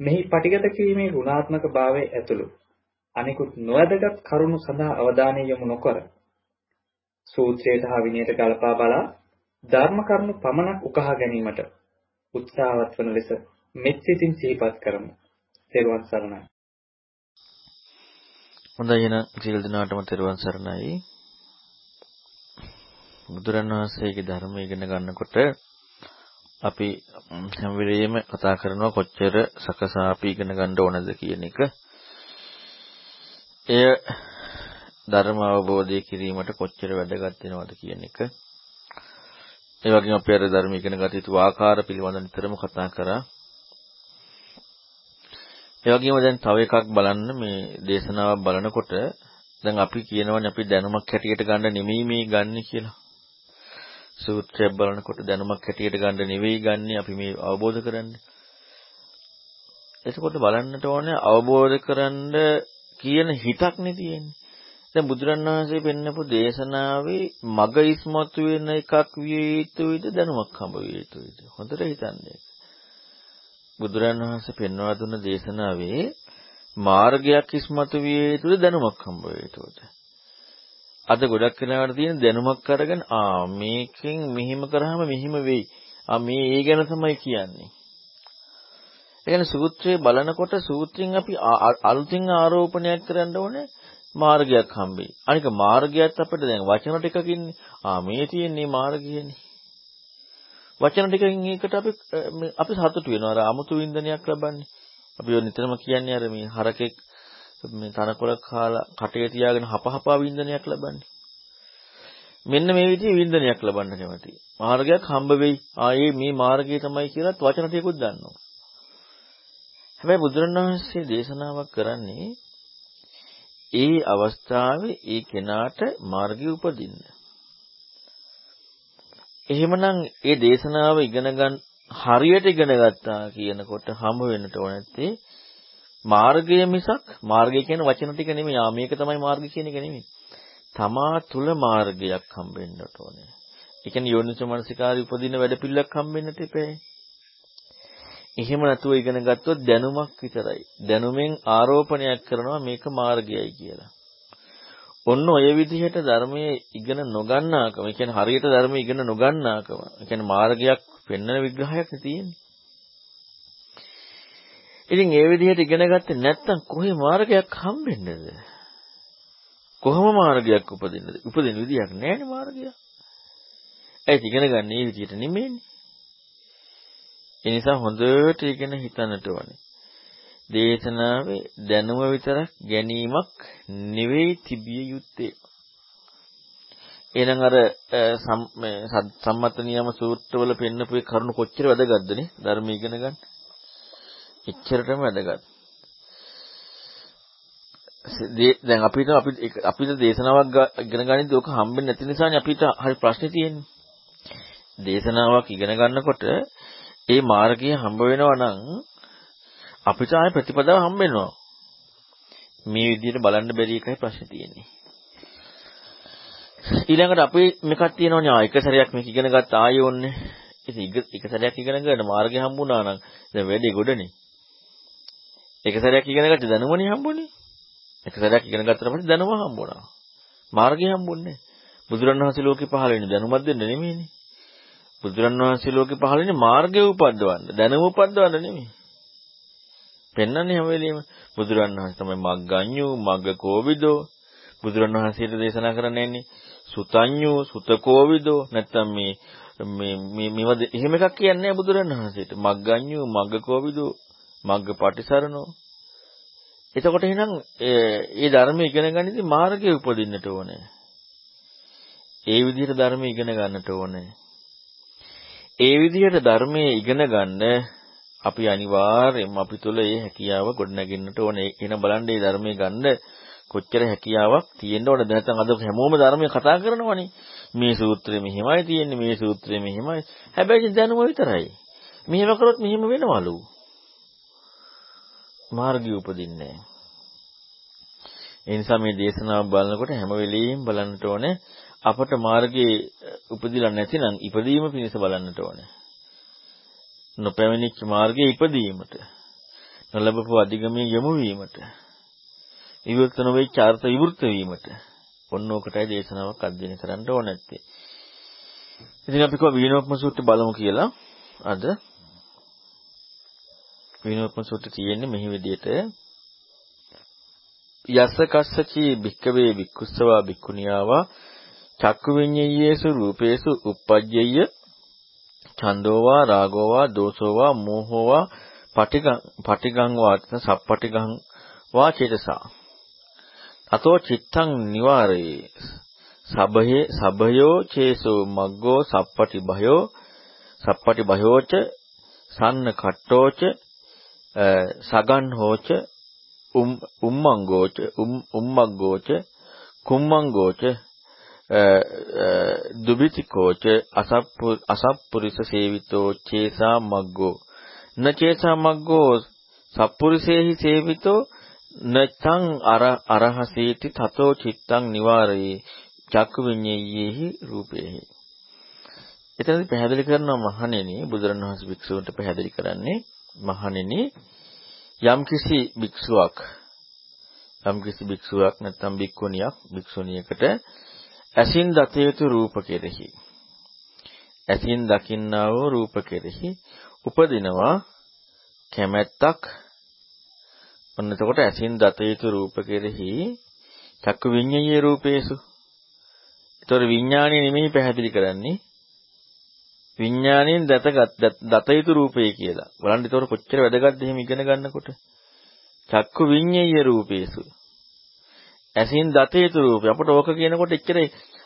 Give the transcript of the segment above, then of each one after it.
මෙහි පටිගත කිරීමේ ගුණාත්මක භාවය ඇතුළු අනිකුත් නොවැදගත් කරුණු සඳහා අවධානය යොමු නොකර සූත්‍රයට හා විනයට ගලපා බලා ධර්ම කරුණු පමණක් උකහා ගැනීමට උත්සාහවත් වන ලෙස මෙත්සිතින් සිහිපත් කරමු. තෙරුවන් සරණයි. හොඳයි එන සියලු දෙනාටම තෙරුවන් සරණයි. බුදුරණවහන්සේගේ ධර්මය ඉගෙන ගන්නකොට අපි හැම වෙලෙම කතා කරනවා කොච්චර සකසා අපි ඉගෙන ගන්න ඕනද කියන එක. එය ධර්ම අවබෝධය කිරීමට කොච්චර වැදගත් වෙනවද කියන එක. ඒ වගේම අපි අර ධර්ම ඉගෙන ගත යුතු ආකාර පිළිබඳව නිතරම කතා කරා. ඒ වගේම දැන් තව එකක් බලන්න මේ දේශනාවක් බලනකොට දැන් අපි කියනවනේ අපි දැනුමක් හැටියට ගන්න නෙමෙයි මේ ගන්න කියලා. සූත්‍රය බලනකොට දැනුමක් හැටියට ගන්න නෙවෙයි ගන්නෙ අපි මේ අවබෝධ කරන්නේ. එතකොට බලන්නට ඕනේ අවබෝධ කරන්න කියන හිතක් නේ තියෙන්නේ. දැන් බුදුරණවහන්සේ පෙන්නපු දේශනාවේ මග ඉස්මතු වෙන එකක් විය යුතුයිද දැනුමක් හම්බ විය යුතුයිද? හොඳට හිතන්නේ. බුදුරණවහන්සේ පෙන්වා දුන්න දේශනාවේ මාර්ගයක් ඉස්මතු විය යුතුද දැනුමක් හම්බ විය යුතුද? අද ගොඩක් වෙලාවට තියෙන දැනුමක් අරගෙන ආ මේකෙන් මෙහිම කරාම මෙහිම වෙයි. ආ මේ ඒ ගැන තමයි කියන්නේ. ඒ කියන්නේ සූත්‍රය බලනකොට සූත්‍රයෙන් අපි අලුතින් ආරෝපණයක් කරන්න ඕනේ මාර්ගයක් හම්බෙයි. අනික මාර්ගයත් අපිට දැන් වචන ටිකකින්නේ ආ මේ තියෙන්නේ මාර්ගයනේ. වචන ටිකකින් ඒකට අපි අපි සතුටු වෙනවා. අර 아무තු වින්දනයක් ලබන්නේ. අපි ඔය නිතරම කියන්නේ අර මේ හරකෙක් මේ තනකොළ කාලා කටේ තියාගෙන හපහපා වින්දනයක් ලබන්නේ. මෙන්න මේ විදිහේ වින්දනයක් ලබන්න කැමතියි. මාර්ගයක් හම්බ වෙයි. ආයේ මේ මාර්ගය තමයි කියලාත් වචන ටිකකුත් දන්නවා. හැබැයි බුදුරණවහන්සේ දේශනාවක් කරන්නේ ඒ අවස්ථාවේ ඒ කෙනාට මාර්ගය උපදින්න. එහෙමනම් ඒ දේශනාව ඉගෙන ගන්න හරියට ඉගෙන ගත්තා කියනකොට හම්බ වෙන්නට ඕන නැත්තේ මාර්ගය මිසක් මාර්ගය කියන වචන ටික නෙමෙයි. ආ මේක තමයි මාර්ගය කියන එක නෙමෙයි. තමා තුල මාර්ගයක් හම්බෙන්නට ඕනේ. ඒ කියන්නේ යෝනිසෝ මනසිකාරي උපදින වැඩ පිළිලක් හම්බෙන්නට එපේ. එහෙම නැතුව ඉගෙන ගත්තොත් දැනුමක් විතරයි. දැනුමෙන් ආරෝපණයක් කරනවා මේක මාර්ගයයි කියලා. ඔන්න ඔය විදිහට ධර්මයේ ඉගෙන නොගන්නාකම, ඒ කියන්නේ හරියට ධර්මයේ ඉගෙන නොගන්නාකම, ඒ කියන්නේ මාර්ගයක් පෙන්වන විග්‍රහයක් තියෙන්නේ. ඉතින් ඒ විදිහට ඉගෙන ගත්තේ නැත්නම් කොහේ මාර්ගයක් හම්බෙන්නේද? කොහොම මාර්ගයක් උපදින්නද? උපදින විදියක් නැහැනේ මාර්ගයක්. ඒ ඉගෙන ගන්න මේ විදිහට නෙමෙයිනේ. ඒ නිසා හොඳට ඉගෙන හිතන්නට ඕනේ. දේශනාවේ දැනුම විතරක් ගැනීමක් නෙවෙයි තිබිය යුත්තේ. එහෙනම් අර සම්මත නියම සූත්‍රවල පෙන්නපු ඒ කරුණු කොච්චර වැදගත්ද නේ ධර්ම ඉගෙන ගන්න. එච්චරටම වැදගත්. දැන් අපිට අපිට අපිට දේශනාවක් ඉගෙන ගනිද්දී ඔක හම්බෙන්නේ නැති නිසානේ අපිට හරි ප්‍රශ්නේ තියෙන්නේ. දේශනාවක් ඉගෙන ගන්නකොට ඒ මාර්ගය හම්බ වෙනවා නම් අපිට ආයේ ප්‍රතිපදාව හම්බ වෙනවා. මේ විදිහට බලන්න බැරි එකයි ප්‍රශ්නේ තියෙන්නේ. ඊළඟට අපි මේකක් තියෙනවනේ ආ එක සැරයක් මේක ඉගෙන ගත්ත ආයෙ ඕන්නේ. ඉතින් එක සැරයක් ඉගෙන ගන්න මාර්ගය හම්බුණා නම් දැන් වැඩේ ගොඩනේ. එක සැරයක් ඉගෙන ගත්ත දැනුමනේ හම්බුනේ. එක සැරයක් ඉගෙන ගත්තට පස්සේ දැනුම හම්බුණා. මාර්ගය හම්බුන්නේ. බුදුරණවහන්සේ ලෝකේ පහළ වෙන්නේ දැනුමක් දෙන්න නෙමෙයිනේ. බුදුරණවහන්සේ ලෝකේ පහළ වෙන්නේ මාර්ගය උපද්දවන්න, දැනුම උපද්දවන්න නෙමෙයි. පෙන්වන්නේ හැම වෙලෙම බුදුරණවහන්සේ තමයි මග්ගඤ්ඤු, මග්ගකෝවිදෝ බුදුරණවහන්සේට දේශනා කරන්නේ සුතඤ්ඤු, සුතකෝවිදෝ නැත්තම් මේ මේ මේ මේව එහෙම එකක් කියන්නේ නැහැ බුදුරණවහන්සේට. මග්ගඤ්ඤු, මග්ගකෝවිදෝ මග්ග පටිසරණෝ. එතකොට එහෙනම් ඒ ධර්ම ඉගෙන ගනිද්දී මාර්ගය උපදින්නට ඕනේ. ඒ විදිහට ධර්ම ඉගෙන ගන්නට ඕනේ. ඒ විදිහට ධර්මයේ ඉගෙන ගන්න අපි අනිවාර්යයෙන්ම අපි තුල ඒ හැකියාව ගොඩනගින්නට ඕනේ. එන බලන්න මේ ධර්මයේ ගන්න කොච්චර හැකියාවක් තියෙන්න ඕනද නැත්නම් අද හැමෝම ධර්මයේ කතා කරනවනේ. මේ සූත්‍රය මෙහිමයි තියෙන්නේ මේ සූත්‍රය මෙහිමයි. හැබැයි දැනුම විතරයි. මෙහෙම කරොත් මෙහෙම වෙනවලු. මාර්ගය උපදින්නේ ඒ නිසා මේ දේශනාව බලනකොට හැම වෙලෙම බලන්නට ඕනේ අපට මාර්ගයේ උපදිලා නැතිනම් ඉපදීම පිණිස බලන්නට ඕනේ. නොපැමිණිච්ච මාර්ගයේ ඉපදීමට නොලබපු අධිගමයේ යොමු වීමට විවෘත නොවෙච්ච අර්ථ විවෘත වීමට ඔන්න ඕකටයි දේශනාවක් අධ්‍යයනය කරන්න ඕන නැත්තේ. ඉතින් අපි කව වීණෝපම සූත්‍රය බලමු කියලා අද වීණෝපම සූත්‍රය තියෙන්නේ මෙහි විදිහට. යස්ස කස්සචි භික්කවේ භික්ඛුස්සවා භික්ඛුනියාවා චක්කු විඤ්ඤයේසු රූපේසු uppajjeyya ඡන්தோවා රාගෝවා දෝසෝවා මෝහෝවා පටිගං පටිගං වා සප්පටිගං වා චේතසා. අතෝ චිත්තං නිවාරේ සබහේ සබයෝ චේසෝ මග්ගෝ සප්පටි භයෝ සප්පටි භයෝච සන්න කට්ටෝච සගන් හෝච උම් උම්මංගෝච උම්මග්ගෝච කුම්මංගෝච දුබිතිකෝච අසප්පු අසප්පුරිස සේවිතෝ චේසා මග්ගෝ. න චේසා මග්ගෝ සප්පුරිසේහි සේවිතෝ නච්ඡං අර අරහසීති තතෝ චිත්තං නිවාරේ චක්කු විඤ්ඤේයෙහි රූපේහි. එතනදී පැහැදිලි කරනවා මහණෙනි බුදුරණවහන්සේ භික්ෂුවන්ට පැහැදිලි කරන්නේ මහණෙනි යම්කිසි භික්ෂුවක් යම්කිසි භික්ෂුවක් නැත්නම් භික්ඛුණියක් භික්ෂුණියකට ඇසින් දත යුතු රූප කෙරෙහි ඇසින් දකින්නා වූ රූප කෙරෙහි උපදිනවා කැමැත්තක් ඔන්න එතකොට ඇසින් දත යුතු රූප කෙරෙහි චක්කු විඤ්ඤායේ රූපේසු. ඒතොර විඥාණය නෙමෙයි පැහැදිලි කරන්නේ. විඥාණයෙන් දතගත් දත යුතු රූපේ කියලා. බලන්න ඒතොර කොච්චර වැදගත්ද එහෙම ඉගෙන ගන්නකොට. චක්කු විඤ්ඤායේ රූපේසු. ඇසින් දත යුතු රූපේ. අපට ඕක කියනකොට එච්චර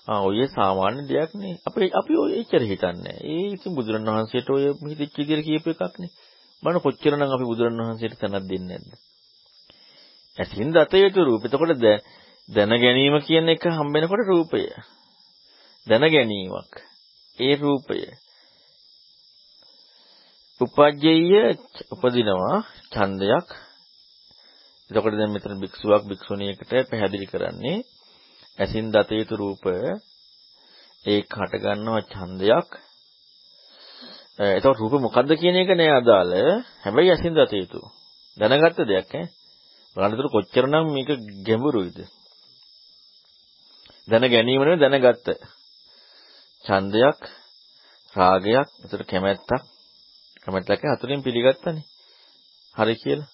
ආ ඔය සාමාන්‍ය දෙයක් නේ. අපි අපි ඔය එච්චර හිතන්නේ. ඒ ඉතින් බුදුරණවහන්සේට ඔය හිතෙච්ච විදිහට කියපු එකක් නේ. බලන්න කොච්චරනම් අපි බුදුරණවහන්සේට තනක් දෙන්නේ නැද්ද? ඇසින් දත යුතු රූප. එතකොට දැන ගැනීම කියන එක හම්බෙනකොට රූපය. දැන ගැනීමක්. ඒ රූපය. උපජ්ජය උපදිනවා ඡන්දයක්. එතකොට දැන් මෙතන භික්ෂුවක් භික්ෂුණියකට පැහැදිලි කරන්නේ ඇසින් දත යුතු රූපය ඒක හට ගන්නවා ඡන්දයක්. එතකොට රූප මොකද්ද කියන එක නෑ අදාළ. හැබැයි ඇසින් දත යුතු. දැනගත්ත දෙයක් ඈ. බලන්නතර කොච්චරනම් මේක ගැඹුරුයිද? දැන ගැනීම නෙවෙයි දැනගත්ත. ඡන්දයක්, රාගයක්, ඒතර කැමැත්තක්. කැමැත්තක හතරෙන් පිළිගත්තනේ. හරි කියලා.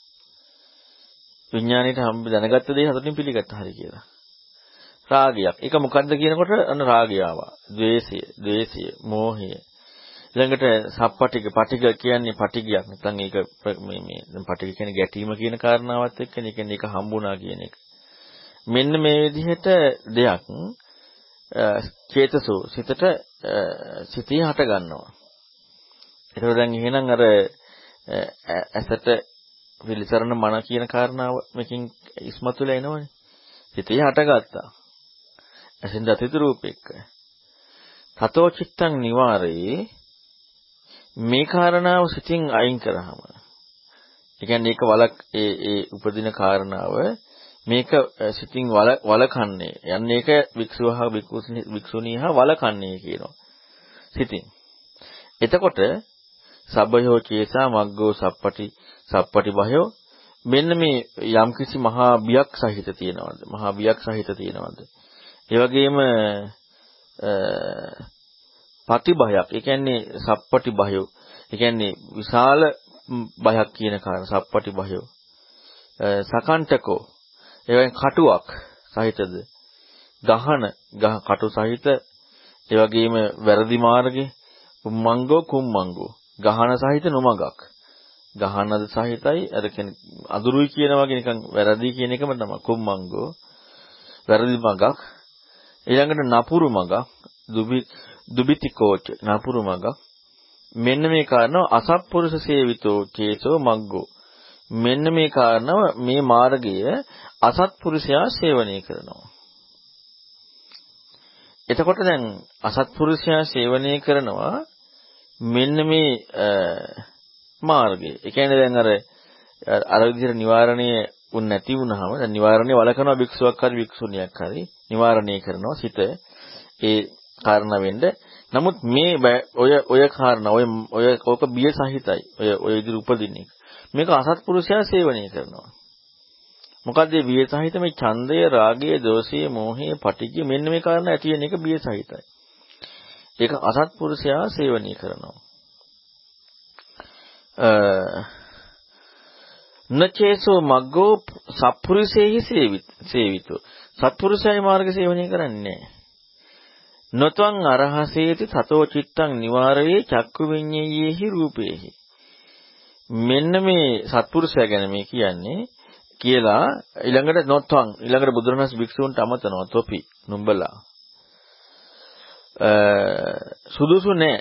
විඥාණයට හම්බ දැනගත්ත දේ හතරෙන් පිළිගත්තා හරි කියලා. රාගයක්. ඒක මොකද්ද කියනකොට අන්න රාගය ආවා. ද්වේෂය, ද්වේෂය, මෝහය, ඊළඟට සප්පටික පටික කියන්නේ පටිගයක් නැත්නම් ඒක මේ මේ දැන් පටික කියන්නේ ගැටීම කියන කාරණාවත් එක්කනේ කියන්නේ ඒක හම්බුණා කියන එක. මෙන්න මේ විදිහට දෙයක් චේතසෝ සිතට සිතී හට ගන්නවා. ඒකෝ දැන් එහෙනම් අර ඇසට පිළිසරණ මන කියන කාරණාව මේකෙන් ඉස්මතුලා එනවනේ. සිතේ හටගත්තා. ඇසෙන් දතිත රූපෙක. තතෝ චිත්තං නිවාරේ මේ කාරණාව සිතින් අයින් කරාම ඒ කියන්නේ ඒක වලක් ඒ ඒ උපදින කාරණාව මේක සිතින් වල වලකන්නේ යන්නේ ඒක වික්ෂුවහා වික්ෂුණීහා වලකන්නේ කියනවා සිතින් එතකොට සබ්බයෝ චේසා මග්ගෝ සප්පටි සප්පටි බහයෝ මෙන්න මේ යම්කිසි මහා බියක් සහිත තියෙනවද මහා බියක් සහිත තියෙනවද ඒ වගේම පටිභයක්. ඒ කියන්නේ සප්පටි භයෝ. ඒ කියන්නේ විශාල බයක් කියන කාරණා සප්පටි භයෝ. සකන්ටකෝ. ඒ වගේ කටුවක් සහිතද. ගහන ගහ කටු සහිත ඒ වගේම වැරදි මාර්ගේ උම්මංගෝ කුම්මංගෝ ගහන සහිත නොමගක්. ගහනද සහිතයි අර කියන්නේ අදුරුයි කියන වගේ නිකන් වැරදි කියන එකම තමයි කුම්මංගෝ වැරදි මගක් ඊළඟට නපුරු මගක් දුබි දුබිතිකෝච නපුරු මගක් මෙන්න මේ කාරණාව අසත්පුරුෂ සේවිතෝ චේතෝ මග්ගෝ. මෙන්න මේ කාරණාව මේ මාර්ගය අසත්පුරුෂයා සේවනය කරනවා. එතකොට දැන් අසත්පුරුෂයා සේවනය කරනවා මෙන්න මේ මාර්ගය. ඒ කියන්නේ දැන් අර අර විදිහට නිවාරණය උන් නැති වුනහම දැන් නිවාරණය වලකනවා භික්ෂුවක් හරි භික්ෂුණියක් හරි නිවාරණය කරනවා සිත ඒ කාරණා වෙන්න. නමුත් මේ ඔය ඔය කාරණා ඔය ඔය ඕක බිය සහිතයි. ඔය ඔය විදිහට උපදින එක. මේක අසත්පුරුෂයා සේවනය කරනවා. මොකද මේ බිය සහිත මේ ඡන්දය, රාගය, දෝෂය, මෝහය, පටිඝය මෙන්න මේ කාරණා ඇති වෙන එක බිය සහිතයි. ඒක අසත්පුරුෂයා සේවනය කරනවා. නචේසෝ මග්ගෝ සත්පුරුෂේහි සේවිතෝ සත්පුරුෂයයි මාර්ග සේවනය කරන්නේ නොතං අරහසේති තතෝ චිත්තං නිවාරයේ චක්කු විඤ්ඤේයෙහි රූපේහි. මෙන්න මේ සත්පුරුෂයා ගැන මේ කියන්නේ කියලා ඊළඟට නොතං ඊළඟට බුදුරණස් භික්ෂූන්ට අමතනවා තොපි නුඹලා. සුදුසු නෑ.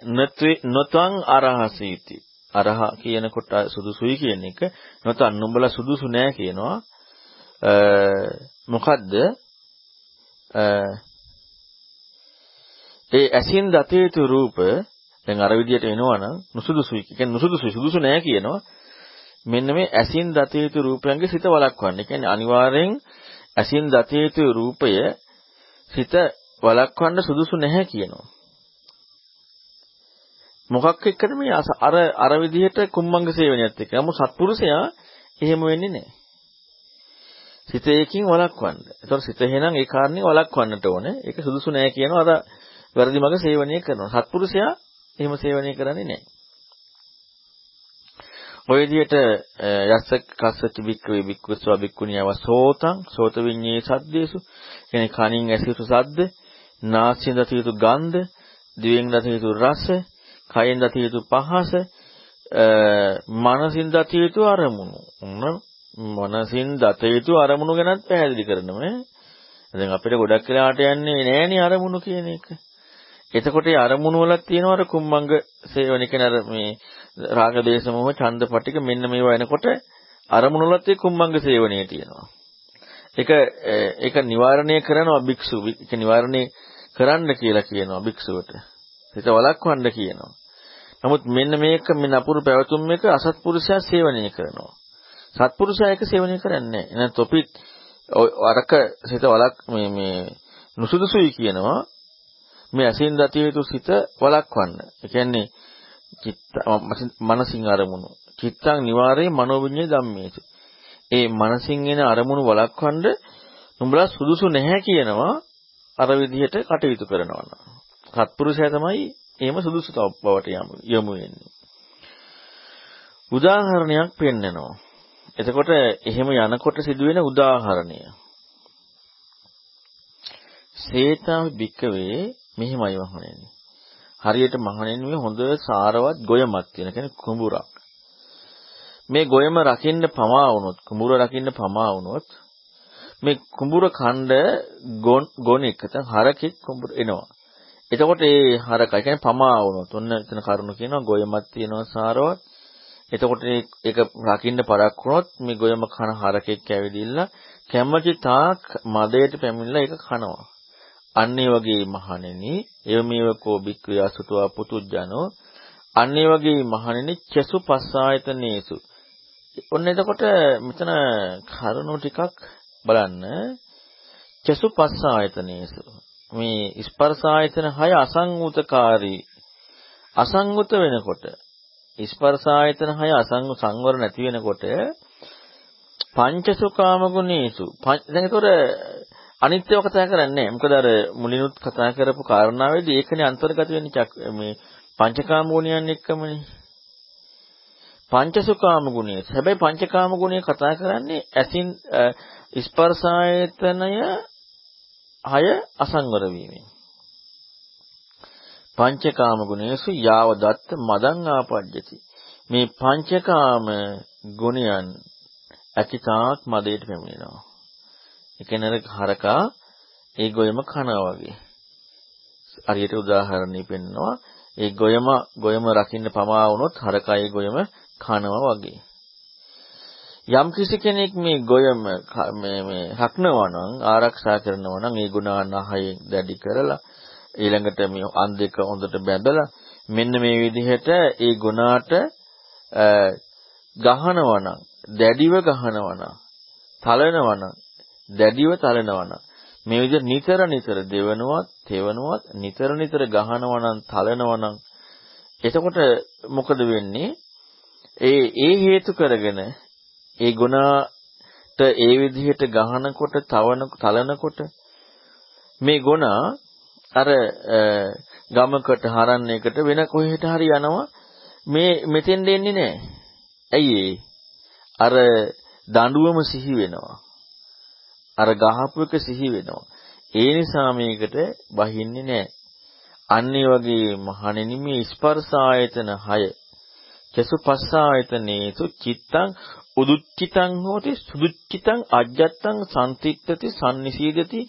නොතං අරහසීති අරහ කියනකොට සුදුසුයි කියන එක. නොතන් නුඹලා සුදුසු නෑ කියනවා. මොකද්ද? ඒ ඇසින් දත යුතු රූප දැන් අර විදියට එනවනම් නුසුදුසුයි. කියන්නේ නුසුදුසුයි. සුදුසු නෑ කියනවා. මෙන්න මේ ඇසින් දත යුතු රූපයන්ගේ සිත වළක්වන්න. ඒ කියන්නේ අනිවාර්යෙන් ඇසින් දත යුතු රූපය සිත වළක්වන්න සුදුසු නැහැ කියනවා. මොකක් එක්කද මේ අර අර විදිහට කුම්මංග සේවනයත් එක්ක. නමුත් සත්පුරුෂයා එහෙම වෙන්නේ නැහැ. සිතේකින් වළක්වන්න. ඒතකොට සිත එහෙනම් ඒ කාරණේ වළක්වන්නට ඕනේ. ඒක සුදුසු නෑ කියනවා අර වැරදි මඟ සේවනය කරනවා. සත්පුරුෂයා එහෙම සේවනය කරන්නේ නැහැ. ඔය විදිහට යස්ස කස්සච බික්කවේ බික්කස්වා බික්කුණියව සෝතං සෝත විඤ්ඤේ සද්දේසු කියන්නේ කනින් ඇසිතු සද්ද නාසයෙන් දත යුතු ගන්ධ දිවෙන් දත යුතු රස කයෙන් දත යුතු පහස මනසින් දත යුතු අරමුණු මනසින් දත යුතු අරමුණු ගැනත් පැහැදිලි කරනවා දැන් අපිට ගොඩක් වෙලාට යන්නේ නෑනේ අරමුණු කියන එක. එතකොට ඒ අරමුණු වල තියෙනවා අර කුම්මංග සේවන කියන අර මේ රාග දේශ මොහ ඡන්ද පටික මෙන්න මේවා එනකොට අරමුණු වලත් ඒ කුම්මංග සේවනයේ තියෙනවා. ඒක ඒක නිවාරණය කරනවා භික්ෂු. ඒක නිවාරණය කරන්න කියලා කියනවා භික්ෂුවට. හිත වළක්වන්න කියනවා. නමුත් මෙන්න මේක මේ නපුරු පැවතුම් එක අසත්පුරුෂයා සේවනය කරනවා. සත්පුරුෂයා ඒක සේවනය කරන්නේ නැහැ. එහෙනම් තොපිත් අරක සිත වලක් මේ මේ නුසුදුසුයි කියනවා. මේ ඇසින් දතිය යුතු සිත වළක්වන්න. ඒ කියන්නේ චිත්ත මනසින් අරමුණු. චිත්තං නිවාරේ මනෝවිඤ්ඤේ ධම්මේසු. ඒ මනසින් එන අරමුණු වළක්වන්න නුඹලා සුදුසු නැහැ කියනවා අර විදිහට කටයුතු කරනවා. සත්පුරුෂයා තමයි එහෙම සුදුසු බවට යමු වෙන්නේ. උදාහරණයක් පෙන්නනවා. එතකොට එහෙම යනකොට සිදුවෙන උදාහරණය. සේතා බික්කවේ මෙහිමයි වහණෙනි. හරියට මහණෙනි මේ හොඳ සාරවත් ගොයමක් තියෙන කෙනෙක් කුඹුරක්. මේ ගොයම රකින්න පමා වුණොත් කුඹුර රකින්න පමා වුණොත් මේ කුඹුර ඛණ්ඩ ගොනෙක් නැත්නම් හරකෙක් කුඹුර එනවා. එතකොට ඒ හරකා කියන්නේ පමා වුණොත් ඔන්න එතන කරුණු කියනවා ගොයමක් තියෙනවා සාරවත්. එතකොට ඒක රකින්න පරක් වුණොත් මේ ගොයම කන හරකෙක් ඇවිදින්න කැමැති තාක් මදයට පැමිණලා ඒක කනවා. අන්න ඒ වගේ මහණෙනි එවමෙව කෝ බික්ඛු යසුතවා පුතුජනෝ අන්න ඒ වගේ මහණෙනි චසු පස්සායතනේසු ඔන්න එතකොට මෙතන කරුණු ටිකක් බලන්න. චසු පස්සායතනේසු මේ ස්පර්ශ ආයතන 6 අසංගතකාරී. අසංගත වෙනකොට ස්පර්ශ ආයතන 6 අසංග සංවර නැති වෙනකොට පංචසුකාම ගුණේසු දැන් ඒතොර අනිත්‍යව කතා කරන්නේ. මොකද අර මුලිනුත් කතා කරපු කාරණාවේදී ඒකනේ අන්තර්ගත වෙන්නේ මේ පංචකාම ගුණයන් එක්කමනේ. පංචසුකාම ගුණය. හැබැයි පංචකාම ගුණය කතා කරන්නේ ඇසින් ස්පර්ශ ආයතනය හය අසංවර වීමෙන්. පංචකාම ගුණේසු යාව දත්ත මදං ආපජ්ජති. මේ පංචකාම ගුණයන් අකිතාක් මදයට පැමිණෙනවා. ඒ කියන්නේ හරකා ඒ ගොයම කනවා වගේ. හරියට උදාහරණයක් පෙන්නනවා ඒ ගොයම ගොයම රකින්න පමා වුණොත් හරකයි ගොයම කනවා වගේ. යම් කිසි කෙනෙක් මේ ගොයම මේ මේ හක්නවා නම් ආරක්ෂා කරනවා නම් ඒ ගුණානහයෙන් දැඩි කරලා ඊළඟට මේ අන් දෙක හොඳට බැඳලා මෙන්න මේ විදිහට ඒ ගුණාට ගහනවා නම් දැඩිව ගහනවා නම් තලනවා නම් දැඩිව තලනවා නම් මේ විදිහට නිතර නිතර දෙවනුවත් තෙවනුවත් නිතර නිතර ගහනවා නම් තලනවා නම් එතකොට මොකද වෙන්නේ ඒ ඒ හේතු කරගෙන ඒ ගුණාට ඒ විදිහට ගහනකොට තවන තලනකොට මේ ගුණා අර ගමකට හරන්නේකට වෙන කොහෙට හරි යනවා මේ මෙතෙන් දෙන්නේ නැහැ. ඇයි අර දඬුවම සිහි වෙනවා. අර ගහපු එක සිහි වෙනවා. ඒ නිසා මේකට බහින්නේ නැහැ. අන්න ඒ වගේ මහණෙනි මේ ස්පර්ශ ආයතන 6 චසුපස්ස ආයතනේසු චිත්තං උදුච්චිතං හෝති සුදුච්චිතං අජ්ජත්තං සම්තික්තති සම්නිසීදති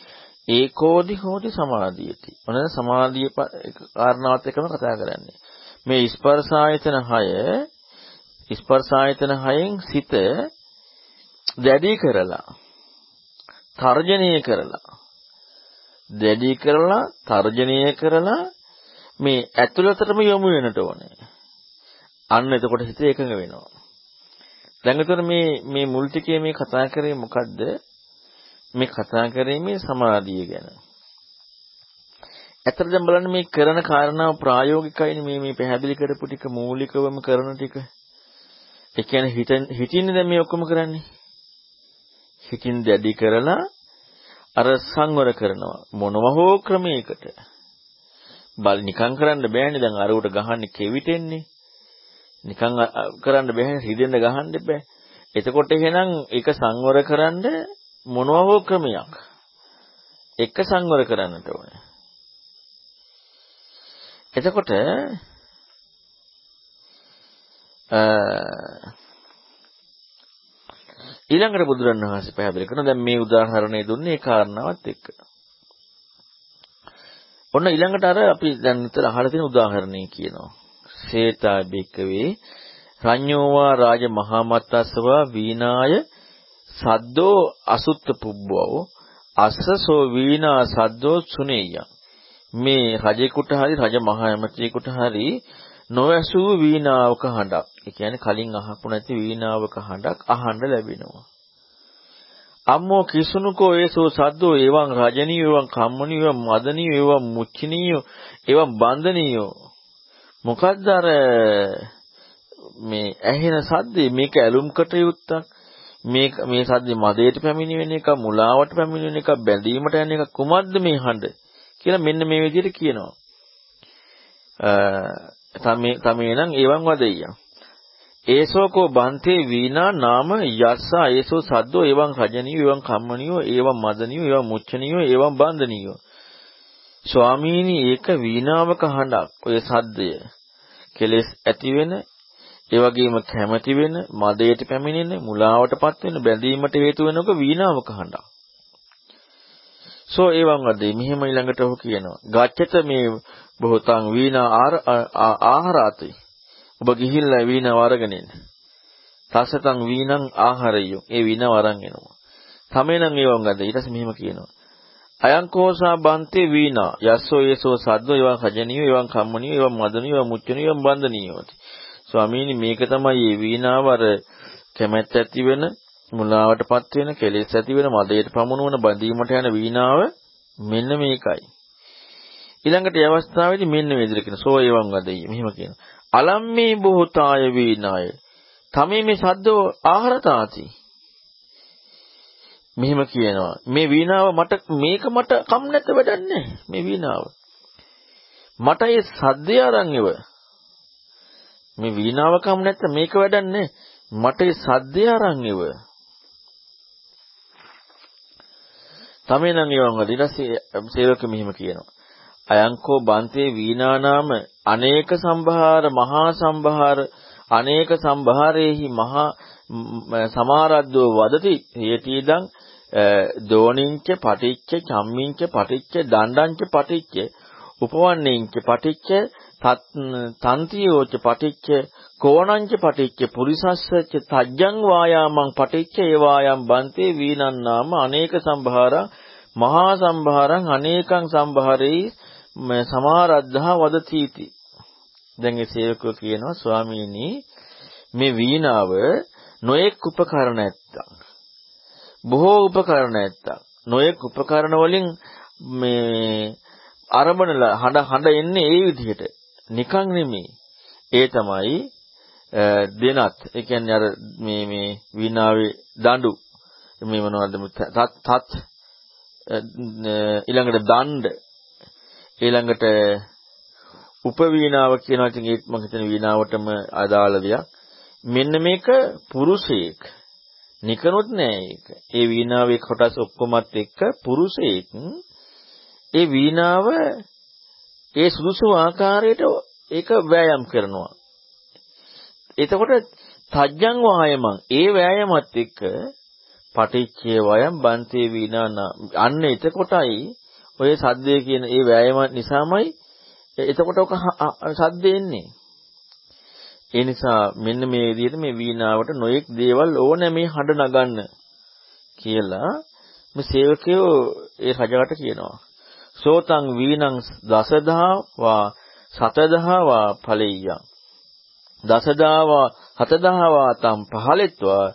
ඒකෝදි හෝති සමාධියති. මොනවාද සමාධිය කාරණාවත් එක්කම කතා කරන්නේ. මේ ස්පර්ශ ආයතන 6 ස්පර්ශ ආයතන 6න් සිත දැඩි කරලා තර්ජනය කරලා දැඩි කරලා තර්ජනය කරලා මේ ඇතුළතටම යොමු වෙනට ඕනේ. අන්න එතකොට හිත එකඟ වෙනවා. දැන් එතකොට මේ මේ මුල් ටිකේ මේ කතා කරේ මොකද්ද? මේ කතා කරේ මේ සමාධිය ගැන. ඇත්තට දැන් බලන්න මේ කරන කාරණාව ප්‍රායෝගිකයිනේ මේ මේ පැහැදිලි කරපු ටික මූලිකවම කරන ටික. ඒ කියන්නේ හිතින් හිතින්නේ දැන් මේ ඔක්කොම කරන්නේ. හිතින් දැඩි කරලා අර සංවර කරනවා මොනව හෝ ක්‍රමයකට. බල නිකන් කරන්න බෑනේ දැන් අර උට ගහන්නේ කෙවිතෙන්නේ. නිකන් කරන්න බෑ හිතෙන්න ගහන්න බෑ. එතකොට එහෙනම් ඒක සංවර කරන්න මොනවා හෝ ක්‍රමයක් එක සංවර කරන්නට ඕනේ. එතකොට ඊළඟට බුදුරණවහන්සේ පැහැදිලි කරනවා දැන් මේ උදාහරණය දුන්නේ ඒ කාරණාවත් එක්ක. ඔන්න ඊළඟට අර අපි දැන් විතර අහලා තියෙන උදාහරණය කියනවා. සේතා බික්කවේ රඤ්ඤෝවා රාජ මහාමත්තස්සවා වීනාය සද්දෝ අසුත්ත පුබ්බවෝ අස්සසෝ වීනා සද්දෝ සුනේය මේ රජෙකුට හරි රජ මහා ඇමතියෙකුට හරි නොඇසූ වීණාවක හඬක්. ඒ කියන්නේ කලින් අහපු නැති වීණාවක හඬක් අහන්න ලැබෙනවා. අම්මෝ කිසුනුකෝ ඒසෝ සද්දෝ එවං රජනීය එවං කම්මනීය එවං මදනීය එවං මුච්චනීය එවං බන්ධනීය මොකද්ද අර මේ ඇහෙන සද්දේ මේක ඇලුම් කටයුත්තක් මේ මේ සද්දේ මදයට පැමිණෙන එක මුලාවට පැමිණෙන එක බැඳීමට යන එක කුමක්ද මේ හඬ කියලා මෙන්න මේ විදිහට කියනවා. තමේ තමේනම් එවං වදෙය්‍ය. ඒසෝකෝ බන්තේ වීණා නාම යස්සා ඒසෝ සද්දෝ එවං රජනියෝ එවං කම්මනියෝ එවං මදනියෝ එවං මුච්චනියෝ එවං බන්ධනියෝ. ස්වාමීනි ඒක වීණාවක හඬක් ඔය සද්දය. කෙලෙස් ඇති වෙන ඒ වගේම කැමැති වෙන, මදයට පැමිණෙන, මුලාවටපත් වෙන, බැඳීමට හේතු වෙනක වීණාවක හඬක්. සෝ එවං වදේ මෙහෙම ඊළඟට ඔහු කියනවා. ගච්ඡත මේ බොහෝතං වීණා ආහාරාති. ඔබ ගිහිල්ලා වීණාව අරගෙන එන්න. තසතං වීණං ආහාරයෝ. ඒ වීණාව අරන් එනවා. තමේනම් එවං වදේ ඊට පස්සේ මෙහෙම කියනවා. අයං කෝසා බන්තේ වීණා. යස්සෝ යසෝ සද්දෝ එවං කජනියෝ එවං කම්මනියෝ එවං මදනියෝ එවං මුච්චනියෝ එවං බන්දනියෝ ස්වාමීනි මේක තමයි මේ වීණාව අර කැමැත්ත ඇති වෙන මුලාවටපත් වෙන කෙලෙස් ඇති වෙන මදයට පමුණුවන බඳීමට යන වීණාව මෙන්න මේකයි. ඊළඟට ඒ අවස්ථාවේදී මෙන්න මේ විදිහට කියන සෝ එවං වදෙයි. මෙහෙම කියනවා අලම්මේ බොහෝතාය වීණාය. තමේ මේ සද්දෝ ආහරතාති මෙහෙම කියනවා. මේ වීණාව මට මේක මට කම් නැත වැඩන්නේ. මේ වීණාව. මට ඒ සද්දය අරන් ඉව මේ වීණාව කම් නැත්නම් මේක වැඩන්නේ. මට ඒ සද්දය අරන් ඉව. තමයි නම් ඊවංග ඊටසේ සේවක මෙහිම කියනවා. අයංකෝ බන්තේ වීණා නාම අනේක සම්භාර මහා සම්භාර අනේක සම්භාරේහි මහා සමාරද්දෝ වදති. හේතීදං දෝනින්ච පටිච්ච චම්මින්ච පටිච්ච දණ්ඩංච පටිච්ච උපවන්නේංච පටිච්ච තන්තියෝච පටිච්ච කෝණංච පටිච්ච පුරිසස්සච තජ්ජං වායාමං පටිච්ච ඒ වායම් බන්තේ වීනන් නාම අනේක සම්භාරං මහා සම්භාරං අනේකං සම්භාරේ සමාරද්ධා වදතිති. දැන් ඒ සේවකෝ කියනවා ස්වාමීනි මේ වීණාව නොඑක් උපකරණ ඇත්තක්. බොහෝ උපකරණ ඇත්තක් නොඑක් උපකරණ වලින් මේ අරබනලා හඬ හඬ එන්නේ ඒ විදිහට. නිකන් නෙමෙයි. ඒ තමයි දෙනත්. ඒ කියන්නේ අර මේ මේ වීණාවේ දඬු. මේ මොනවද තත් තත් ඊළඟට දණ්ඩ. ඊළඟට උපවීණාව කියනවා. ඉතින් ඒත් මම හිතන වීණාවටම අදාළ දෙයක්. මෙන්න මේක පුරුෂයෙක් නිකනොත් නෑ ඒක. ඒ වීණාවේ කොටස් ඔක්කොමත් එක්ක පුරුෂයෙක් ඒ වීණාව ඒ සුදුසු ආකාරයට ඒක වෑයම් කරනවා. එතකොට තජ්ජං වායමං. ඒ වෑයමත් එක්ක පටිච්චේ වයම් බන්තේ වීණානා අන්න එතකොටයි ඔය සද්දේ කියන ඒ වෑයම නිසාමයි. එතකොට ඔක සද්දේ එන්නේ. ඒ නිසා මෙන්න මේ විදිහට මේ වීණාවට නොයෙක් දේවල් ඕනේ මේ හඬ නගන්න කියලා මේ සේවකයෝ ඒ රජකට කියනවා. සෝතං වීණං දසදා වා සතදා වා ඵලෙය්‍යං. දසදා වා හතදා වා තම් පහලෙත්වා.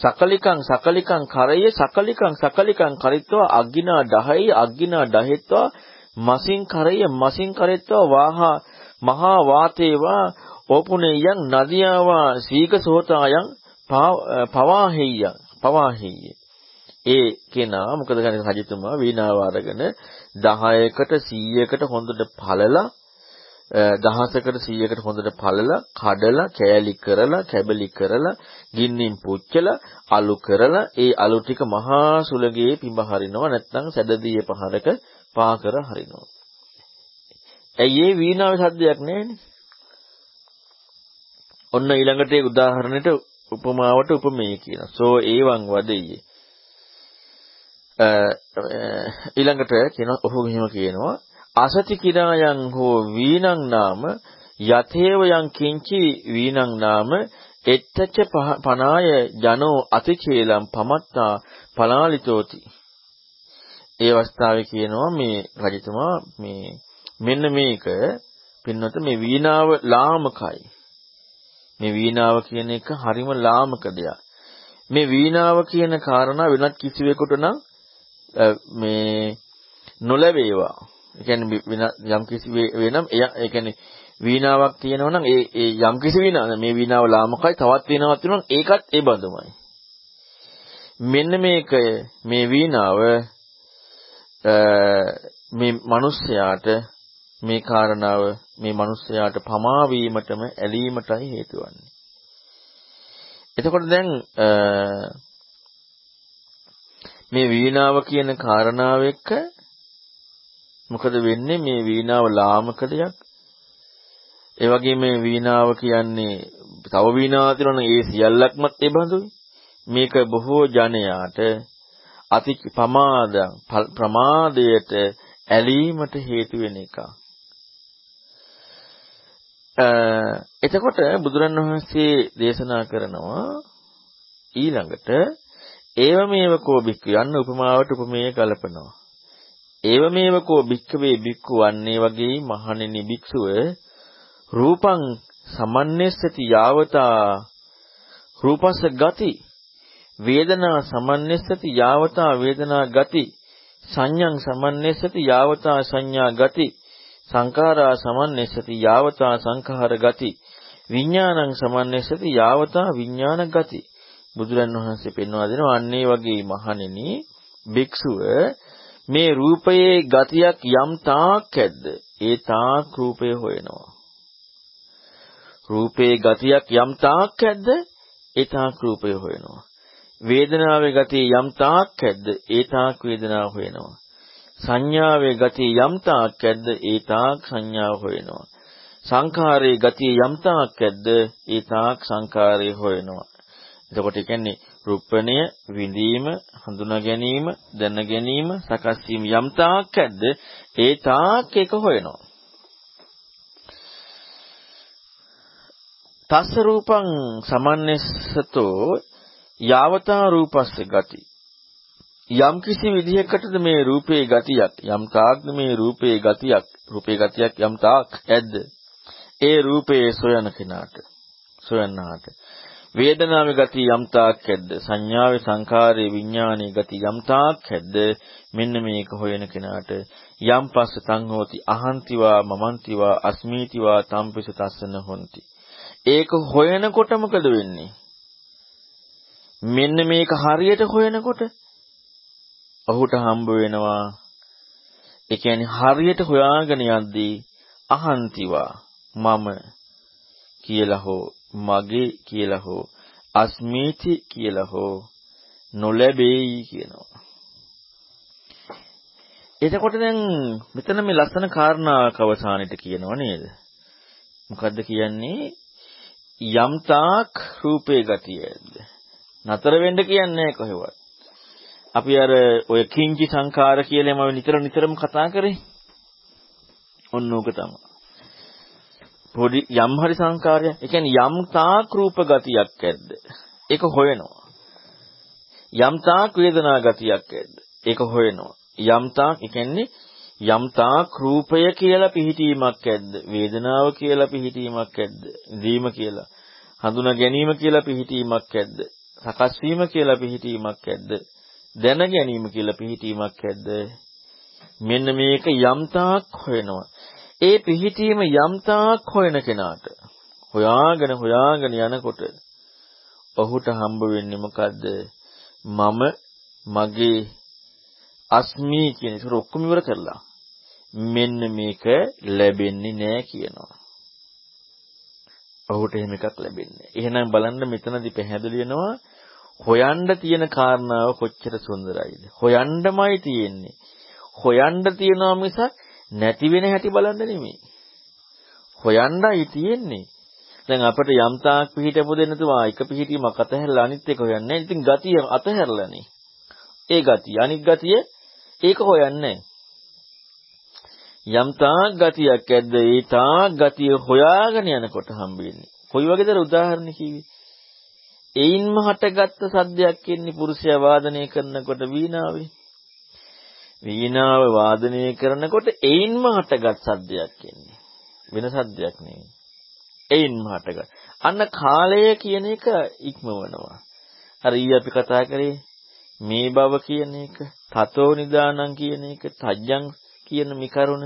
සකලිකං සකලිකං කරය සකලිකං සකලිකං කරිත්වා. අග්ගිනා දහයි අග්ගිනා දහෙත්වා. මසින් කරය මසින් කරෙත්වා. වාහා මහා වාතේවා ඕපුනේයන් නදියාවා සීක සෝතායන් පවාහෙය්‍යං පවාහෙය්‍ය ඒ කෙනා මොකද ගන්නේ රජතුමා වීණාව අරගෙන 10කට 100කට හොඳට පළලා දහසකට 100කට හොඳට පළලා කඩලා කෑලි කරලා කැබලි කරලා ගින්නින් පුච්චලා අලු කරලා ඒ අලු ටික මහා සුලගේ පිඹ හරිනවා නැත්නම් සැදදී පහරක පා කර හරිනවා. ඇයි ඒ වීණාවේ සද්දයක් නැහැනේ? ඔන්න ඊළඟට ඒ උදාහරණයට උපමාවට උපමේය කියනවා. සෝ ඒවං වදෙය්‍ය. ඊළඟට කියනවා ඔහු මෙහෙම කියනවා අසති කිරායන් හෝ වීණං නාම යතේව යං කිංචි වීණං නාම එත්තච්ච පනාය ජනෝ අතිචේලම් පමත්තා පලාලිතෝති ඒ අවස්ථාවේ කියනවා මේ රජතුමා මේ මෙන්න මේක පින්නත මේ වීණාව ලාමකයි මේ වීණාව කියන එක හරිම ලාමක දෙයක් මේ වීණාව කියන කාරණා වෙනත් කිසිවෙකුට නම් මේ නොලැබේවා ඒ කියන්නේ යම් කිසි වෙනම් ඒ කියන්නේ වීණාවක් තියෙනවා නම් ඒ ඒ යම් කිසි වීණාවක් මේ වීණාව ලාමකයි තවත් වීණාවක් තියෙනවා ඒකත් ඒ බඳුමයි. මෙන්න මේක මේ වීණාව මේ මිනිස්යාට මේ කාරණාව මේ මිනිස්යාට පමා වීමටම ඇලීමටයි හේතු වන්නේ. එතකොට දැන් මේ වීණාව කියන කාරණාව එක්ක මොකද වෙන්නේ මේ වීණාව ලාමක දෙයක්. ඒ වගේම මේ වීණාව කියන්නේ තව වීණාවක් තියෙනවා ඒ සියල්ලක්මත් ඒ බඳුයි. මේක බොහෝ ජනයාට අති ප්‍රමාද ප්‍රමාදයට ඇලීමට හේතු වෙන එකක්. එතකොට බුදුරන් වහන්සේ දේශනා කරනවා ඊළඟට ඒව මේව කෝ බික්ක යන්න උපමාවට උපමේය කලපනවා. ඒව මේව කෝ භික්ඛවේ භික්ඛු වන්නේ වගේ මහණෙනි භික්ෂුව රූපං සමන්නස්සති යාවතා රූපස්ස ගති වේදනා සමන්නස්සති යාවතා වේදනා ගති සංඥං සමන්නස්සති යාවතා සංඥා ගති සංඛාරා සමන්නස්සති යාවතා සංඛාර ගති. විඥානං සමන්නස්සති යාවතා විඥාන ගති. බුදුරන් වහන්සේ පෙන්වා දෙනවා අන්නේ වගේ මහණෙනි භික්ෂුව මේ රූපයේ ගතියක් යම් තාක් ඇද්ද? ඒ තාක් රූපය හොයනවා. රූපයේ ගතියක් යම් තාක් ඇද්ද? ඒ තාක් රූපය හොයනවා. වේදනාවේ ගතිය යම් තාක් ඇද්ද? ඒ තාක් වේදනාව හොයනවා. සංඥාවේ ගතිය යම් තාක් ඇද්ද ඒ තාක් සංඥාව හොයනවා. සංඛාරයේ ගතිය යම් තාක් ඇද්ද ඒ තාක් සංඛාරය හොයනවා. එතකොට කියන්නේ රුප්පණය විඳීම හඳුනා ගැනීම දැන ගැනීම සකස් වීම යම් තාක් ඇද්ද ඒ තාක් එක හොයනවා. තස්ස රූපං සමන්නස්සතෝ යාවතා රූපස්ස ගති. යම් කිසි විදිහකටද මේ රූපේ ගතියක් යම් තාක්ද මේ රූපේ ගතියක් රූපේ ගතියක් යම් තාක් ඇද්ද? ඒ රූපේ සොයන කෙනාට සොයන්නාට. වේදනාවේ ගති යම් තාක් ඇද්ද? සංඥාවේ සංකාරයේ විඥානයේ ගති යම් තාක් ඇද්ද? මෙන්න මේක හොයන කෙනාට යම් පස්ස තං හෝති අහන්තිවා මමන්තිවා අස්මීතිවා තම්පිස තස්සන හොಂತಿ ඒක හොයනකොට මොකද වෙන්නේ? මෙන්න මේක හරියට හොයනකොට ඔහුට හම්බ වෙනවා ඒ කියන්නේ හරියට හොයාගෙන යද්දී අහන්තිවා මම කියලා හෝ මගේ කියලා හෝ අස්මීති කියලා හෝ නොලැබෙයි කියනවා. එතකොට දැන් මෙතන මේ ලස්සන කාරණාවක් අවසානෙට කියනව නේද? මොකද්ද කියන්නේ? යම් තාක් රූපේ ගතියද නතර වෙන්න කියන්නේ කොහෙවත්. අපි අර ඔය කිංචි සංඛාර කියලා මම නිතර නිතරම කතා කරේ. ඔන්න ඕක තමයි. පොඩි යම් හරි සංකාරයක්. ඒ කියන්නේ යම් තාක් රූප ගතියක් ඇද්ද? ඒක හොයනවා. යම් තාක් වේදනා ගතියක් ඇද්ද? ඒක හොයනවා. යම් තාක් ඒ කියන්නේ යම් තාක් රූපය කියලා පිහිටීමක් ඇද්ද? වේදනාව කියලා පිහිටීමක් ඇද්ද? දීම කියලා. හඳුනා ගැනීම කියලා පිහිටීමක් ඇද්ද? සකස් වීම කියලා පිහිටීමක් ඇද්ද? දැන ගැනීම කියලා පිහිටීමක් ඇද්ද? මෙන්න මේක යම් තාක් හොයනවා. ඒ පිහිටීම යම්තාක් හොයන කෙනාට හොයාගෙන හොයාගෙන යනකොට ඔහුට හම්බ වෙන්නේ මොකද්ද මම මගේ අස්මි කියන එක ඔක්කොම ඉවර කරලා මෙන්න මේක ලැබෙන්නේ නෑ කියනවා. ඔහුට එහෙම එකක් ලැබෙන්නේ. එහෙනම් බලන්න මෙතනදී පැහැදිලි වෙනවා හොයන්න තියෙන කාරණාව කොච්චර සුන්දරයිද. හොයන්නමයි තියෙන්නේ. හොයන්න තියනවා මිසක් නැති වෙන හැටි බලන්න නෙමෙයි. හොයන්නයි තියෙන්නේ. දැන් අපිට යම් තාක් පිහිටපො දෙන්න තුමා එක පිහිටීමක් අතහැරලා අනිත් එක හොයන්නේ. ඉතින් ගතිය අතහැරලානේ. ඒ ගතිය අනිත් ගතිය ඒක හොයන්නේ යම් තාක් ගතියක් ඇද්ද ඒ තාක් ගතිය හොයාගෙන යනකොට හම්බෙන්නේ. කොයි වගේද උදාහරණ කිව්වේ? එයින්ම හටගත්ත සද්දයක් ඉන්නේ පුරුෂයා වාදනය කරනකොට වීණාවේ. වීණාව වාදනය කරනකොට එයින්ම හටගත් සද්දයක් එන්නේ. වෙන සද්දයක් නෙවෙයි. එයින්ම හටගත්. අන්න කාලය කියන එක ඉක්මවනවා. අර ඊයේ අපි කතා කරේ මේ බව කියන එක, තතෝ නිදානං කියන එක, තජ්ජං කියන මේ කරුණ.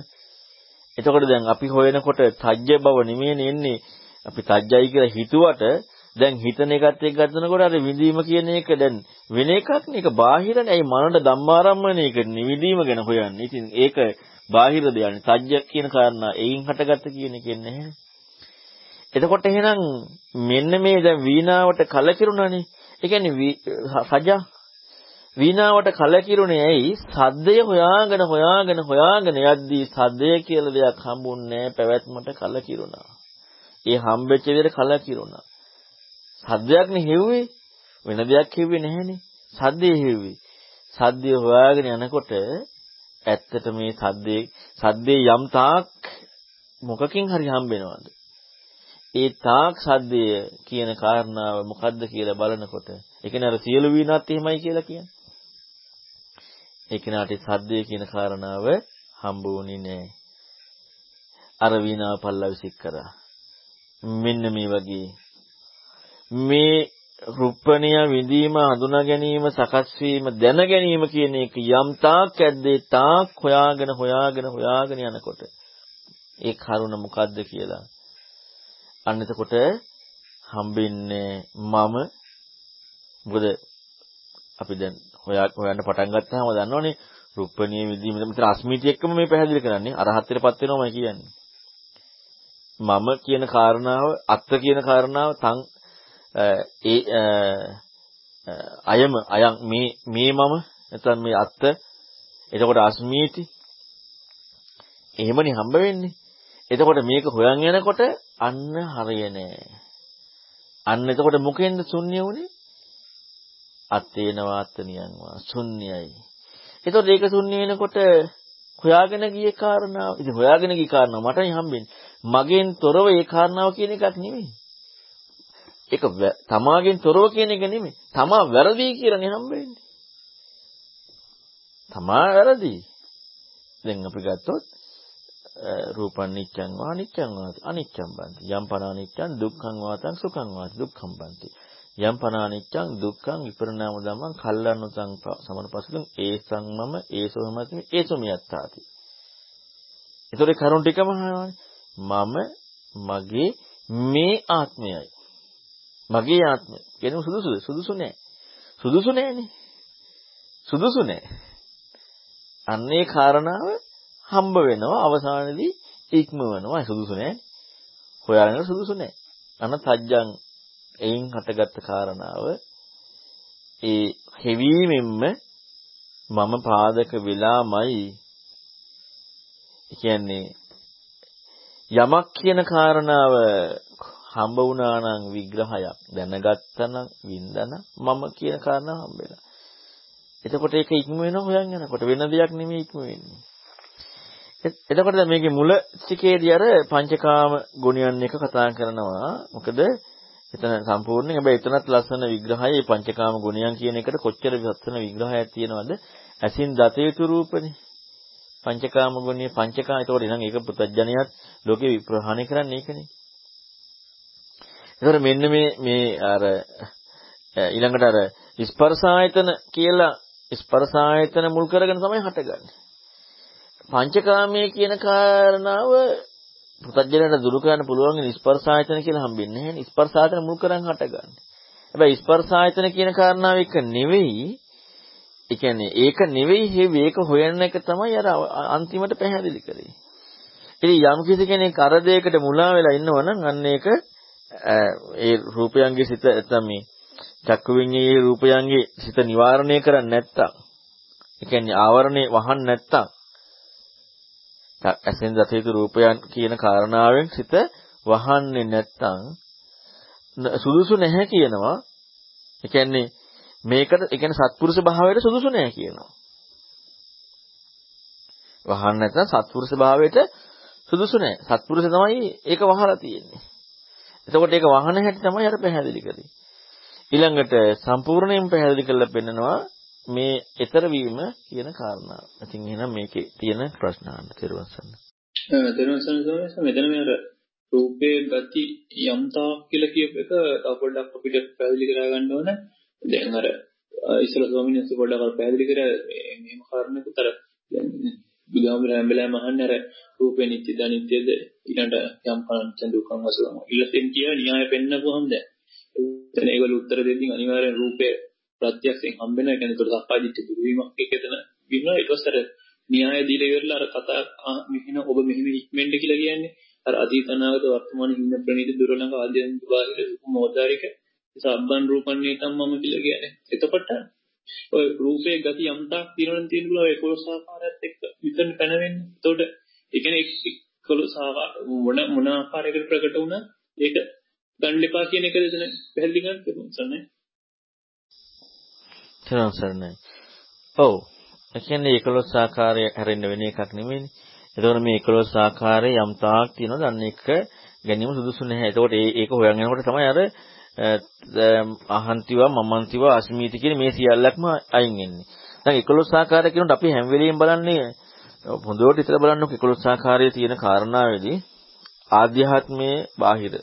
එතකොට දැන් අපි හොයනකොට තජ්ජ බව නෙමෙයි එන්නේ. අපි තජ්ජයි කියලා හිතුවට දැන් හිතන එකත් එක්ක ගන්නකොට අර විඳීම කියන එක දැන් වෙන එකක් නේ. ඒක බාහිරනේ. ඒ මනට ධම්මාරම්මණයක නිවිදීම ගැන හොයන්නේ. ඉතින් ඒක බාහිර දෙයක්. සත්‍ය කියන කාරණා එයින් හටගත්ත කියන එක නැහැ. එතකොට එහෙනම් මෙන්න මේ දැන් වීණාවට කලකිරුණානේ. ඒ කියන්නේ සජා වීණාවට කලකිරුණේ ඇයි? සද්දය හොයාගෙන හොයාගෙන හොයාගෙන යද්දී සද්දය කියලා දෙයක් හම්බුන්නේ පැවැත්මට කලකිරුණා. ඒ හම්බෙච්ච විදිහට කලකිරුණා. සද්දයක් නේ හෙව්වේ. වෙන දෙයක් හෙව්වේ නැහනේ. සද්දේ හෙව්වේ. සද්දය හොයාගෙන යනකොට ඇත්තට මේ සද්දේ සද්දේ යම් තාක් මොකකින් හරි හම්බෙනවද? ඒ තාක් සද්දය කියන කාරණාව මොකද්ද කියලා බලනකොට ඒ කියන්නේ අර සියලු වීණාත් එහෙමයි කියලා කියන්නේ. ඒ කෙනාට සද්දය කියන කාරණාව හම්බ වුණේ නැහැ. අර වීණාව පල්ලා විසික් කරා. මෙන්න මේ වගේ මේ රුප්පණිය විඳීම හඳුනා ගැනීම සකස් වීම දැන ගැනීම කියන එක යම් තාක් ඇද්දේ තාක් හොයාගෙන හොයාගෙන හොයාගෙන යනකොට ඒ කරුණ මොකද්ද කියලා. අන්න එතකොට හම්බෙන්නේ මම. මොකද අපි දැන් හොයා හොයන්න පටන් ගත්තාම දන්නවනේ රුප්පණිය විඳීම. මෙතන අස්මිතිය එක්කම මේ පැහැදිලි කරන්නේ අරහත්ත්වයටපත් වෙනවමයි කියන්නේ. මම කියන කාරණාව අත්ත කියන කාරණාව තන් ඒ අයම අයන් මේ මේ මම නැත්නම් මේ අත්ත එතකොට අස්මීති එහෙමනේ හම්බ වෙන්නේ එතකොට මේක හොයන් යනකොට අන්න හරිය නෑ අන්න එතකොට මොකෙන්ද ශුන්‍ය වුනේ අත්තේන වාත්තනියන් වා ශුන්‍යයි. ඒතකොට ඒක ශුන්‍ය වෙනකොට හොයාගෙන ගියේ කාරණාව. ඉතින් හොයාගෙන ගිය කාරණාව මටයි හම්බෙන්නේ. මගෙන් තොරව ඒ කාරණාව කියන එකක් නෙමෙයි. ඒක තමාගෙන් තොරව කියන එක නෙමෙයි. තමා වැරදි කියලානේ හම්බෙන්නේ. තමා වැරදි. දැන් අපි ගත්තොත් රූපං නිච්ඡං වා අනිච්ඡං වාති අනිච්ඡං බන්ති යම් පන අනිච්ඡං දුක්ඛං වාතං සුඛං වාති දුක්ඛං බන්ති යම් පන අනිච්ඡං දුක්ඛං විපරණාම ධම්මං කල්ලන්නතං සමනපසුලං ඒසං මම ඒසෝමත්මි ඒසොමියත්තාති ඒතොර කරුණ ටිකම මම මගේ මේ ආත්මයයි මගේ ආත්මය. කියනම සුදුසුද? සුදුසු නෑ. සුදුසු නෑනේ. සුදුසු නෑ. අන්නේ කාරණාව හම්බ වෙනවා අවසානයේදී ඉක්මවනවා සුදුසු නෑ හොයාගෙන සුදුසු නෑ. අන තජ්ජං එයින් හටගත්ත කාරණාව ඒ හෙවීමෙන්ම මම පාදක වෙලාමයි. කියන්නේ යමක් කියන කාරණාව හම්බ වුණා නම් විග්‍රහයක් දැනගත්තා නම් වින්දන මම කියන කාරණාව හම්බ වෙලා. එතකොට ඒක ඉක්ම වෙනවා හොයන් යනකොට වෙන දෙයක් නෙමෙයි ඉක්ම වෙන්නේ. එතකොට දැන් මේකේ මුල ටිකේදී අර පංචකාම ගුණයන් එක කතා කරනවා. මොකද එතන සම්පූර්ණයෙන් හැබැයි එතනත් ලස්සන විග්‍රහය මේ පංචකාම ගුණයන් කියන එකට කොච්චර ලස්සන විග්‍රහයක් තියෙනවද? ඇසින් දත යුතු රූපනේ. පංචකාම ගුණය පංචකාම ඒතකොට එහෙනම් ඒක පුතඥයත් ලෝකේ විප්‍රහාණය කරන්නේ ඒකනේ. ඒතකොට මෙන්න මේ මේ අර ඊළඟට අර ස්පර්ශායතන කියලා ස්පර්ශායතන මුල් කරගෙන තමයි හටගන්නේ. පංචකාමයේ කියන කාරණාව පුතඥයට දුරු කරන්න පුළුවන් ස්පර්ශායතන කියලා හම්බෙන්නේ නැහැ. ස්පර්ශායතන මුල් කරන් හටගන්නේ. හැබැයි ස්පර්ශායතන කියන කාරණාව එක නෙවෙයි. ඒ කියන්නේ ඒක නෙවෙයි හේවි ඒක හොයන එක තමයි අර අන්තිමට පැහැදිලි කරේ. ඉතින් යම් කිසි කෙනෙක් අර දෙයකට මුලා වෙලා ඉන්නවනම් අන්න ඒක ඒ රූපයන්ගේ සිත නැත්නම් මේ චක්කු විඤ්ඤාණයේ රූපයන්ගේ සිත නිවාරණය කරන්නේ නැත්තම් ඒ කියන්නේ ආවරණේ වහන්න නැත්තම් ඇසෙන් දත යුතු රූපයන් කියන කාරණාවෙන් සිත වහන්නේ නැත්තම් සුදුසු නැහැ කියනවා. ඒ කියන්නේ මේකට ඒ කියන්නේ සත්පුරුෂ භාවයට සුදුසු නැහැ කියනවා. වහන්න නැත්නම් සත්පුරුෂ භාවයට සුදුසු නැහැ. සත්පුරුෂ තමයි ඒක වහලා තියෙන්නේ. එතකොට ඒක වහන හැටි තමයි අර පැහැදිලි කරේ. ඊළඟට සම්පූර්ණයෙන් පැහැදිලි කරලා පෙන්නනවා මේ ඊතර වීම කියන කාරණාව. ඉතින් එහෙනම් මේකේ තියෙන ප්‍රශ්න අහන්න තිරුවසන්න. තිරුවසන්න සමහරවිට මෙතන මේ අර රූපයේ ගති යම්තා කියලා කියප එක තව පොඩ්ඩක් අපිට පැහැදිලි කරා ගන්න ඕන. දැන් අර ඉස්සර ස්වාමීන් වහන්සේ පොඩ්ඩක් අර පැහැදිලි කරා මේම කාරණේකට අර දැන් බුදුහාමුදුර හැම වෙලාවෙම අහන්නේ අර රූපේ නිත්‍යද අනිත්‍යද ඊළඟට යම් පංච දුක්ඛං වසවම ඊළඟෙන් කිය න්‍යාය පෙන්නපුවම දැන් එතන ඒගොල්ලෝ උත්තර දෙද්දී අනිවාර්යෙන් රූපේ ප්‍රත්‍යක්ෂයෙන් හම්බ වෙනවා. ඒ කියන්නේ ඒතර සප්පාදිච්ච දුර්විමක් එක එතන විනවා. ඊට පස්සේ අර න්‍යාය දීලා ඉවරලා අර කතා මෙහින ඔබ මෙහිම ඉක්මෙන්ද කියලා කියන්නේ. අර අතීත අනාගත වර්තමාන හින්න ප්‍රණීත දුරලංග ආදී බාහිර මොහොතාරික සබ්බන් රූපන්නේ තම්මම කියලා කියන්නේ. එතකොට ඔය රූපේ ගති යම්තාක් తీරන තියෙන බුල ඔය 11 ආකාරයත් එක්ක විතරනේ පැනවෙන්නේ. එතකොට ඒ කියන්නේ 11 ආකාර මොන මොන ආකාරයකට ප්‍රකට වුණා ඒක ගන්න එපා කියන එකද එතන පැහැදිලි කරන්න තියෙන්නේ. තේරුම් සරණයි. ඔව්. ඒ කියන්නේ 11 ආකාරය හැරෙන්න වෙන එකක් නෙමෙයිනේ. එතකොට මේ 11 ආකාරයේ යම් තාක් තියෙනවද අන්න එක ගැනීම සුදුසු නැහැ. එතකොට ඒක හොයන් යනකොට තමයි අර Eh, අහන්තිවා මමන්තිවා අස්මීති කියන මේ සියල්ලක්ම අයින් වෙන්නේ. දැන් 11 ආකාරය කියනකොට අපි හැම වෙලෙම බලන්නේ හොඳට ඉතල බලන්නකො 11 ආකාරයේ තියෙන කාරණාවේදී ආධ්‍යාත්මයේ බාහිර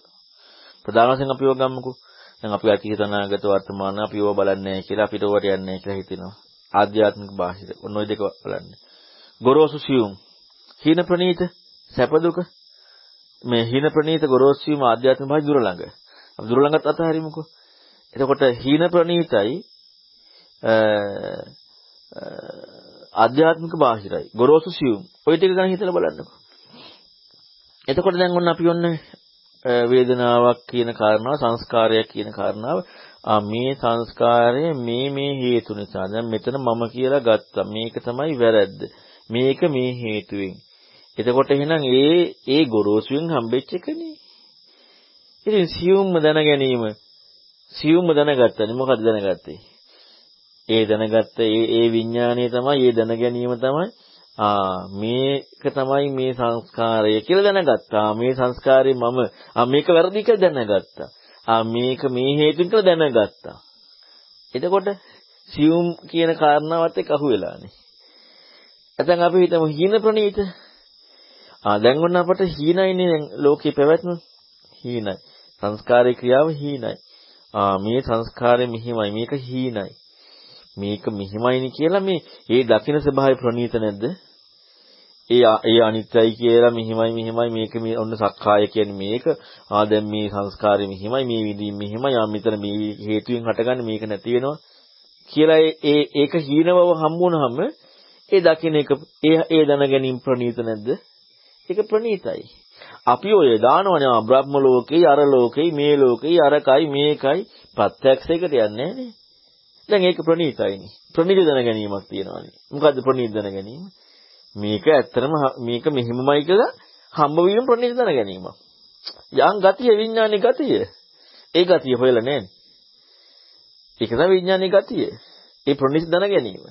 ප්‍රධාන වශයෙන් අපි ඔය ගමුකෝ දැන් අපි අතීත අනාගත වර්තමාන අපි ඕවා බලන්නේ නැහැ කියලා අපිට ඕවට යන්නේ නැහැ කියලා හිතෙනවා. ආධ්‍යාත්මික බාහිර. ඔන්න ඔය දෙක බලන්නේ. ගොරෝසු සියුම්. හීන ප්‍රනීත සැප දුක මේ හීන ප්‍රනීත ගොරෝසු සියුම් ආධ්‍යාත්මික බාහිර දුර ළඟ. අපි දුර ළඟත් අතහැරීමුකෝ. එතකොට හීන ප්‍රනීතයි ආධ්‍යාත්මික බාහිරයි. ගොරෝසු සියුම්. ඔය ටික ගැන හිතලා බලන්නකෝ. එතකොට දැන් ඔන්න අපි ඔන්න වේදනාවක් කියන කාරණාව සංස්කාරයක් කියන කාරණාව මේ සංස්කාරය මේ මේ හේතු නිසා දැන් මෙතන මම කියලා ගත්තා මේක තමයි වැරද්ද මේක මේ හේතුවෙන් එතකොට එහෙනම් ඒ ඒ ගොරෝසුවෙන් හම්බෙච්ච එකනේ ඉතින් සියුම්ම දැන ගැනීම සියුම්ම දැනගත්තනේ මොකද දැනගත්තේ ඒ දැනගත්ත ඒ ඒ විඥානය තමයි ඒ දැන ගැනීම තමයි ආ මේක තමයි මේ සංස්කාරය කියලා දැනගත්තා. මේ සංස්කාරය මම ආ මේක වැරදි කියලා දැනගත්තා. ආ මේක මේ හේතුන් කියලා දැනගත්තා. එතකොට සියුම් කියන කාරණාවත් එක්ක අහුවෙලානේ. නැත්නම් අපි හිතමු හීන ප්‍රණීත. ආ දැන් ඔන්න අපට හීනයිනේ ලෝකේ පැවැත්ම. හීනයි. සංස්කාරේ ක්‍රියාව හීනයි. ආ මේ සංස්කාරය මෙහිමයි මේක හීනයි. මේක මෙහිමයිනි කියලා මේ ඒ දකින්න ස්වභාවය ප්‍රණීත නැද්ද? ඒ ඒ අනිත්‍යයි කියලා මෙහිමයි මෙහිමයි මේක මේ ඔන්න සක්කාය කියන්නේ මේක ආ දැන් මේ සංස්කාරය මෙහිමයි මේ විදිහින් මෙහිමයි ආ මෙතන මේ හේතුවෙන් හටගන්නේ මේක නැති වෙනවා කියලා ඒ ඒක හීන බව හම්බුනහම ඒ දකින්න එක ඒ ඒ දැන ගැනීම ප්‍රණීත නැද්ද? ඒක ප්‍රණීතයි. අපි ඔය දානවනේ බ්‍රහ්ම ලෝකේ අර ලෝකේ මේ ලෝකේ අරකයි මේකයි ප්‍රත්‍යක්ෂයකට යන්නේ නෑනේ. දැන් ඒක ප්‍රණීතයිනේ. ප්‍රණීත දැන ගැනීමක් තියෙනවානේ. මොකද්ද ප්‍රණීත දැන ගැනීම? මේක ඇත්තටම මේක මෙහිමමයි කියලා හම්බ වීම ප්‍රණීත දැන ගැනීමක්. යම් ගතිය විඥානේ ගතිය. ඒ ගතිය හොයලා නෑනේ. ඒක තමයි විඥානේ ගතිය. ඒ ප්‍රණීත දැන ගැනීම.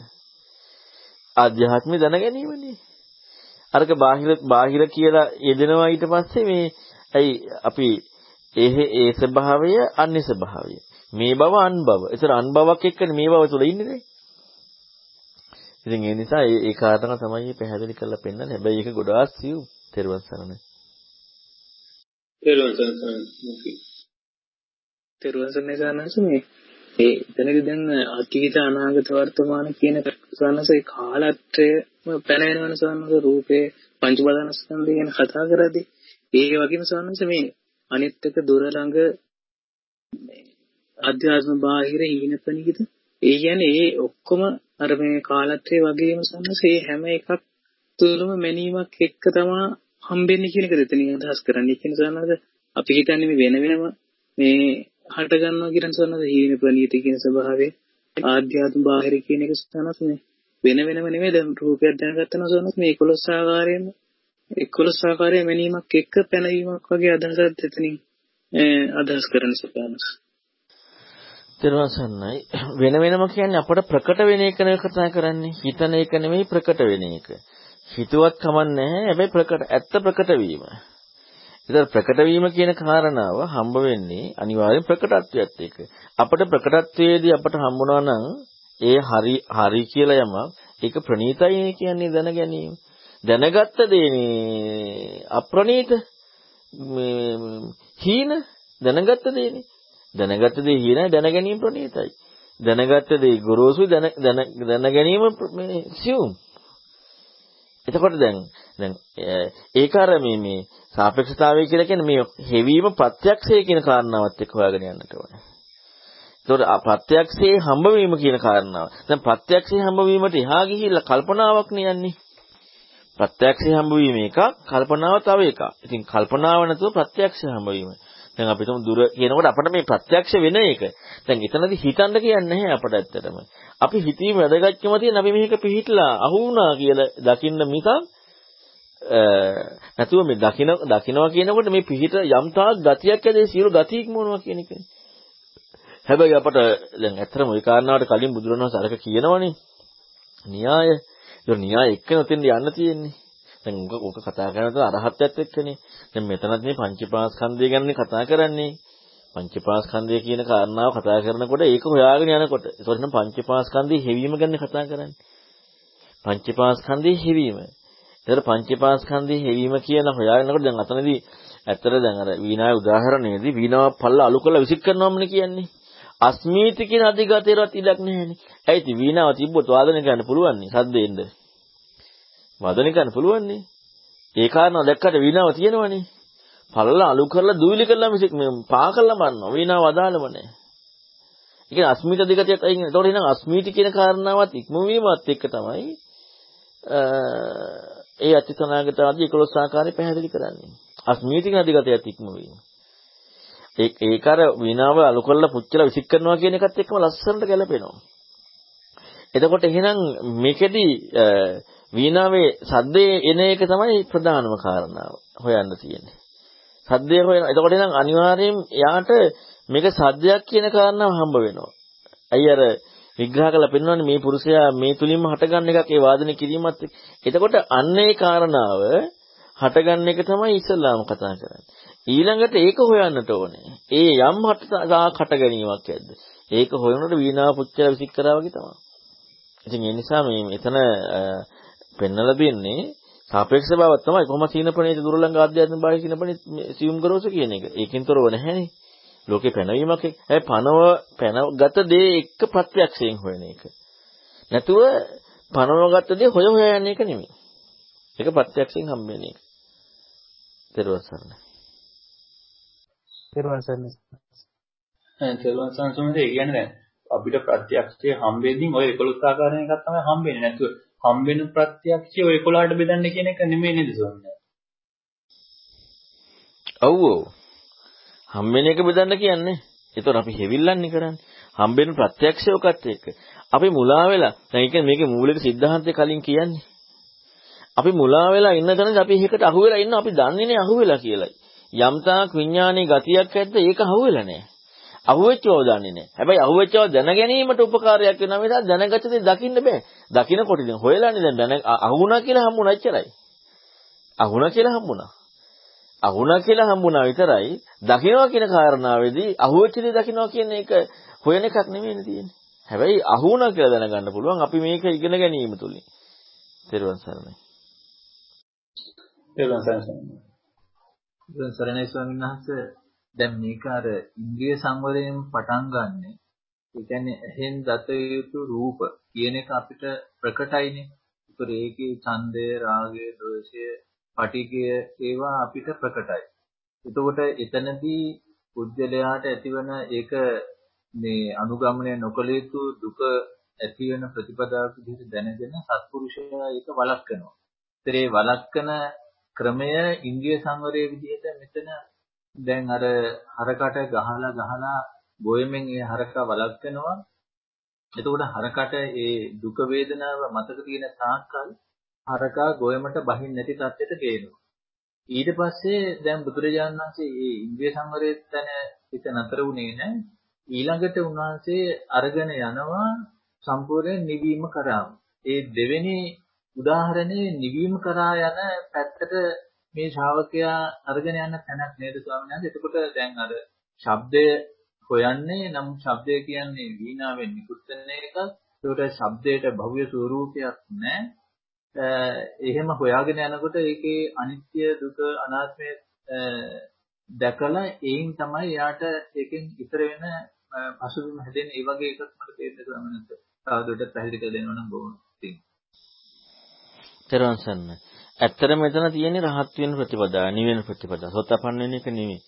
ආධ්‍යාත්මික දැන ගැනීමනේ. අරක බාහිර බාහිර කියලා යෙදෙනවා ඊට පස්සේ මේ ඇයි අපි ඒ ඒ ස්වභාවය අන්‍ය ස්වභාවය. මේ බව අන් බව. ඒතර අන් බවක් එක්කනේ මේ බව තුල ඉන්නේ නේ. ඉතින් ඒ නිසා ඒ ඒ කාරණා තමයි පැහැදිලි කරලා පෙන්නන්නේ. හැබැයි ඒක ගොඩාක් සියු තෙරුවන් සරණයි. තෙරුවන් සරණයි. තෙරුවන් සරණයි සානස මේ ඒ එතනදී දැන් අතීත අනාගත වර්තමාන කියන සානසේ කාලත්‍රයම පැන වෙනවන සානස රූපේ පංච බදානස්කන්ධය ගැන කතා කරද්දී. ඒ වගේම සානස මේ අනිත් එක දුර ළඟ අධ්‍යාත්ම බාහිර හීන ප්‍රනිහිත ඒ කියන්නේ ඒ ඔක්කොම අර මේ කාලත්‍රයේ වගේම සම්මස ඒ හැම එකක් තුළම මැනීමක් එක්ක තමයි හම්බෙන්නේ කියන එකද එතනින් අදහස් කරන්නේ? කියන සන්නද අපි හිතන්නේ මේ වෙන වෙනම මේ හට ගන්නවා කියන සන්නද හීන ප්‍රනිහිත කියන ස්වභාවය. ආධ්‍යාත්ම බාහිර කියන එක සන්නස් මේ වෙන වෙනම නෙමෙයි. දැන් රූපයක් දැනගත්තම සන්නස් මේ 11 ආකාරයෙන්ම. 11 ආකාරයේ මැනීමක් එක්ක පැනවීමක් වගේ අදහසක් එතනින් අදහස් කරන සපනස් තෙරවසන්නයි. වෙන වෙනම කියන්නේ අපට ප්‍රකට වෙන එක නෙවෙයි කතා කරන්නේ. හිතන එක නෙවෙයි ප්‍රකට වෙන එක. හිතුවත් කමන්නේ හැබැයි ප්‍රකට ඇත්ත ප්‍රකට වීම. ඉතින් ප්‍රකට වීම කියන කාරණාව හම්බ වෙන්නේ අනිවාර්යෙන් ප්‍රකටත්වයට එක්ක අපට ප්‍රකටත්වයේදී අපට හම්බුණා නම් ඒ හරි හරි කියලා යමක් ඒක ප්‍රණීතයි කියන්නේ දැන ගැනීම දැනගත්ත දේනේ අප්‍රණීත මේ හීන දැනගත්ත දේනේ දැනගත්ත දේ හීනයි දැන ගැනීම ප්‍රණීතයි. දැනගත්ත දේ ගොරෝසුයි දැන දැන ගැනීම මේ සියුම්. එතකොට දැන් දැන් ඒක අර මේ මේ සාපේක්ෂතාවය කියලා කියන්නේ මේ හෙවීම ප්‍රත්‍යක්ෂය කියන කාරණාවත් එක්ක හොයාගෙන යන්නට ඕනේ. ඒතකොට ප්‍රත්‍යක්ෂයේ හම්බවීම කියන කාරණාව. දැන් ප්‍රත්‍යක්ෂයේ හම්බවීමට එහා ගිහිල්ලා කල්පනාවක් නියන්නේ. ප්‍රත්‍යක්ෂයේ හම්බවීම එකක්, කල්පනාව තව එකක්. ඉතින් කල්පනාව නැතුව ප්‍රත්‍යක්ෂය හම්බවීම. දැන් අපිට දුර කියනකොට අපිට මේ ප්‍රත්‍යක්ෂ වෙන එක. දැන් එතනදී හිතන්න කියන්නේ නැහැ අපට ඇත්තටම. අපි හිතීම වැදගත්කම තියෙන අපි මේක පිළිහිట్లా අහු වුණා කියලා දකින්න මිසක් නැතුව මේ දකින දකිනවා කියනකොට මේ පිළිහිට යම් තාක් ගතියක් ඇදේ සියලු ගතියක් මොනවා කියන එකනේ. හැබැයි අපට දැන් ඇත්තටම ওই කාරණාවට කලින් බුදුරණවහන්සේ අරක කියනවනේ න්‍යාය. ඒ න්‍යාය එක්කන උතින් යන්න තියෙන්නේ. දැන් ඕක කතා කරනකොට අරහත්ත්වයට එක්කනේ. දැන් මෙතනත් මේ පංචපාස්කන්ධය ගැනනේ කතා කරන්නේ. පංචපාස්කන්ධය කියන කාරණාව කතා කරනකොට ඒක හොයාගෙන යනකොට ඒකට නම් පංචපාස්කන්ධයේ හැවීම ගැන කතා කරන්නේ. පංචපාස්කන්ධයේ හැවීම. ඒතර පංචපාස්කන්ධයේ හැවීම කියන හොයාගෙනකොට දැන් අතනදී ඇත්තට දැන් අර වීණාවේ උදාහරණයේදී වීණාව පල්ල අලු කරලා විසික් කරනවමනේ කියන්නේ. අස්මීති කියන අධිගතේවත් ඉඩක් නැහැනේ. ඇයි ඉතින් වීණාව තිබ්බොත් වාදනය කරන්න පුළුවන් නේ සද්දෙන්න. වදන කරන්න පුළුවන් නේ. ඒ කාරණා දැක්කට වීණාව තියෙනවනේ. පළලා අලු කරලා දුවිලි කරලා මිසක් මේ පා කරලා මරනවා. වීණාව අදාළම නැහැ. ඒ කියන්නේ අස්මිත දෙකතියත් අයින් වෙනවා. ඒතකොට එහෙනම් අස්මිති කියන කාරණාවත් ඉක්මවීමත් එක්ක තමයි ඒ අචිතනාගත ආදී 11 ආකාරය පැහැදිලි කරන්නේ. අස්මිති කියන අධිගතයත් ඉක්මවීම. ඒ ඒක අර වීණාව අලු කරලා පුච්චලා විසික් කරනවා කියන එකත් එක්කම ලස්සනට ගැලපෙනවා. එතකොට එහෙනම් මේකෙදි වීණාවේ සද්දේ එන එක තමයි ප්‍රධානම කාරණාව හොයන්න තියෙන්නේ. සද්දේ හොයන. එතකොට නම් අනිවාර්යයෙන් යාට මේක සද්දයක් කියන කාරණාව හම්බ වෙනවා. අයි අර විග්‍රහ කරලා පෙන්වන්නේ මේ පුරුෂයා මේ තුලින්ම හටගන්න එකක් ඒ වාදනය කිරීමත් එක්ක. එතකොට අන්න ඒ කාරණාව හටගන්න එක තමයි ඉස්ලාම කතා කරන්නේ. ඊළඟට ඒක හොයන්නට ඕනේ. ඒ යම් හට ගැනීමක් ඇද්ද? ඒක හොයනකොට වීණාව පුච්චලා විසික් කරා වගේ තමයි. ඉතින් ඒ නිසා මේ මෙතන පෙන්නලා දෙන්නේ සාපේක්ෂ බවක් තමයි කොහොම සීනපණේ දුර්ලංඝ ආධ්‍යාත්මික බාහිර සීනපණේ සියුම් ගරෝස කියන එක. ඒකෙන් තොරව නැහැනේ. ලෝකේ පැනවීමක් ඒ පනව පැනගත දේ එක්ක ප්‍රත්‍යක්ෂයෙන් හොයන එක. නැතුව පනවගත දේ හොය හොය යන එක නෙමෙයි. ඒක ප්‍රත්‍යක්ෂයෙන් හම්බෙන එක. දරුවන් සරණයි. දරුවන් සරණයි. දරුවන් සරණයි ඒ කියන්නේ දැන් අපිට ප්‍රත්‍යක්ෂය හම්බෙමින් ඔය 11 ආකාරයෙන් එකක් තමයි හම්බෙන්නේ. නැතුව හම්බෙන ප්‍රත්‍යක්ෂය ඔය 11ට බෙදන්න කියන එක නෙමෙයි නේද සොන්නේ ඔව් හම්බෙන එක බෙදන්න කියන්නේ. ඒතොර අපි හෙවිල්ලන්නේ කරන්නේ. හම්බෙන ප්‍රත්‍යක්ෂය ඔකත් එක්ක. අපි මුලා වෙලා දැන් කියන්නේ මේකේ මූලික સિદ્ધාන්තය කලින් කියන්නේ. අපි මුලා වෙලා ඉන්න තැනදී අපි එකකට අහුවෙලා ඉන්න. අපි දන්නේ නැහැ අහුවෙලා කියලා යම්තාක් විඥානයේ ගතියක් ඇද්ද ඒක අහුවෙලා නැහැ අහුවෙච්ච බව දන්නේ නැහැ. හැබැයි අහුවෙච්ච බව දැන ගැනීමට උපකාරයක් වෙනවා මිසක් දැනගත දේ දකින්න බෑ. දකින්නකොට ඉතින් හොයලානේ දැන් දැන අහුණා කියලා හම්බුණා එච්චරයි. අහුණා කියලා හම්බුණා. අහුණා කියලා හම්බුණා විතරයි දකින්නවා කියන කාරණාවේදී අහුවෙච්ච දේ දකින්නවා කියන එක හොයන එකක් නෙමෙයිනේ තියෙන්නේ. හැබැයි අහුණා කියලා දැනගන්න පුළුවන් අපි මේක ඉගෙන ගැනීම තුලින්. තෙරුවන් සරණයි. තෙරුවන් සරණයි. තෙරුවන් සරණයි ස්වාමීන් වහන්සේ දැන් මේක අර ඉන්ද්‍රිය සංවරයෙන් පටන් ගන්නෙ. ඒ කියන්නේ එහෙන් දත යුතු රූප කියන එක අපිට ප්‍රකටයිනේ. ඒතර ඒකේ ඡන්දය, රාගය, දෝෂය, පටිඝය ඒවා අපිට ප්‍රකටයි. එතකොට එතනදී පුද්ගලයාට ඇතිවන ඒක මේ අනුගමනය නොකළ යුතු දුක ඇති වෙන ප්‍රතිපදාවක් විදිහට දැනගෙන සත්පුරුෂයා ඒක වළක්වනවා. ඒතර ඒ වළක්වන ක්‍රමය ඉන්ද්‍රිය සංවරයේ විදිහට මෙතන දැන් අර හරකට ගහලා ගහලා ගොයමෙන් ඒ හරකා වළක්වනවා. එතකොට හරකට ඒ දුක වේදනාව මතක තියෙන තාක්කල් හරකා ගොයමට බහින් නැති තත්ත්වයට ගේනවා. ඊට පස්සේ දැන් බුදුරජාණන් වහන්සේ මේ ඉන්ද්‍රිය සංවරයේ තැන හිත නතර වුණේ නැහැ. ඊළඟට උන්වහන්සේ අරගෙන යනවා සම්පූර්ණ නිවීම කරාම. ඒ දෙවෙනි උදාහරණේ නිවීම කරා යන පැත්තට මේ ශ්‍රාවකයා අරගෙන යන තැනක් නේද ස්වාමීන් වහන්සේ? එතකොට දැන් අර ශබ්දය හොයන්නේ නම් ශබ්දය කියන්නේ වීණාවෙන් නිකුත් වෙන එකක්. ඒකට ශබ්දයට භව්‍ය ස්වරූපයක් නැහැ. එහෙම හොයාගෙන යනකොට ඒකේ අනිත්‍ය දුක අනාත්මය දැකලා ඒයින් තමයි යාට ඒකෙන් ඉතර වෙන පසුබිම හැදෙන්නේ. ඒ වගේ එකක් මට තේරෙන්න ස්වාමීන් වහන්සේ. තවදුරටත් පැහැදිලි කරලා දෙනවා නම් බොහොම පිං. තෙරුවන් සරණයි. ඇත්තටම මෙතන තියෙන්නේ රහත් වෙන ප්‍රතිපදාව, නිවෙන ප්‍රතිපදාව. සෝතපන්න වෙන එක නෙවෙයි.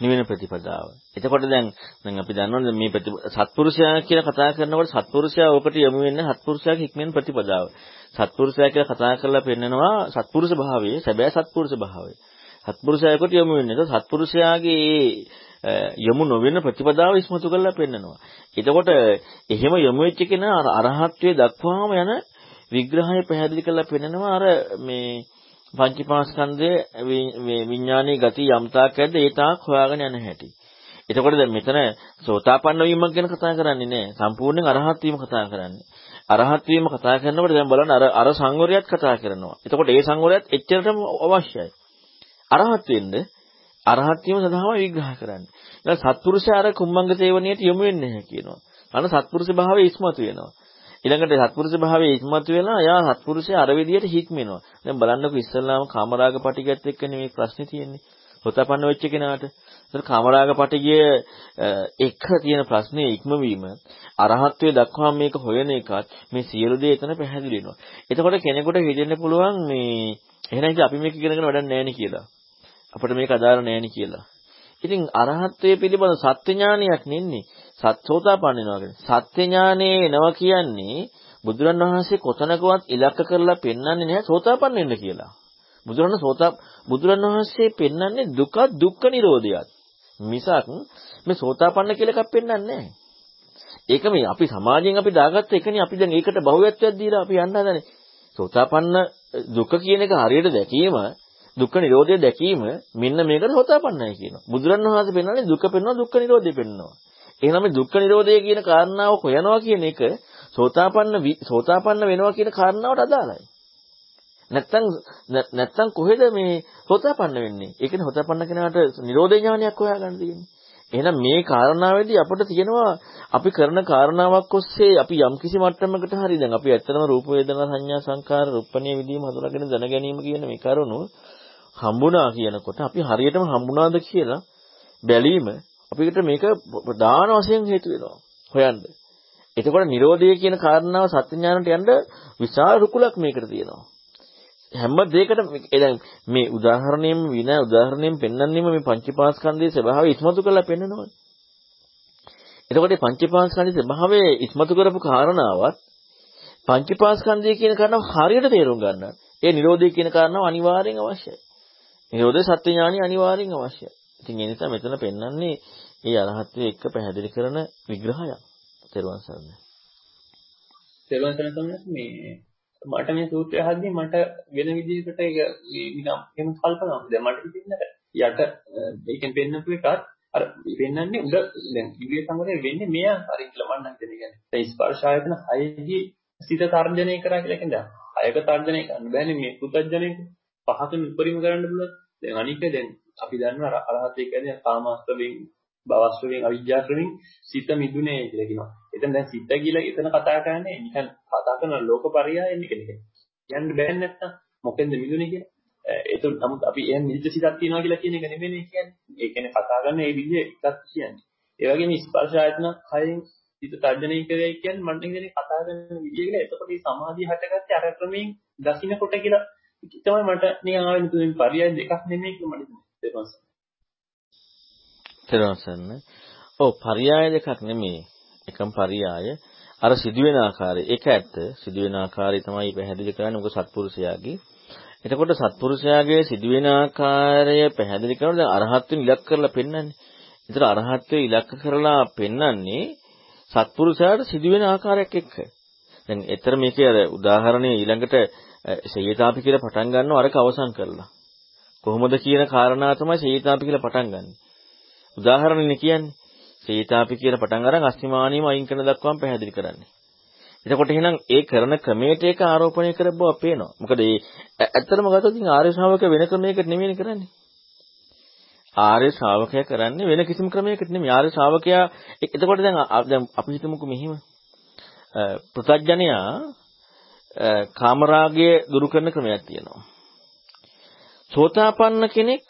නිවෙන ප්‍රතිපදාව. එතකොට දැන් දැන් අපි දන්නවනේ මේ සත්පුරුෂයා කියලා කතා කරනකොට සත්පුරුෂයා ඔකට යොමු වෙන්නේ සත්පුරුෂයාගේ හික්මෙන් ප්‍රතිපදාව. සත්පුරුෂයා කියලා කතා කරලා පෙන්නනවා සත්පුරුෂ භාවයේ සැබෑ සත්පුරුෂ භාවය. සත්පුරුෂයාකට යොමු වෙන්නේ. ඒක සත්පුරුෂයාගේ යොමු නොවන ප්‍රතිපදාව ඉස්මතු කරලා පෙන්නනවා. එතකොට එහෙම යොමු වෙච්ච කෙනා අරහත්ත්වයේ දක්වාම යන විග්‍රහය පැහැදිලි කරලා පෙන්නනවා අර මේ පංචපාස්කන්ධයේ විඥානීය ගති යම්තාක් ඇද්ද ඒ තාක් හොයාගෙන යන හැටි. එතකොට දැන් මෙතන සෝතාපන්න වීමක් ගැන කතා කරන්නේ නැහැ. සම්පූර්ණයෙන් අරහත් වීම කතා කරන්නේ. අරහත් වීම කතා කරනකොට දැන් බලන්න අර අර සංවරයත් කතා කරනවා. එතකොට ඒ සංවරයත් එච්චරටම අවශ්‍යයි. අරහත් වෙන්න අරහත් වීම සඳහාම විග්‍රහ කරන්නේ. ඊළඟ සත්පුරුෂයා අර කුම්මංග සේවනියට යොමු වෙන්නේ නැහැ කියනවා. අන්න සත්පුරුෂ භාවයේ ඉස්මතු වෙනවා. ඊළඟට සත්පුරුෂ භාවයේ ඉස්මතු වෙලා යා සත්පුරුෂයා අර විදියට හික්මෙනවා. දැන් බලන්නකො ඉස්සල්ලාම කාමරාග පටිගයත් එක්කනේ මේ ප්‍රශ්නේ තියෙන්නේ. හොතපන්න වෙච්ච කෙනාට. ඒතර කාමරාග පටිගය එක තියෙන ප්‍රශ්නේ ඉක්මවීම අරහත්ත්වයේ දක්වා මේක හොයන එකත් මේ සියලු දේ එතන පැහැදිලි වෙනවා. එතකොට කෙනෙකුට හිතෙන්න පුළුවන් මේ එහෙනම් ඉතින් අපි මේක ඉගෙනගෙන වැඩක් නැහැ නේ කියලා. අපිට මේක අදාළ නැහැ නේ කියලා. ඉතින් අරහත්ත්වයේ පිළිබඳ සත්‍ය ඥානයක් නෙන්නේ සත්සෝතාපන්න වෙනවා කියන්නේ. සත්‍ය ඥානේ එනවා කියන්නේ බුදුරන් වහන්සේ කොතනකවත් ඉලක්ක කරලා පෙන්වන්නේ නැහැ සෝතාපන්න වෙන්න කියලා. බුදුරන් සෝතා බුදුරන් වහන්සේ පෙන්වන්නේ දුක දුක්ඛ නිරෝධයත්. මිසක් මේ සෝතාපන්න කියලා එකක් පෙන්වන්නේ නැහැ. ඒක මේ අපි සමාජයෙන් අපි දාගත්ත එකනේ අපි දැන් ඒකට බහුවත්වයක් දීලා අපි යන්න හදනේ. සෝතාපන්න දුක කියන එක හරියට දැකීම දුක්ඛ නිරෝධය දැකීම මෙන්න මේකට හොතාපන්නයි කියනවා. බුදුරණවහන්සේ පෙන්වන්නේ දුක පෙන්වනවා දුක්ඛ නිරෝධය පෙන්වනවා. එහෙනම් මේ දුක්ඛ නිරෝධය කියන කාරණාව හොයනවා කියන එක සෝතාපන්න සෝතාපන්න වෙනවා කියන කාරණාවට අදාළයි. නැත්තම් නැත්තම් කොහෙද මේ සෝතාපන්න වෙන්නේ? ඒ කියන්නේ සෝතාපන්න කෙනාට නිරෝධ ඥානයක් හොයාගන්න තියෙන්නේ. එහෙනම් මේ කාරණාවේදී අපිට තියෙනවා අපි කරන කාරණාවක් ඔස්සේ අපි යම්කිසි මට්ටමකට හරි දැන් අපි ඇත්තටම රූප වේදනා සංඥා සංකාර රූපණීය විදීම හඳුනාගෙන දැන ගැනීම කියන මේ කරුණු හම්බුණා කියනකොට අපි හරියටම හම්බුණාද කියලා බැලීම අපිට මේක ප්‍රධාන වශයෙන් හේතු වෙනවා හොයන්න. එතකොට Nirodha කියන කාරණාව සත්‍ය ඥානට යන්න විශාල රුකුලක් මේකට තියෙනවා. හැම දෙයකටම දැන් මේ උදාහරණයෙන් වින උදාහරණයෙන් පෙන්වන්නෙම මේ පංචපාස්කන්ධයේ ස්වභාවය ඉස්මතු කරලා පෙන්නනවා. එතකොට මේ පංචපාස්කන්ධයේ ස්වභාවය ඉස්මතු කරපු කාරණාවත් පංචපාස්කන්ධය කියන කාරණාව හරියට තේරුම් ගන්න. ඒ Nirodha කියන කාරණාව අනිවාර්යෙන් අවශ්‍යයි. Nirodha සත්‍ය ඥානි අනිවාර්යෙන් අවශ්‍යයි. ඉතින් ඒ නිසා මෙතන පෙන්වන්නේ මේ අරහත්ත්වයේ එක්ක පැහැදිලි කරන විග්‍රහයක්. තෙරුවන් සරණයි. තෙරුවන් සරණයි මේ මට මේ සූත්‍රය අහද්දී මට වෙන විදිහකට ඒක නිකම් එහෙම කල්පනා වුණා. දැන් මට හිතෙන්නේ යට ඒකෙන් පෙන්නපු එකත් අර පෙන්නන්නේ උඩ දැන් ඉන්ද්‍රිය සංවරය වෙන්නේ මේ ආකාරයෙන් කියලා මම හිතන්නේ. කියන්නේ ඒ ස්පර්ශ ආයතන හයෙහි සිත තර්ජනය කරා කියලා කියන්නේ දැන් හයක තර්ජනය කරන්න බෑනේ මේ පුතඥයෙක් පහකින් උපරිම කරන්න පුළුවන්. දැන් අනික දැන් අපි දන්නවා අරහත් ඒ කියන්නේ කාමාස්ත්‍රයෙන් භවස්ත්‍රයෙන් අවිජ්ජාස්ත්‍රයෙන් සිත මිදුනේ කියලා කියනවා. එතන දැන් සිත කියලා එතන කතා කරන්නේ නිකන් කතා කරන ලෝකපරියායන එක නෙකේ. කියන්න බෑ නැත්තම් මොකෙන්ද මිදුනේ කියලා. ඒක නමුත් අපි එහෙම නිත්‍ය සිතක් තියනවා කියලා කියන එක නෙමෙයි කියන්නේ. ඒ කියන්නේ කතා කරන ඒ විදිහ එකක් කියන්නේ. ඒ වගේම ස්පර්ශ ආයතන කයෙන් සිත තර්ජනය කරේ කියන්නේ මම කියන්නේ කතා කරන විදිහ කියලා. එතකොට මේ සමාධිය හටගත්තේ අර ක්‍රමයෙන් දකින්නකොට කියලා තමයි මට නිකන් ආවෙ නුතුමින් පරියය දෙකක් නෙමෙයි කියලා මට හිතෙනවා. තේරෙනවද? ඔව් පරියාය දෙකක් නෙමෙයි. එකම පරියාය අර සිදුවෙන ආකාරය. ඒක ඇත්ත. සිදුවෙන ආකාරය තමයි පැහැදිලි කරන්නේ මොකද සත්පුරුෂයාගේ. එතකොට සත්පුරුෂයාගේ සිදුවෙන ආකාරය පැහැදිලි කරනකොට දැන් අරහත්ත්වෙ ඉලක්ක කරලා පෙන්වන්නේ. ඒතර අරහත්ත්වෙ ඉලක්ක කරලා පෙන්වන්නේ සත්පුරුෂයාට සිදුවෙන ආකාරයක් එක්ක. දැන් ඊතර මේකේ අර උදාහරණය ඊළඟට සේයතාපි කියලා පටන් ගන්නව අරක අවසන් කරලා. කොහොමද කියන කාරණා තමයි සේයතාපි කියලා පටන් ගන්නෙ. උදාහරණෙන්නේ කියන්නේ සීතාපි කියලා පටන් අරන් අස්තිමානියම අයින් කරන දක්වාම පැහැදිලි කරන්නේ. එතකොට එහෙනම් ඒ කරන ක්‍රමයට ඒක ආරෝපණය කරබව පේනවා. මොකද ඒ ඇත්තටම ගත්තොත් ඉතින් ආර්ය ශ්‍රාවක වෙන ක්‍රමයකට නෙමෙයි කරන්නේ. ආර්ය ශ්‍රාවකයා කරන්නේ වෙන කිසිම ක්‍රමයකට නෙමෙයි. ආර්ය ශ්‍රාවකයා එතකොට දැන් දැන් අපි හිතමුකෝ මෙහිම පෘථග්ජනයා කාමරාගය දුරු කරන ක්‍රමයක් තියෙනවා. සෝතාපන්න කෙනෙක්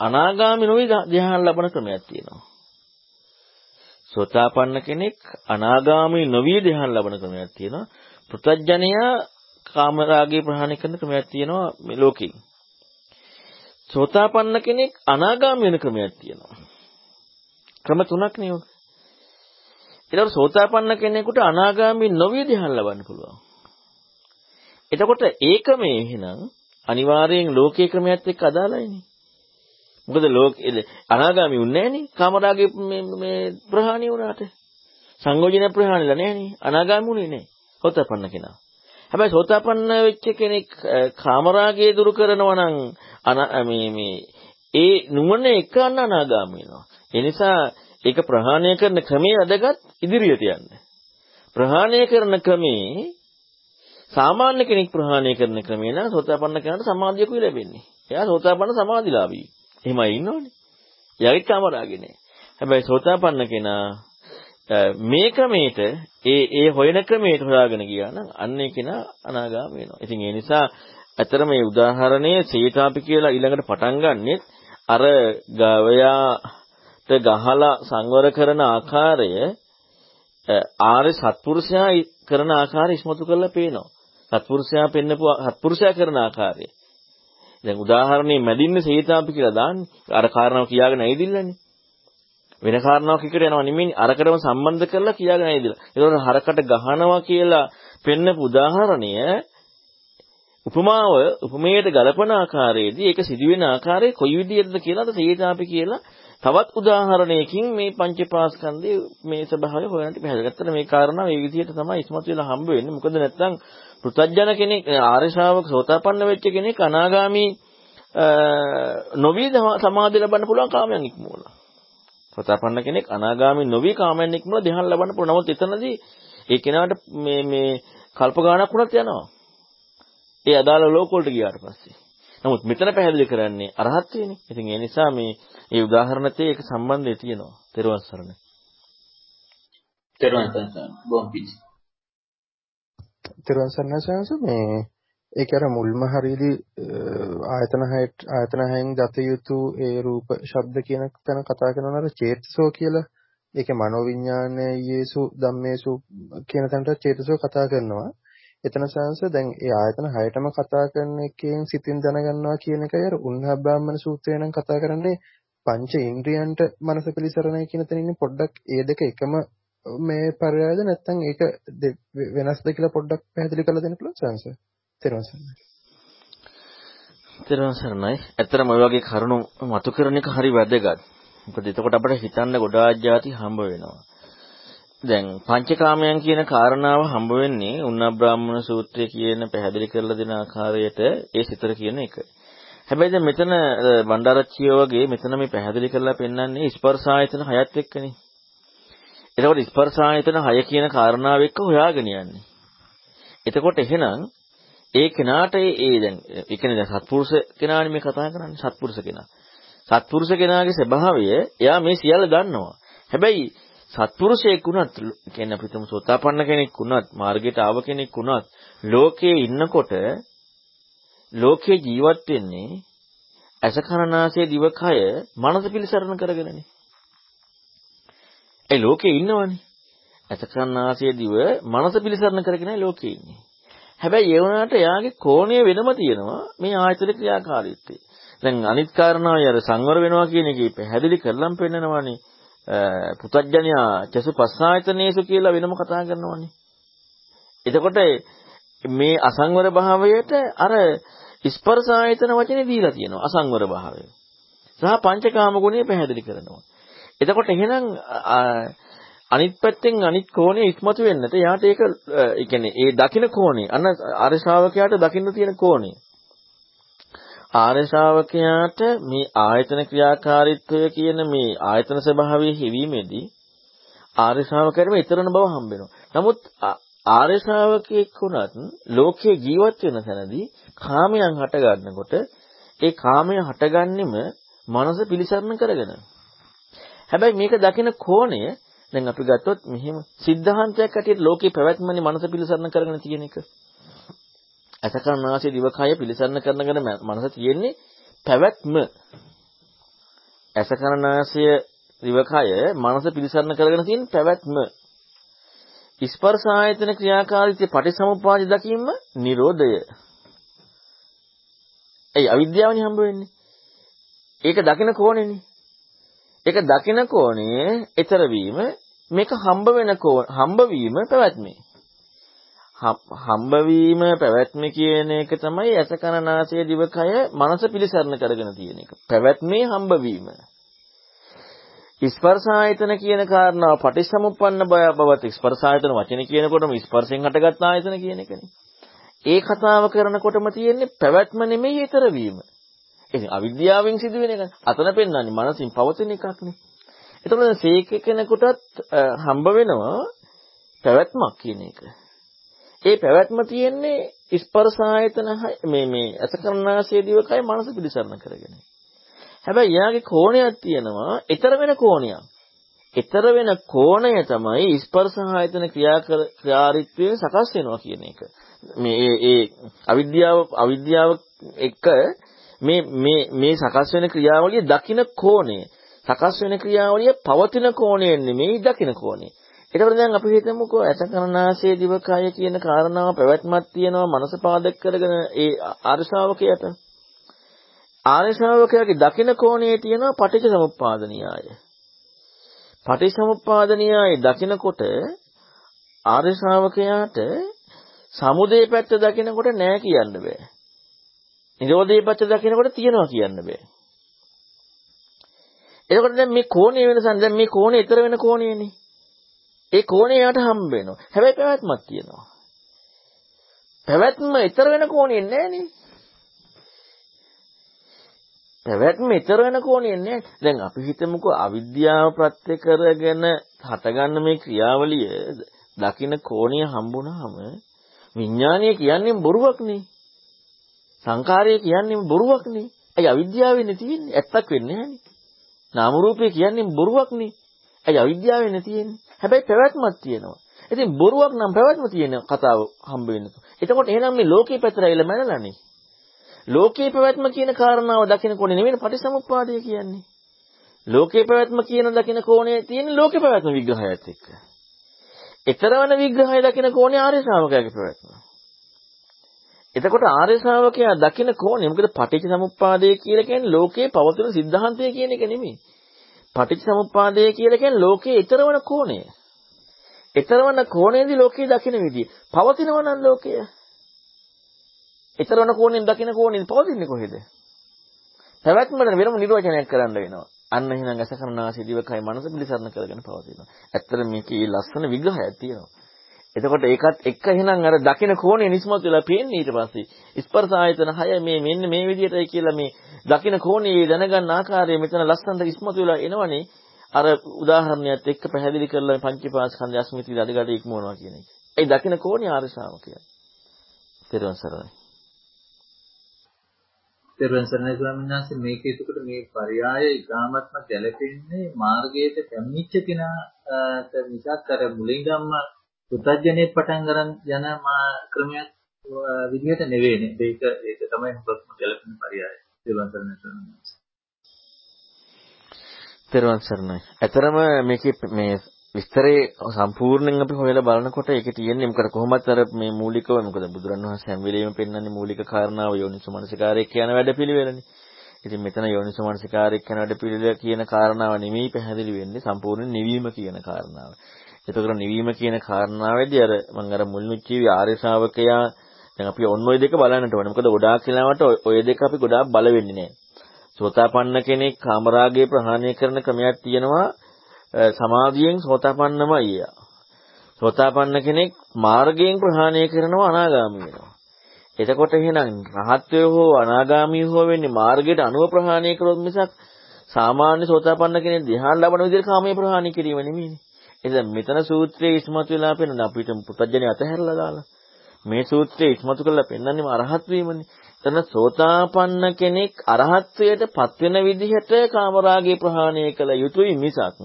අනාගාමි නොවි ධ්‍යාන ලබන ක්‍රමයක් තියෙනවා. සෝතාපන්න කෙනෙක් අනාගාමී නොවි ධ්‍යාන ලබන ක්‍රමයක් තියෙනවා. පෘථජ්ජනයා කාමරාගේ ප්‍රහාණය කරන ක්‍රමයක් තියෙනවා මේ ලෝකෙ. සෝතාපන්න කෙනෙක් අනාගාමී වෙන ක්‍රමයක් තියෙනවා. ක්‍රම තුනක් නේ ඔක. ඊළඟ සෝතාපන්න කෙනෙකුට අනාගාමී නොවි ධ්‍යාන ලබන්න පුළුවන්. එතකොට ඒකමේ එහෙනම් අනිවාර්යෙන් ලෝකයේ ක්‍රමයක් එක්ක අදාළයිනේ. මොකද ලෝක අනාගාමී වුන්නේ නැහනේ කාමරාගේ මේ මේ ප්‍රහාණය වුණාට. සංයෝජන ප්‍රහාණයලා නැහනේ අනාගාමී වුණේ නැහැ. සෝතාපන්න කෙනා. හැබැයි සෝතාපන්න වෙච්ච කෙනෙක් කාමරාගය දුරු කරනවා නම් මේ මේ ඒ නුවණ එක අනාගාමී වෙනවා. ඒ නිසා ඒක ප්‍රහාණය කරන ක්‍රමයේ වැදගත් ඉදිරියට යන්න. ප්‍රහාණය කරන ක්‍රමේ සාමාන්‍ය කෙනෙක් ප්‍රහාණය කරන ක්‍රමේ නම් සෝතාපන්න කෙනාට සමාධියකුයි ලැබෙන්නේ. එයා සෝතාපන්න සමාධිලාභී. එහෙමයි ඉන්නෝනේ. එයාගේ කාමරාගේ නෑ. හැබැයි සෝතාපන්න කෙනා මේ ක්‍රමයට ඒ ඒ හොයන ක්‍රමයට හොයාගෙන ගියා නම් අන්න ඒ කෙනා අනාගාමී වෙනවා. ඉතින් ඒ නිසා ඇතර මේ උදාහරණයේ සීතාපි කියලා ඊළඟට පටන් ගන්නෙත් අර ගවයාට ගහලා සංවර කරන ආකාරය ආර්ය සත්පුරුෂයා කරන ආකාරය ඉස්මතු කරලා පේනවා. සත්පුරුෂයා පෙන්නපු සත්පුරුෂයා කරන ආකාරය. දැන් උදාහරණේ මැදින්නේ සීතාපි කියලා දාන්නේ. අර කාරණාව කියාගෙන ඇවිදින්නනේ. වෙන කාරණාවක් එකට යනවා නෙමෙයි අරකටම සම්බන්ධ කරලා කියාගෙන ඇවිදලා. ඒතකොට හරකට ගහනවා කියලා පෙන්නපු උදාහරණය උපමාව උපමේයට ගලපන ආකාරයේදී ඒක සිදුවෙන ආකාරය කොයි විදිහටද කියලාද සීතාපි කියලා තවත් උදාහරණයකින් මේ පංචපාස්කන්ධයේ මේ ස්වභාවය හොයන්නට පැහැදිලි කරලා මේ කාරණා මේ විදිහට තමයි ඉස්මතු වෙලා හම්බ වෙන්නේ. මොකද නැත්නම් පෘථජන කෙනෙක් ආර්ය ශ්‍රාවක සෝතාපන්න වෙච්ච කෙනෙක් අනාගාමි නොවි සමාධිය ලබන්න පුළුවන් කාමයන් ඉක්මවලා. සෝතාපන්න කෙනෙක් අනාගාමී නොවි කාමයන් ඉක්මන ධ්‍යාන ලබන්න පුළුවන්. නමුත් එතනදී ඒ කෙනාට මේ මේ කල්ප ගානක් වුණත් යනවා. ඒ අදාළ ලෝක වලට ගියාට පස්සේ. නමුත් මෙතන පැහැදිලි කරන්නේ අරහත්ත්වයනේ. ඉතින් ඒ නිසා මේ මේ උදාහරණත් ඒක සම්බන්ධය තියෙනවා. තෙරුවන් සරණයි. තෙරුවන් සරණයි. බොම් පිච්. තෙරුවන් සරණයි සංස මේ ඒක අර මුල්ම හරියදී ආයතන හයට ආයතන හයෙන් දත යුතු ඒ රූප ශබ්ද කියන තැන කතා කරනවා අර චේතසෝ කියලා ඒකේ මනෝවිඤ්ඤාණයේසු ධම්මේසු කියන තැනට චේතසෝ කතා කරනවා එතන සංස දැන් ඒ ආයතන හයටම කතා කරන එකෙන් සිතින් දැනගන්නවා කියන එකයි අර උන්හබ්බාමන සූත්‍රය නම් කතා කරන්නේ පංච ඉන්ද්‍රියන්ට මනස පිළිසරණයි කියන තැනින් පොඩ්ඩක් ඒ දෙක එකම මේ පරයයද නැත්නම් ඒක වෙනස්ද කියලා පොඩ්ඩක් පැහැදිලි කරලා දෙන්න පුළුවන් සංස තෙරුවන් සරණයි. තෙරුවන් සරණයි. ඇත්තටම ඔය වගේ කරුණු මතු කරන එක හරි වැදගත්. මොකද එතකොට අපිට හිතන්න ගොඩාක් જાති හම්බ වෙනවා. දැන් පංචකාමයන් කියන කාරණාව හම්බ වෙන්නේ උන්නබ්‍රාහ්මණ සූත්‍රය කියන පැහැදිලි කරලා දෙන ආකාරයට ඒ සිතර කියන එක. හැබැයි දැන් මෙතන බණ්ඩාරච්චිය වගේ මෙතන මේ පැහැදිලි කරලා පෙන්වන්නේ ස්පර්ශ ආයතන හයත් එක්කනේ. එතකොට ස්පර්ශ ආයතන හය කියන කාරණාව එක්ක හොයාගෙන යන්නේ. එතකොට එහෙනම් ඒ කෙනාට ඒ දැන් ඒ කියන්නේ දැන් සත්පුරුෂ කෙනානේ මේ කතා කරන්නේ සත්පුරුෂ කෙනා. සත්පුරුෂ කෙනාගේ ස්වභාවය එයා මේ සියල්ල දන්නවා. හැබැයි සත්පුරුෂයෙක් වුණත් කියන්නේ අපිටම සෝතාපන්න කෙනෙක් වුණත් මාර්ගයට ආව කෙනෙක් වුණත් ලෝකයේ ඉන්නකොට ලෝකේ ජීවත් වෙන්නේ අසකරණාසය දිවකය මනස පිළිසරණ කරගෙනනේ. ඒ ලෝකේ ඉන්නවනේ. අසකරණාසය දිව මනස පිළිසරණ කරගෙනයි ලෝකේ ඉන්නේ. හැබැයි ඒ වුණාට එයාගේ කෝණය වෙනම තියෙනවා මේ ආයතන ක්‍රියාකාරීත්වය. දැන් අනිත් කාරණාවයි අර සංවර වෙනවා කියන එකේ පැහැදිලි කරලම් පෙන්නනවානේ. පුතඥයා චසු පස්සායතනේසු කියලා වෙනම කතා කරනවානේ. එතකොට මේ අසංවර භාවයට අර ස්පර්ශ ආයතන වචනේ දීලා තියෙනවා අසංවර භාවය. සහ පංචකාම ගුණය පැහැදිලි කරනවා. එතකොට එහෙනම් අනිත් පැත්තෙන් අනිත් කෝණය ඉස්මතු වෙන්නට යාට ඒක ඒ කියන්නේ ඒ දකින්න කෝණය අන්න ආර්ය ශ්‍රාවකයාට දකින්න තියෙන කෝණය ආර්ය ශ්‍රාවකයාට මේ ආයතන ක්‍රියාකාරීත්වය කියන මේ ආයතන ස්වභාවයේ හිවීමේදී ආර්ය ශ්‍රාවකයාට ඊතරන බව හම්බ වෙනවා. නමුත් ආර්ය ශ්‍රාවකෙක් වුණත් ලෝකයේ ජීවත් වෙන තැනදී කාමයන් හට ගන්නකොට ඒ කාමය හටගන්නෙම මනස පිළිසරණ කරගෙන. හැබැයි මේක දකින කෝණය දැන් අපි ගත්තොත් මෙහිම සිද්ධාන්තයක් ඇටියට ලෝකේ පැවැත්මනේ මනස පිළිසරණ කරගෙන තියෙන එක. අසකරණාසී දිවකය පිළිසරණ කරනගෙන මනස තියෙන්නේ පැවැත්ම. අසකරණාසය දිවකය මනස පිළිසරණ කරගෙන තියෙන පැවැත්ම. ස්පර්ශ ආයතන ක්‍රියාකාරීත්වයේ පටිසමුපාදි දකින්න නිරෝධය. ඒ අවිද්‍යාවනේ හම්බ වෙන්නේ. ඒක දකින කෝණෙනේ. ඒක දකින කෝණයේ ඊතර වීම මේක හම්බ වෙන හම්බ වීම පැවැත්මේ. හම්බ වීම පැවැත්ම කියන එක තමයි අසකරනාසය දිවකය මනස පිළිසරණ කරගෙන තියෙන එක. පැවැත්මේ හම්බ වීම. ස්පර්ශ ආයතන කියන කාරණාව පටිච්චසමුප්පන්න බය බවත් ස්පර්ශ ආයතන වචනේ කියනකොටම ස්පර්ශයෙන් හටගත් ආයතන කියන එකනේ. ඒ කතාව කරනකොටම තියෙන්නේ පැවැත්ම නෙමෙයි ඊතර වීම. ඉතින් අවිද්‍යාවෙන් සිදුවෙන එක. අතන පෙන්වන්නේ මනසින් පවතින එකක්නේ. එතකොට සීක කෙනෙකුටත් හම්බ වෙනවා පැවැත්මක් කියන එක. ඒ පැවැත්ම තියෙන්නේ ස්පර්ශ ආයතන මේ මේ අසකරණාසය දිවකයි මනස පිළිසරණ කරගෙන. හැබැයි යාගේ කෝණයක් තියෙනවා, ඊතර වෙන කෝණයක්. ඊතර වෙන කෝණය තමයි ස්පර්ශ ආයතන ක්‍රියාකාරීත්වයෙන් සකස් වෙනවා කියන එක. මේ ඒ අවිද්‍යාව අවිද්‍යාව එක මේ මේ මේ සකස් වෙන ක්‍රියාවලිය දකින කෝණය සකස් වෙන ක්‍රියාවලිය පවතින කෝණයෙන් නෙමෙයි දකින කෝණය. ඒකවල දැන් අපි හිතමුකෝ ඇසකරනාසයේ දිවකය කියන කාරණාව පැවැත්මක් තියෙනවා මනස පාදක කරගෙන ඒ ආර්ය ශ්‍රාවකයට. ආර්ය ශ්‍රාවකයාගේ දකින කෝණයේ තියෙනවා පටිච්ච සමුප්පාද න්‍යාය. පටිච්ච සමුප්පාද න්‍යාය දකිනකොට ආර්ය ශ්‍රාවකයාට සමුදේ පැත්ත දකිනකොට නෑ කියන්න බෑ. නිරෝධයේ පැත්ත දකිනකොට තියනවා කියන්න බෑ. එතකොට දැන් මේ කෝණය වෙනසක් දැන් මේ කෝණය ඊතර වෙන කෝණයනේ. ඒ කෝණය යට හම්බ වෙනවා. හැබැයි පැවැත්මක් තියෙනවා. පැවැත්ම ඊතර වෙන කෝණය නෑනේ. පැවැත්ම ඊතර වෙන කෝණේ නෑ. දැන් අපි හිතමුකෝ අවිද්‍යාව ප්‍රත්‍ය කරගෙන හටගන්න මේ ක්‍රියාවලිය දකින්න කෝණිය හම්බුනහම විඥානීය කියන්නේ බොරුවක් නේ. සංකාරය කියන්නේ බොරුවක් නේ. අයි අවිද්‍යාවෙන්නේ තියෙන්නේ. ඇත්තක් වෙන්නේ නෑනේ. නාම රූපය කියන්නේ බොරුවක් නේ. අයි අවිද්‍යාවෙන්නේ තියෙන්නේ. හැබැයි පැවැත්මක් තියෙනවා. ඉතින් බොරුවක් නම් පැවැත්ම තියෙන කතාව හම්බ වෙන්නේ. එතකොට එහෙනම් මේ ලෝකේ පැතරයිලා මැනලානේ. ලෝකේ පැවැත්ම කියන කාරණාව දකින කොනේ නෙවෙයි පටිසමුප්පාදය කියන්නේ. ලෝකේ පැවැත්ම කියන දකින කෝණේ තියෙන ලෝකේ පැවැත්ම විග්‍රහයත් එක්ක. ඊතරවන විග්‍රහය දකින කෝණේ ආර්ය ශ්‍රාවකයාගේ ප්‍රවැත්ම. එතකොට ආර්ය ශ්‍රාවකයා දකින කෝණේ මොකද පටිච්ච සමුප්පාදය කියලා කියන්නේ ලෝකයේ පවතින સિદ્ધාන්තය කියන එක නෙමෙයි. පටිච්ච සමුප්පාදය කියලා කියන්නේ ලෝකයේ ඊතරවන කෝණය. ඊතරවන කෝණයේදී ලෝකයේ දකින විදිය. පවතිනව නම් ලෝකය. ඊතරවන කෝණයෙන් දකින කෝණයෙන් පවතින්නේ කොහෙද? පැවැත්මට වෙනම නිර්වචනයක් කරන්න වෙනවා. අන්න එහෙනම් අසකරනාසී දිවකයි මනස පිළිසරණ කරගෙන පවතිනවා. ඇත්තට මේකේ ලස්සන විග්‍රහයක් තියෙනවා. එතකොට ඒකත් එක්ක එහෙනම් අර දකින කෝණය නිස්මතු වෙලා පේන්නේ ඊට පස්සේ ස්පර්ශ ආයතන 6 මේ මෙන්න මේ විදිහටයි කියලා මේ දකින කෝණයේ දැනගන්න ආකාරය මෙතන ලස්සනට ඉස්මතු වෙලා එනවනේ අර උදාහරණයත් එක්ක පැහැදිලි කරලා පංචපාස්කන්ධ අස්මිති දඩගඩ ඉක්මවනවා කියන එක. ඒ දකින කෝණය ආර්ය ශ්‍රාවකයා. තෙරුවන් සරණයි. තෙරුවන් සරණයි ස්වාමීන් වහන්සේ මේක එතකොට මේ පරයය ඉතාමත්ම ගැළපෙන්නේ මාර්ගයට පැමිණිච්ච කෙනාට මිසක් අර මුලින්ගම්ම පුතඥයේ පටන් ගන්න යන මා ක්‍රමයක් විදිහට නෙවෙයිනේ. ඒක ඒක තමයි හුඟක්ම ගැළපෙන පරයය. තෙරුවන් සරණයි ස්වාමීන් වහන්සේ. තෙරුවන් සරණයි. ඇතරම මේකේ මේ විස්තරේ සම්පූර්ණයෙන් අපි හොයලා බලනකොට ඒකේ තියෙන්නේ මොකද කොහොමත් අර මේ මූලිකව මොකද බුදුරණවහන්සේ හැම වෙලෙම පෙන්වන්නේ මූලික කාරණාව යෝනිසමනසිකාරයේ කියන වැඩපිළිවෙලනේ. ඉතින් මෙතන යෝනිසමනසිකාරයේ කියන වැඩපිළිවෙල කියන කාරණාව නෙමෙයි පැහැදිලි වෙන්නේ සම්පූර්ණ නිවීම කියන කාරණාව. එතකොට නිවීම කියන කාරණාවේදී අර මම අර මුල්නුත් කියවි ආර්ය ශ්‍රාවකයා දැන් අපි ඔන්න ඔය දෙක බලන්නට ඕනේ. මොකද ගොඩාක් වෙලාවට ඔය දෙක අපි ගොඩාක් බල වෙන්නේ නැහැ. සෝතාපන්න කෙනෙක් කාමරාගය ප්‍රහාණය කරන ක්‍රමයක් තියෙනවා සමාධියෙන් සෝතාපන්නමයි යා. සෝතාපන්න කෙනෙක් මාර්ගයෙන් ප්‍රහාණය කරනවා අනාගාමී වෙනවා. එතකොට එහෙනම් රහත්වය හෝ අනාගාමී හෝ වෙන්නේ මාර්ගයට අනුව ප්‍රහාණය කරොත් මිසක් සාමාන්‍ය සෝතාපන්න කෙනෙක් ධ්‍යාන ලබන විදිහට කාමයේ ප්‍රහාණය කිරීම නෙමෙයිනේ. එතන මෙතන සූත්‍රයේ ඉස්මතු වෙලා පෙන්නන අපිට පුතඥය අතහැරලා දාලා මේ සූත්‍රයේ ඉස්මතු කරලා පෙන්නන්නේ අරහත් වීමනේ. එතන සෝතාපන්න කෙනෙක් අරහත්ත්වයට පත් වෙන විදිහට කාමරාගේ ප්‍රහාණය කළ යුතුයි මිසක්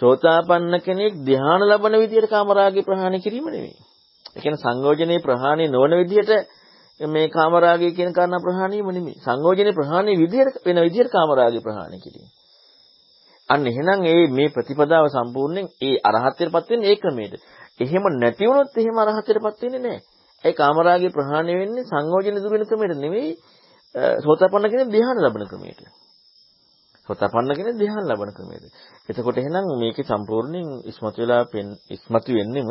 සෝතාපන්න කෙනෙක් ධ්‍යාන ලබන විදිහට කාමරාගේ ප්‍රහාණය කිරීම නෙවෙයි. ඒ කියන්නේ සංයෝජනේ ප්‍රහාණය නොවන විදිහට මේ කාමරාගය කියන කාරණා ප්‍රහාණයම නෙමෙයි. සංයෝජනේ ප්‍රහාණය විදිහට වෙන විදිහට කාමරාගය ප්‍රහාණය කිරීම. අන්න එහෙනම් ඒ මේ ප්‍රතිපදාව සම්පූර්ණයෙන් ඒ අරහත්ත්වයටපත් වෙන්නේ ඒ ක්‍රමයට. එහෙම නැති වුණොත් එහෙම අරහත්ත්වයටපත් වෙන්නේ නැහැ. ඒ කාමරාගේ ප්‍රහාණය වෙන්නේ සංයෝජන දුර වෙන ක්‍රමයට නෙවෙයි සෝතාපන්න කෙනෙක් ධ්‍යාන ලබන ක්‍රමයට. සෝතාපන්න කෙනෙක් ධ්‍යාන ලබන ක්‍රමයට. එතකොට එහෙනම් මේකේ සම්පූර්ණයෙන් ඉස්මතු වෙලා ඉස්මතු වෙන්නෙම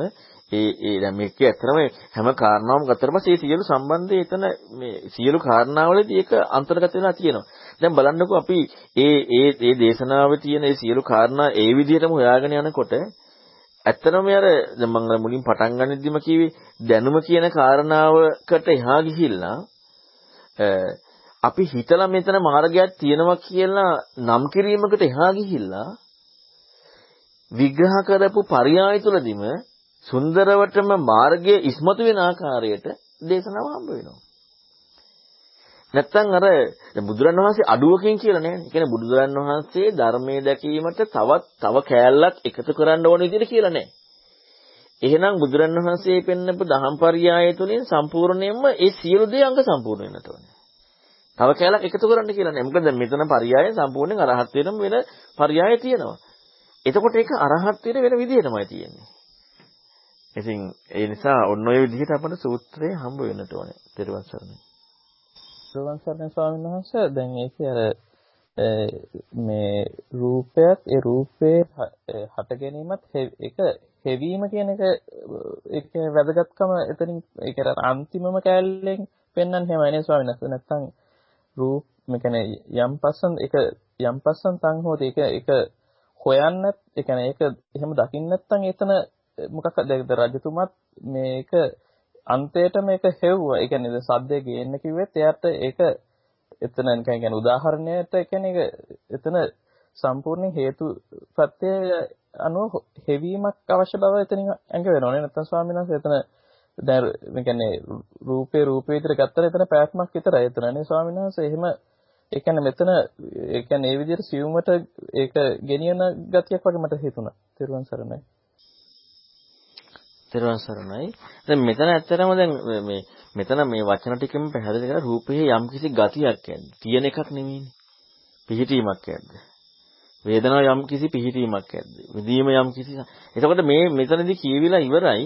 ඒ ඒ දැන් මේකේ ඇත්තම හැම කාරණාවම ගත්තට පස්සේ සියලු සම්බන්ධය එතන මේ සියලු කාරණාවලදී ඒක අන්තර්ගත වෙලා තියෙනවා. දැන් බලන්නකෝ අපි ඒ ඒ ඒ දේශනාවේ තියෙන ඒ සියලු කාරණා ඒ විදිහටම හොයාගෙන යනකොට ඇත්තටම අර දැන් මම මුලින් පටන් ගන්නෙදිම කිව්වේ දැනුම කියන කාරණාවකට එහා ගිහිල්ලා අපි හිතලා මෙතන මාර්ගයක් තියෙනවා කියලා නම් කිරීමකට එහා ගිහිල්ලා විග්‍රහ කරපු පරයය තුලදීම සුන්දරවටම මාර්ගයේ ඉස්මතු වෙන ආකාරයට දේශනාව හම්බ වෙනවා. නැත්තම් අර බුදුරන් වහන්සේ අඩුවකින් කියලා නෑනේ. ඒ කියන්නේ බුදුරන් වහන්සේ ධර්මයේ දැකීමට තවත් තව කෑල්ලක් එකතු කරන්න ඕන විදිහට කියලා නෑ. එහෙනම් බුදුරන් වහන්සේ පෙන්නපු දහම් පරයය තුලින් සම්පූර්ණයෙන්ම ඒ සියලු දේ අංග සම්පූර්ණ වෙන්නට ඕනේ. තව කෑල්ලක් එකතු කරන්න කියලා නෑ. මොකද මෙතන පරයය සම්පූර්ණයෙන් අරහත් වෙනම වෙන පරයය තියෙනවා. එතකොට ඒක අරහත් වෙන වෙන විදිහටමයි තියෙන්නේ. ඉතින් ඒ නිසා ඔන්න ඔය විදිහට අපිට සූත්‍රය හම්බ වෙන්නට ඕනේ. ත්‍රිවන් සරණයි. ත්‍රිවන් සරණයි ස්වාමීන් වහන්සේ දැන් ඒකේ අර මේ රූපයත් ඒ රූපේ හට ගැනීමත් ඒක හෙවීම කියන එක ඒක වැදගත්කම එතනින් ඒක අන්තිමම කැලෙන් පෙන්වන්න හැමයි ස්වාමීන් වහන්සේ නැත්තම් රූප මේ කියන්නේ යම් පස්සන් ඒක යම් පස්සන් තන් හොත ඒක ඒක හොයන්නත් ඒ කියන්නේ ඒක එහෙම දකින්න නැත්නම් එතන මොකක් දැක්ද රජතුමත් මේක අන්තයට මේක හෙව්වා. ඒ කියන්නේ සද්දේ ගේන්න කිව්වෙත් එයාට ඒක එතන නිකන් කියන්නේ උදාහරණයට කියන්නේ එතන සම්පූර්ණ හේතු ප්‍රත්‍ය අනුව හෙවීමක් අවශ්‍ය බව එතනින් ඇඟ වෙනවනේ නැත්නම් ස්වාමීන් වහන්සේ එතන දැන් මේ කියන්නේ රූපේ රූපේ විතර ගත්තට එතන පැවැත්මක් විතරයි එතනනේ ස්වාමීන් වහන්සේ එහෙම ඒ කියන්නේ මෙතන ඒ කියන්නේ මේ විදිහට සියුමට ඒක ගෙනියන ගතියක් වගේ මට හිතුණා. තෙරුවන් සරණයි. තෙරුවන් සරණයි. දැන් මෙතන ඇත්තටම දැන් මේ මෙතන මේ වචන ටිකෙම පැහැදිලි කරලා රූපයේ යම්කිසි ගතියක් ඇද්ද. තියෙන එකක් නෙමෙයිනේ. පිහිටීමක් ඇද්ද. වේදනාව යම්කිසි පිහිටීමක් ඇද්ද. විදීම යම්කිසි එතකොට මේ මෙතනදී කියවිලා ඉවරයි.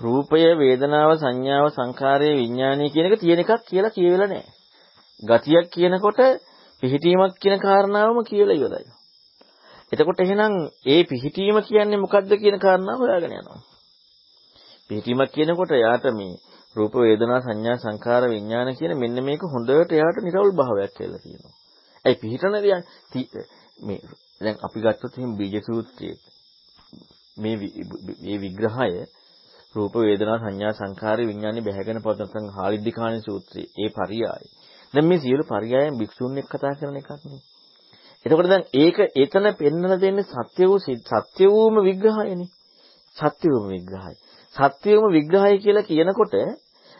රූපය, වේදනාව, සංඥාව, සංකාරය, විඥානය කියන එක තියෙන එකක් කියලා කියවිලා නැහැ. ගතියක් කියනකොට පිහිටීමක් කියන කාරණාවම කියලා ඉවරයි. එතකොට එහෙනම් ඒ පිහිටීම කියන්නේ මොකද්ද කියන කාරණාව හොයාගෙන යනවා. පිහිටීමක් කියනකොට යාට මේ රූප වේදනා සංඥා සංකාර විඥාන කියන මෙන්න මේක හොඳට යාට නිරවුල් භාවයක් කියලා තියෙනවා. ඒ පිහිටන මේ දැන් අපි ගත්තොත් එහෙනම් බීජ සූත්‍රයේ මේ මේ විග්‍රහය රූප වේදනා සංඥා සංකාර විඥානේ බැහැගෙන පවතන හාලිද්దిකාණී සූත්‍රයේ ඒ පරියාය. දැන් මේ සියලු පරියායන් භික්ෂුන් එක්ක කතා කරන එකක් නේ. එතකොට දැන් ඒක එතන පෙන්වලා දෙන්නේ සත්‍ය වූ සත්‍ය වූම විග්‍රහයනේ. සත්‍ය වූම විග්‍රහය. සත්‍යවම විග්‍රහය කියලා කියනකොට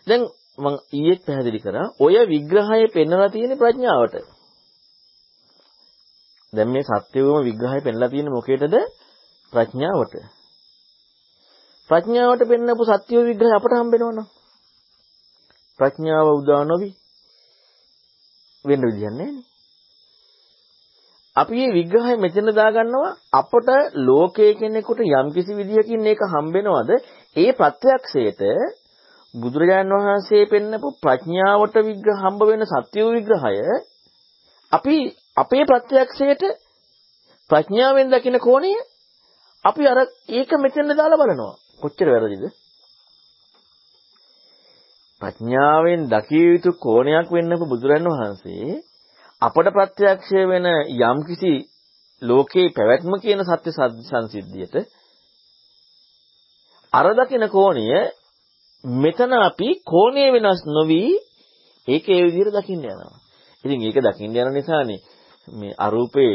දැන් මම ඊයේත් පැහැදිලි කරා ඔය විග්‍රහය පෙන්වලා තියෙන ප්‍රඥාවට. දැන් මේ සත්‍යවම විග්‍රහය පෙන්වලා තියෙන්නේ මොකේදද? ප්‍රඥාවට. ප්‍රඥාවට පෙන්වපු සත්‍ය විග්‍රහය අපට හම්බෙනවනම්. ප්‍රඥාව උදා නොවි වෙන්න විදියක් නැහැ අපි මේ විග්‍රහය මෙතන දාගන්නවා අපට ලෝකයේ කෙනෙකුට යම්කිසි විදියකින් මේක හම්බෙනවද? ඒ ප්‍රත්‍යක්ෂයට බුදුරජාණන් වහන්සේ පෙන්නපු ප්‍රඥාවට විග්‍රහ හම්බ වෙන සත්‍ය විග්‍රහය අපි අපේ ප්‍රත්‍යක්ෂයට ප්‍රඥාවෙන් දකින කෝණය අපි අර ඒක මෙතන දාලා බලනවා. කොච්චර වැරදිද ප්‍රඥාවෙන් දකිය යුතු කෝණයක් වෙන්නපු බුදුරජාණන් වහන්සේ අපට ප්‍රත්‍යක්ෂ වෙන යම්කිසි ලෝකේ පැවැත්ම කියන සත්‍ය සංසිද්ධියට අර දකින කෝණය මෙතන අපි කෝණය වෙනස් නොවි ඒක ඒ විදිහට දකින්න යනවා. ඉතින් ඒක දකින්න යන නිසානේ මේ අරූපේ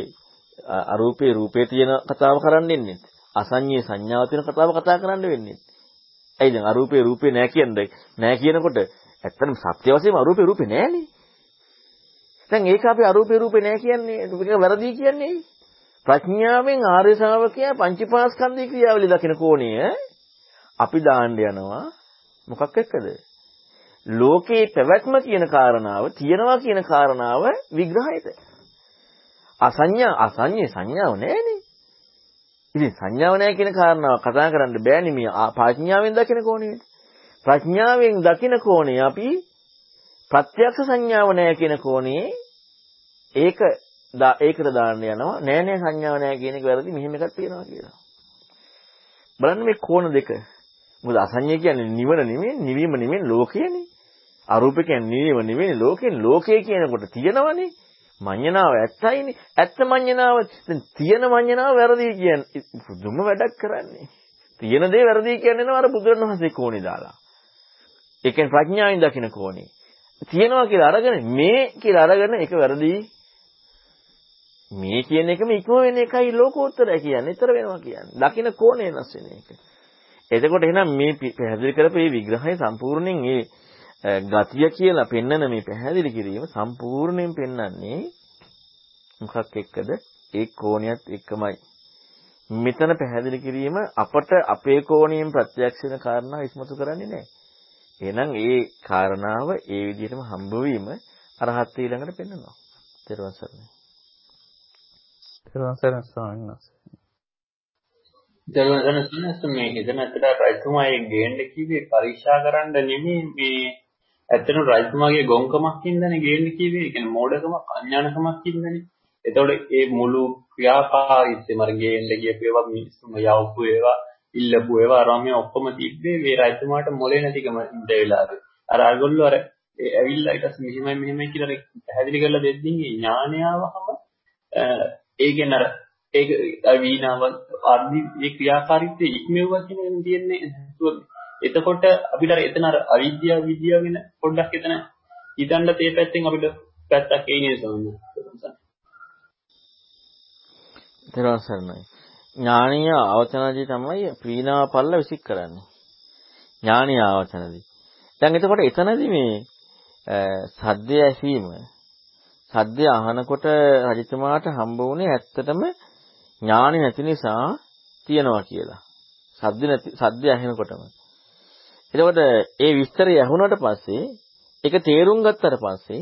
අරූපේ රූපේ තියෙන කතාව කරන්න ඉන්නේ. අසඤ්ඤේ සංඥාව තියෙන කතාව කතා කරන්න වෙන්නේ. ඇයි දැන් අරූපේ රූපේ නෑ කියන්නේ නෑ කියනකොට ඇත්තටම සත්‍ය වශයෙන්ම අරූපේ රූපේ නෑනේ. දැන් ඒක අපි අරූපේ රූපේ නෑ කියන්නේ ඒක වැරදි කියන්නේ. ප්‍රඥාවෙන් ආර්ය ශ්‍රාවකයා පංචපාස්කන්ධී ක්‍රියාවලිය දකින කෝණය අපි දාන්න යනවා මොකක් එක්කද? ලෝකේ පැවැත්ම කියන කාරණාව තියනවා කියන කාරණාව විග්‍රහයට අසඤ්ඤා අසඤ්ඤේ සංඥාව නෑනේ. ඉතින් සංඥාව නෑ කියන කාරණාව කතා කරන්න බෑනේ මේ ප්‍රඥාවෙන් දකින කෝණයට ප්‍රඥාවෙන් දකින කෝණය අපි ප්‍රත්‍යක්ෂ සංඥාව නැහැ කියන කෝණේ ඒක ඒකට දාන්න යනවා නෑ නෑ සංඥාව නැහැ කියන එක වැරදි මෙහෙම එකක් තියෙනවා කියලා. බලන්න මේ කෝණ දෙක. මොකද අසඤ්ඤය කියන්නේ නිවන නෙමෙයි, නිවීම නෙමෙයි ලෝකයනේ. අරූප කියන්නේ නිවීම නෙමෙයි ලෝකෙන් ලෝකය කියනකොට තියෙනවනේ. මඤ්ඤණාව ඇත්තයිනේ. ඇත්ත මඤ්ඤණාව දැන් තියෙන මඤ්ඤණාව වැරදි කියන්නේ පුදුම වැඩක් කරන්නේ. තියෙන දේ වැරදි කියන්නේ නෝ අර බුදුරණවහන්සේ කෝණේ දාලා. ඒ කියන්නේ ප්‍රඥාවෙන් දකින්න කෝණේ. තියනවා කියලා අරගෙන මේ කියලා අරගෙන ඒක වැරදි. මේ කියන එකම ඉක්ම වෙන එකයි ලෝකෝත්තරය කියන්නේ. ඊතර වෙනවා කියන්නේ. දකින්න කෝණය වෙනස් වෙන එක. එතකොට එහෙනම් මේ පැහැදිලි කරපු මේ විග්‍රහය සම්පූර්ණයෙන් ඒ ගතිය කියලා පෙන්වන මේ පැහැදිලි කිරීම සම්පූර්ණයෙන් පෙන්වන්නේ මොකක් එක්කද? ඒ කෝණියත් එක්කමයි. මෙතන පැහැදිලි කිරීම අපට අපේ කෝණයෙන් ප්‍රත්‍යක්ෂ වෙන කාරණා ඉස්මතු කරන්නේ නැහැ. එහෙනම් ඒ කාරණාව ඒ විදිහටම හම්බ වීම අරහත් ඊළඟට පෙන්වනවා. ත්‍රිවන් සරණයි. ත්‍රිවන් සරණ ස්වාමීන් වහන්සේ. ත්‍රිවන් සරණ මේ එතන ඇත්තට රජතුමා ඒ ගේන්න කිව්වේ පරීක්ෂා කරන්න නෙමෙයි මේ ඇත්තටම රජතුමාගේ ගොංකමක් හින්දානේ ගේන්න කිව්වේ. ඒ කියන්නේ මෝඩකමක් අඥානකමක් හින්දානේ. එතකොට ඒ මුළු ක්‍රියාකාරීත්වය මර ගේන්න කියපු ඒවා මිනිස්සුම යවපු ඒවා ඉල්ලපු ඒවා අරම ඔක්කොම තිබ්බේ මේ රජතුමාට මොලේ නැතිකම ඉඳ වෙලාවේ. අර අරගොල්ලෝ අර ඇවිල්ලා ඊට පස්සේ මෙහෙමයි මෙහෙමයි කියලා පැහැදිලි කරලා දෙද්දී ඥානයාවම ඒ කියන්නේ අර ඒක වීණාව ආදී මේ ක්‍රියාකාරීත්වයේ ඉක්මෙවුවා කියන එක තියෙන්නේ එතකොට අපිට අර එතන අර අවිද්‍යාව විද්‍යාව වෙන පොඩ්ඩක් එතන හිතන්න තේ පැත්තෙන් අපිට පැත්තක් එන්නේ ස්වාමීන් වහන්සේ. තේරුම් සරණයි. ඥානීය ආවචනදී තමයි පීනාව පල්ල විසික් කරන්නේ. ඥානීය ආවචනදී. දැන් එතකොට එතනදී මේ සද්දය ඇසීම සද්දය අහනකොට රජතුමාට හම්බ වුණේ ඇත්තටම ඥානෙ නැති නිසා තියනවා කියලා. සද්ද නැති සද්ද ඇහෙනකොටම. එතකොට ඒ විස්තරය ඇහුණට පස්සේ ඒක තේරුම් ගත්තට පස්සේ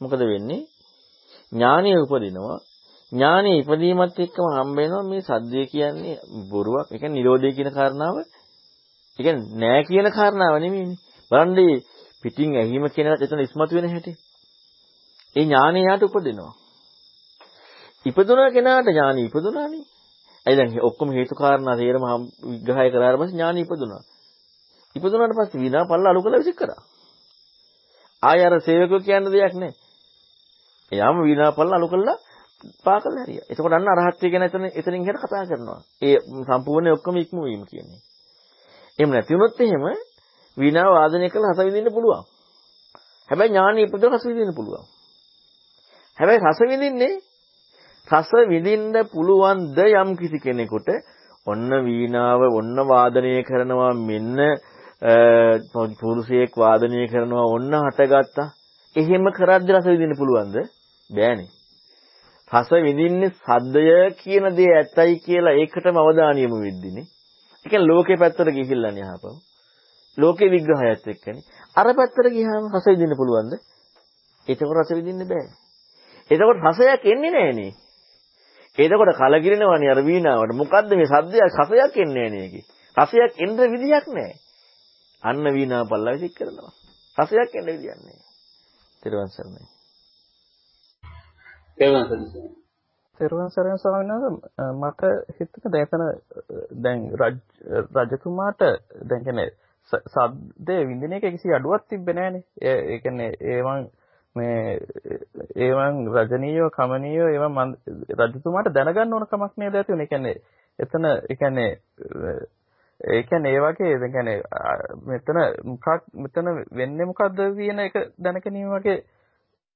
මොකද වෙන්නේ? ඥානිය උපදිනවා. ඥානිය ඉපදීමත් එක්කම හම්බ වෙනවා මේ සද්දය කියන්නේ බොරුවක්. ඒ කියන්නේ නිරෝධය කියන කාරණාව. ඒ කියන්නේ නෑ කියන කාරණාව නෙමෙයිනේ. බලන්න පිටින් ඇහිම කියන එතන ඉස්මතු වෙන හැටි. ඒ ඥානය යාට උපදිනවා. ඉපදුනා කෙනාට ඥානි ඉපදුනානේ. ඇයි දැන් ඔක්කොම හේතු කාරණා තේරම විග්‍රහය කරාට පස්සේ ඥානි ඉපදුනා. ඉපදුනාට පස්සේ විනා පල්ල අලු කළා විසික් කරා. ආය අර සේවකයෝ කියන්න දෙයක් නැහැ. එයාම විනා පල්ල අලු කළා පාකල හැරියා. එතකොට අන්න අරහත්ත්වය ගැන එතන එතනින් හිට කතා කරනවා. ඒ සම්පූර්ණ ඔක්කොම ඉක්මවීම කියන්නේ. එහෙම නැති වුණොත් එහෙම විනා වාදනය කළ රස විඳින්න පුළුවන්. හැබැයි ඥානෙ ඉපදව රස විඳින්න පුළුවන්. හැබැයි රස විඳින්නේ රස විඳින්න පුළුවන්ද යම් කිසි කෙනෙකුට ඔන්න වීණාව ඔන්න වාදනය කරනවා මෙන්න පුරුෂයෙක් වාදනය කරනවා ඔන්න හටගත්තා. එහෙම කරද්දි රස විඳින්න පුළුවන්ද? බෑනේ. රස විඳින්නේ සද්දය කියන දේ ඇත්තයි කියලා ඒකටම අවධානය යොමු වෙද්දිනේ. ඒ කියන්නේ ලෝකේ පැත්තට ගිහිල්ලානේ අහපව. ලෝකේ විග්‍රහයත් එක්කනේ. අර පැත්තට ගියාම රස විඳින්න පුළුවන්ද? ඒකව රස විඳින්න බෑ. එතකොට රසයක් එන්නේ නැහනේ. එතකොට කලකිරෙනවනේ අර වීණාවට. මොකද්ද මේ සද්දයක් රසයක් එන්නේ නැහැ නේකේ. රසයක් එන්න විදියක් නැහැ. අන්න වීණාව පල්ලා විසික් කරනවා. රසයක් එන්න විදියක් නැහැ. තෙරුවන් සරණයි. තෙරුවන් සරණයි. තෙරුවන් සරණයි ස්වාමීන් වහන්සේ මට හිතෙන දැන් දැන් රජතුමාට දැන් කියන්නේ සද්දේ විඳින එක කිසි අඩුවක් තිබ්බේ නැහනේ. ඒ කියන්නේ ඒවන් මේ ඒවන් රජනීයව කමනීයව ඒවා රජතුමාට දැනගන්න ඕන කමක් නේද ඇති උනේ. කියන්නේ එතන ඒ කියන්නේ ඒ කියන්නේ ඒ වගේ ඒ කියන්නේ මෙතන මොකක් මෙතන වෙන්නේ මොකද්ද කියන එක දැනගැනීම වගේ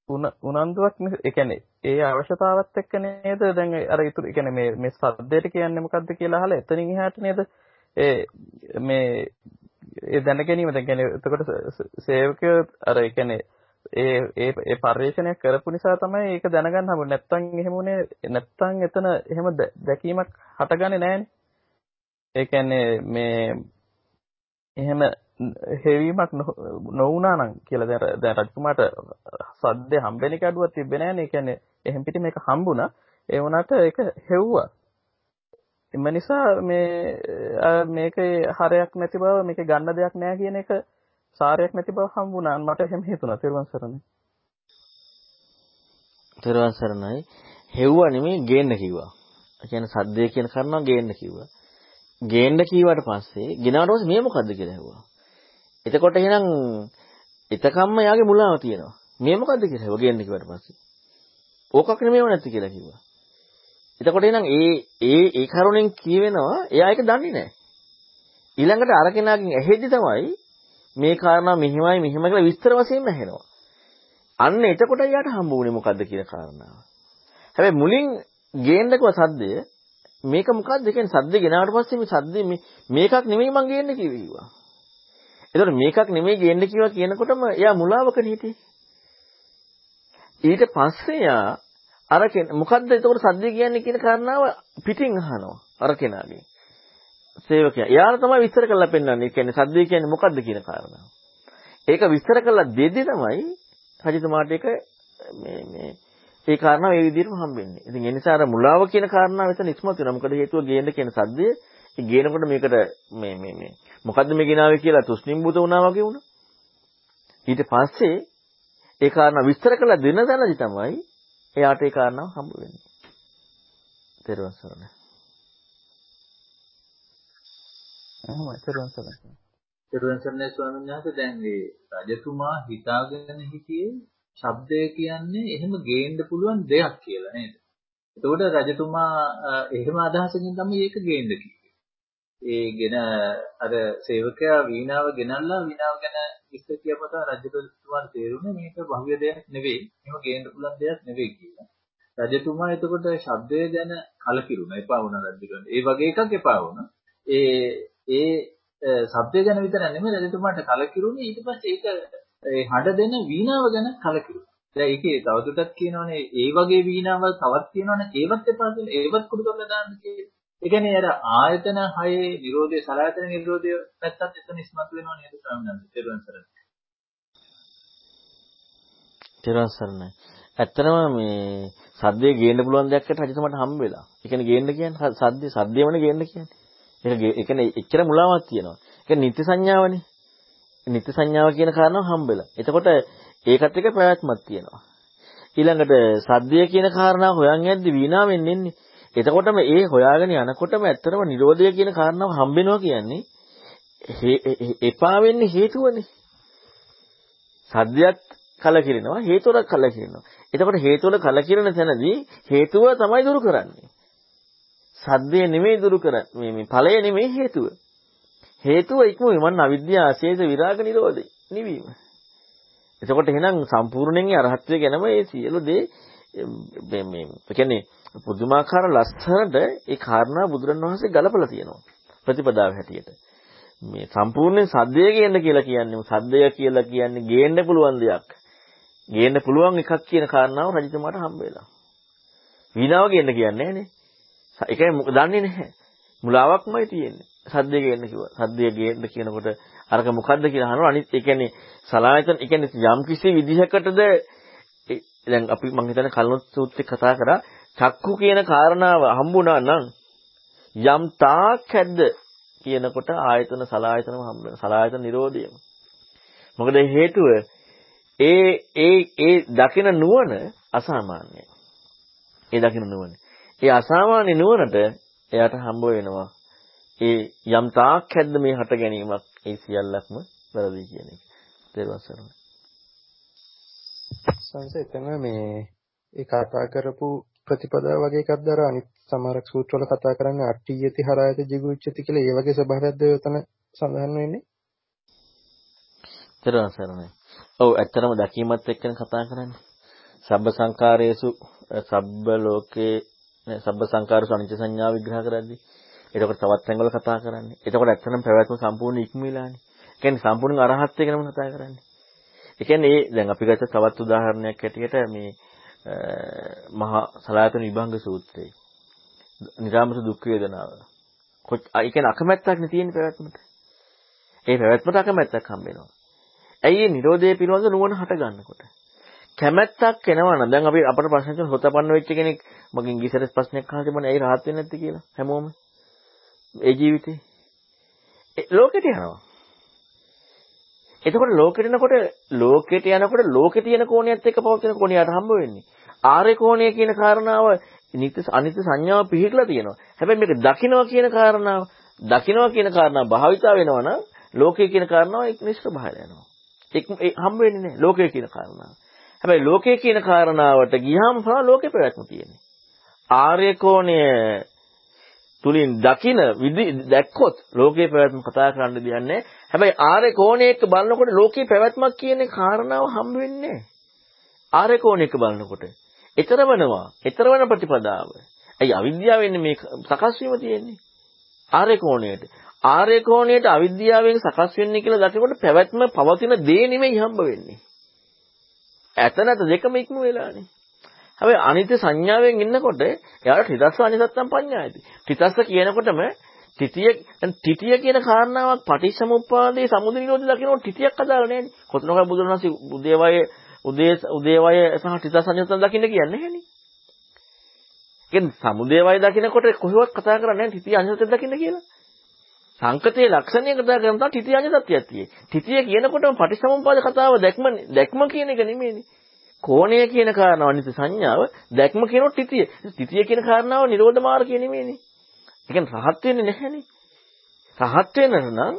උනන්දුවක් ඒ කියන්නේ ඒ අවශ්‍යතාවත් එක්ක නේද දැන් අර ඉතුරු ඒ කියන්නේ මේ මේ සද්දයට කියන්නේ මොකද්ද කියලා අහලා එතනින් එහාට නේද ඒ මේ ඒ දැනගැනීම දැන් කියන්නේ එතකොට සේවකයෝ අර ඒ කියන්නේ ඒ ඒ ඒ පරිශ්‍රණය කරපු නිසා තමයි ඒක දැනගන්න හම්බුනේ. නැත්තම් එහෙම උනේ නැත්තම් එතන එහෙම දැකීමක් හටගන්නේ නැහනේ. ඒ කියන්නේ මේ එහෙම හේවීමක් නොවුනා නම් කියලා දැන් දැන් රජකුමාරට සද්දේ හම්බෙන එක අඩුවක් තිබ්බේ නැහනේ. ඒ කියන්නේ එහෙම් පිටි මේක හම්බුණා. ඒ වුණාට ඒක හෙව්වා. එම නිසා මේ මේකේ හරයක් නැති බව මේක ගන්න දෙයක් නැහැ කියන එක සාරයක් නැති බව හම්බුණා. මට එහෙම හිතුණා. තෙරුවන් සරණයි. තෙරුවන් සරණයි. හෙව්වා නෙමෙයි ගේන්න කිව්වා. ඒ කියන්නේ සද්දේ කියන කරනවා ගේන්න කිව්වා. ගේන්න කීවට පස්සේ ගෙනාවට පස්සේ මේ මොකද්ද කියලා ඇහුවා. එතකොට එහෙනම් එතකම්ම යාගේ මුලාව තියෙනවා. මේ මොකද්ද කියලා ඇහුවා ගේන්න කිව්වට පස්සේ. ඕකක් නෙමෙයිව නැති කියලා කිව්වා. එතකොට එහෙනම් ඒ ඒ ඒ කරුණෙන් කියවෙනවා එයා ඒක දන්නේ නැහැ. ඊළඟට අර කෙනාගෙන් ඇහෙද්දි තමයි මේ කාරණා මෙහිමයි මෙහිම කියලා විස්තර වශයෙන් ඇහෙනවා. අන්න එතකොට යාට හම්බ වුණේ මොකද්ද කියන කාරණාව. හැබැයි මුලින් ගේන්නකව සද්දය මේක මොකද්ද කියන්නේ සද්දේ ගෙනාවට පස්සේ මේ සද්දේ මේකක් නෙමෙයි මං ගේන්න කිව්වා. එතකොට මේකක් නෙමෙයි ගේන්න කිව්වා කියනකොටම එයා මුලාවකනේ හිටියේ. ඊට පස්සේ යා අර මොකද්ද එතකොට සද්දේ කියන්නේ කියන කාරණාව පිටින් අහනවා අර කෙනාගෙන්. සේවකයා. එයාලා තමයි විස්තර කරලා පෙන්නන්නේ. කියන්නේ සද්දේ කියන්නේ මොකද්ද කියන කාරණාව. ඒක විස්තර කරලා දෙද්දි තමයි රජතුමාට ඒක මේ මේ ඒ කාරණාව ඒ විදිහටම හම්බෙන්නේ. ඉතින් ඒ නිසා අර මුලාව කියන කාරණාව එතන ඉස්මතු වෙනවා. මොකද හේතුව ගේන්න කියන සද්දය ඒ ගේනකොට මේකට මේ මේ මේ මොකද්ද මේ ගෙනාවේ කියලා තුස්නිම්බුත වුණා වගේ වුණා. ඊට පස්සේ ඒ කාරණා විස්තර කළ දෙන තැනදි තමයි එයාට ඒ කාරණාව හම්බ වෙන්නේ. තෙරුවන් සරණයි. එහෙමයි තෙරුවන් සරණයි. තෙරුවන් සරණයි ස්වාමීන් වහන්සේ දැන් මේ රජතුමා හිතාගෙන හිටියේ ශබ්දය කියන්නේ එහෙම ගේන්න පුළුවන් දෙයක් කියලා නේද? එතකොට රජතුමා එහෙම අදහසකින් තමයි ඒක ගේන්න කිව්වේ. ඒ ගෙන අර සේවකයා වීණාව ගෙනල්ලා වීණාව ගැන විස්තර කියපතා රජතුමාට තේරුනේ මේක භව්‍ය දෙයක් නෙවෙයි. මේක ගේන්න පුළුවන් දෙයක් නෙවෙයි කියලා. රජතුමා එතකොට ශබ්දය ගැන කලකිරුණා. එපා වුණා රජුට. ඒ වගේ එකක් එපා වුණා. ඒ ඒ ශබ්දය ගැන විතර නෙමෙයි රජතුමාට කලකිරුණේ ඊට පස්සේ ඒක ඒ හඬ දෙන වීණාව ගැන කලකිරුණා. දැන් ඒකේ තවදුරටත් කියනවනේ ඒ වගේ වීණාවල් තවත් කියනවනේ ඒවත් එපා කියලා ඒවත් කුඩු කරලා දාන්න කියලා. ඒ කියන්නේ අර ආයතන හයේ Nirodhe සලආයතන Nirodhe නැත්තත් එතන ඉස්මතු වෙනව නේද ස්වාමීන් වහන්සේ? තෙරුවන් සරණයි. තෙරුවන් සරණයි. ඇත්තටම මේ සද්දේ ගේන්න පුළුවන් දෙයක් අට රජතුමාට හම්බ වෙලා. ඒ කියන්නේ ගේන්න කියන්නේ සද්දේ සද්දේමනේ ගේන්න කියන්නේ. ඒක ඒ කියන්නේ එච්චර මුලාවක් තියෙනවා. ඒක නිත්‍ය සංඥාවනේ. නිත්‍ය සංඥාව කියන කාරණාව හම්බ වෙලා. එතකොට ඒකත් එක්ක ප්‍රයත්මක් තියෙනවා. ඊළඟට සද්දය කියන කාරණාව හොයන් යද්දි වීණාවෙන් එන්නේ. එතකොටම ඒ හොයාගෙන යනකොටම ඇත්තටම Nirodha කියන කාරණාව හම්බෙනවා කියන්නේ එපා වෙන්නේ හේතුවනේ. සද්දයක් කලකිරෙනවා හේතුවක් කලකිරෙනවා. එතකොට හේතුවල කලකිරෙන තැනදී හේතුව තමයි දුරු කරන්නේ. සද්දේ නෙමෙයි දුරු කරන්නේ මේ මේ ඵලය නෙමෙයි හේතුව. හේතුව ඉක්මවීම මන් අවිද්‍යාව අශේෂ විරාග නිරෝධය නිවීම. එතකොට එහෙනම් සම්පූර්ණයෙන් අරහත්ත්වය ගැනම මේ සියලු දේ මේ මේ කියන්නේ පුදුමාකාර ලස්සනට ඒ කාරණා බුදුරණවහන්සේ ගලපලා තියෙනවා ප්‍රතිපදාව හැටියට. මේ සම්පූර්ණ සද්දය ගේන්න කියලා කියන්නේ සද්දය කියලා කියන්නේ ගේන්න පුළුවන් දෙයක්. ගේන්න පුළුවන් එකක් කියන කාරණාව රජතුමාට හම්බ වෙලා. වීණාව ගේන්න කියන්නේ නැහනේ. ඒකයි දන්නේ නැහැ. මුලාවක්මයි තියෙන්නේ. සද්දය ගේන්න කිව්වා. සද්දය ගේන්න කියනකොට අරක මොකද්ද කියලා අහනවා. අනිත් ඒ කියන්නේ සලායතන ඒ කියන්නේ යම් කිසි විදිහකටද දැන් අපි මම හිතන්නේ කලනොත් සූත්‍රේ කතා කරා චක්කු කියන කාරණාව හම්බුණා නම් යම් තාක් හැද්ද කියනකොට ආයතන සලායතනම හම්බ වෙනවා. සලායතන නිරෝධියම. මොකද හේතුව ඒ ඒ ඒ දකින නුවණ අසාමාන්‍යයි. ඒ දකින නුවණ. ඒ අසාමාන්‍ය නුවණට එයාට හම්බ වෙනවා. ඒ යම් තාක් හැද්ද මේ හට ගැනීමක් ඒ සියල්ලක්ම වැරදි කියන එක. තේරුම් ගන්න. සංසෙතන මේ ඒ කතා කරපු ප්‍රතිපදාව වගේ එකක්ද අර අනිත් සමහරක් සූත්‍රවල කතා කරන්නේ අට්ඨියති හරායති jigucchati කියලා ඒ වගේ ස්වභාවයක්ද යතන සඳහන් වෙන්නේ? තේරුම් ගන්න. ඔව් ඇත්තටම දැකීමත් එක්කන කතා කරන්නේ. සබ්බ සංකාරයේසු සබ්බ ලෝකේ සබ්බ සංකාරසු අනිත්‍ය සංඥා විග්‍රහ කරද්දී එතකොට තවත් තැන්වල කතා කරන්නේ. එතකොට ඇත්තටම පැවැත්ම සම්පූර්ණ ඉක්මවිලානේ. ඒ කියන්නේ සම්පූර්ණ අරහත් එක නම කතා කරන්නේ. ඒ කියන්නේ ඒ දැන් අපි ගත්ත තවත් උදාහරණයක් ඇටියට මේ මහා සලායතන විභංග සූත්‍රය. නිරාමස දුක් වේදනාව. කොච්ච ඒ කියන්නේ අකමැත්තක් නේ තියෙන පැවැත්මට. ඒ පැවැත්මට අකමැත්තක් හම්බ වෙනවා. ඇයි මේ Nirodhe පිළිබඳ නුවණ හට ගන්නකොට? කැමැත්තක් එනවනම් දැන් අපි අපට ප්‍රශ්න තියෙන හොතපන්න වෙච්ච කෙනෙක් මගෙන් ඉස්සරස් ප්‍රශ්නයක් අහලා තිබුණා ඇයි rahat වෙන්නේ නැත්තේ කියලා හැමෝම ඒ ජීවිතේ? ලෝකෙට යනවා. එතකොට ලෝකෙට යනකොට ලෝකෙට යනකොට ලෝකේ තියෙන කෝණියත් එක්ක පවතින කෝණියට හම්බ වෙන්නේ. ආර්ය කෝණය කියන කාරණාව නිත්‍ය අනිත්‍ය සංඥාව පිළිහිලා තියෙනවා. හැබැයි මේක දකින්නවා කියන කාරණාව දකින්නවා කියන කාරණාව භාවිතා වෙනවා නම් ලෝකේ කියන කාරණාව එක් නිෂ්ඨ භාවය යනවා ඒ හම්බ වෙන්නේ නැහැ. ලෝකය කියන කාරණාව. හැබැයි ලෝකය කියන කාරණාවට ගියාම තමයි ලෝකේ පැවැත්ම තියෙන්නේ. ආර්ය කෝණය තුලින් දකින විදි දැක්කොත් ලෝකේ පැවැත්ම කතා කරන්න දෙන්නේ හැබැයි ආර්ය කෝණයක බලනකොට ලෝකේ පැවැත්මක් කියන කාරණාව හම්බ වෙන්නේ ආර්ය කෝණයක බලනකොට. ඊතර වෙනවා. ඊතර වෙන ප්‍රතිපදාව. ඇයි අවිද්‍යාවෙන් මේ සකස් වීම තියෙන්නේ? ආර්ය කෝණයට. ආර්ය කෝණයට අවිද්‍යාවෙන් සකස් වෙන්නේ කියලා දකිනකොට පැවැත්ම පවතින දේ නෙමෙයි හම්බ වෙන්නේ. ඇත නැත දෙකම ඉක්ම වෙලානේ. හැබැයි අනිත්‍ය සංඥාවෙන් ඉන්නකොට එයාට හිතස්ස අනිසත්තම් පඤ්ඤායති. හිතස්ස කියනකොටම තිතිය තිතිය කියන කාරණාවක් පටිච්චසමුප්පාදේ සමුදය නිරෝධ දකින්නකොට තිතියක් අදාළ නැහැ. කොතනක බුදුරණන්සේ උදේවය උදේ උදේවය සහ තිතස් අනිසත්තම් දකින්න කියන්නේ නැහැනේ. කියන්නේ සමුදේවය දකින්නකොට කොහෙවත් කතා කරන්නේ නැහැ තිතිය අනිසත්තම් දකින්න කියලා. සංකතයේ ලක්ෂණය කතා කරන තා තිතිය අඤ්ඤ සත්‍යයක් තියෙයි. තිතිය කියනකොටම පටිසමුප්පාද කතාව දැක්ම දැක්ම කියන එක නෙමෙයිනේ. කෝණය කියන කාරණාව නිත සංඥාව දැක්ම කියනොත් තිතිය. තිතිය කියන කාරණාව නිරෝධ මාර්ගය නෙමෙයිනේ. ඒ කියන්නේ රහත් වෙන්නේ නැහැනේ. රහත් වෙන්න නම්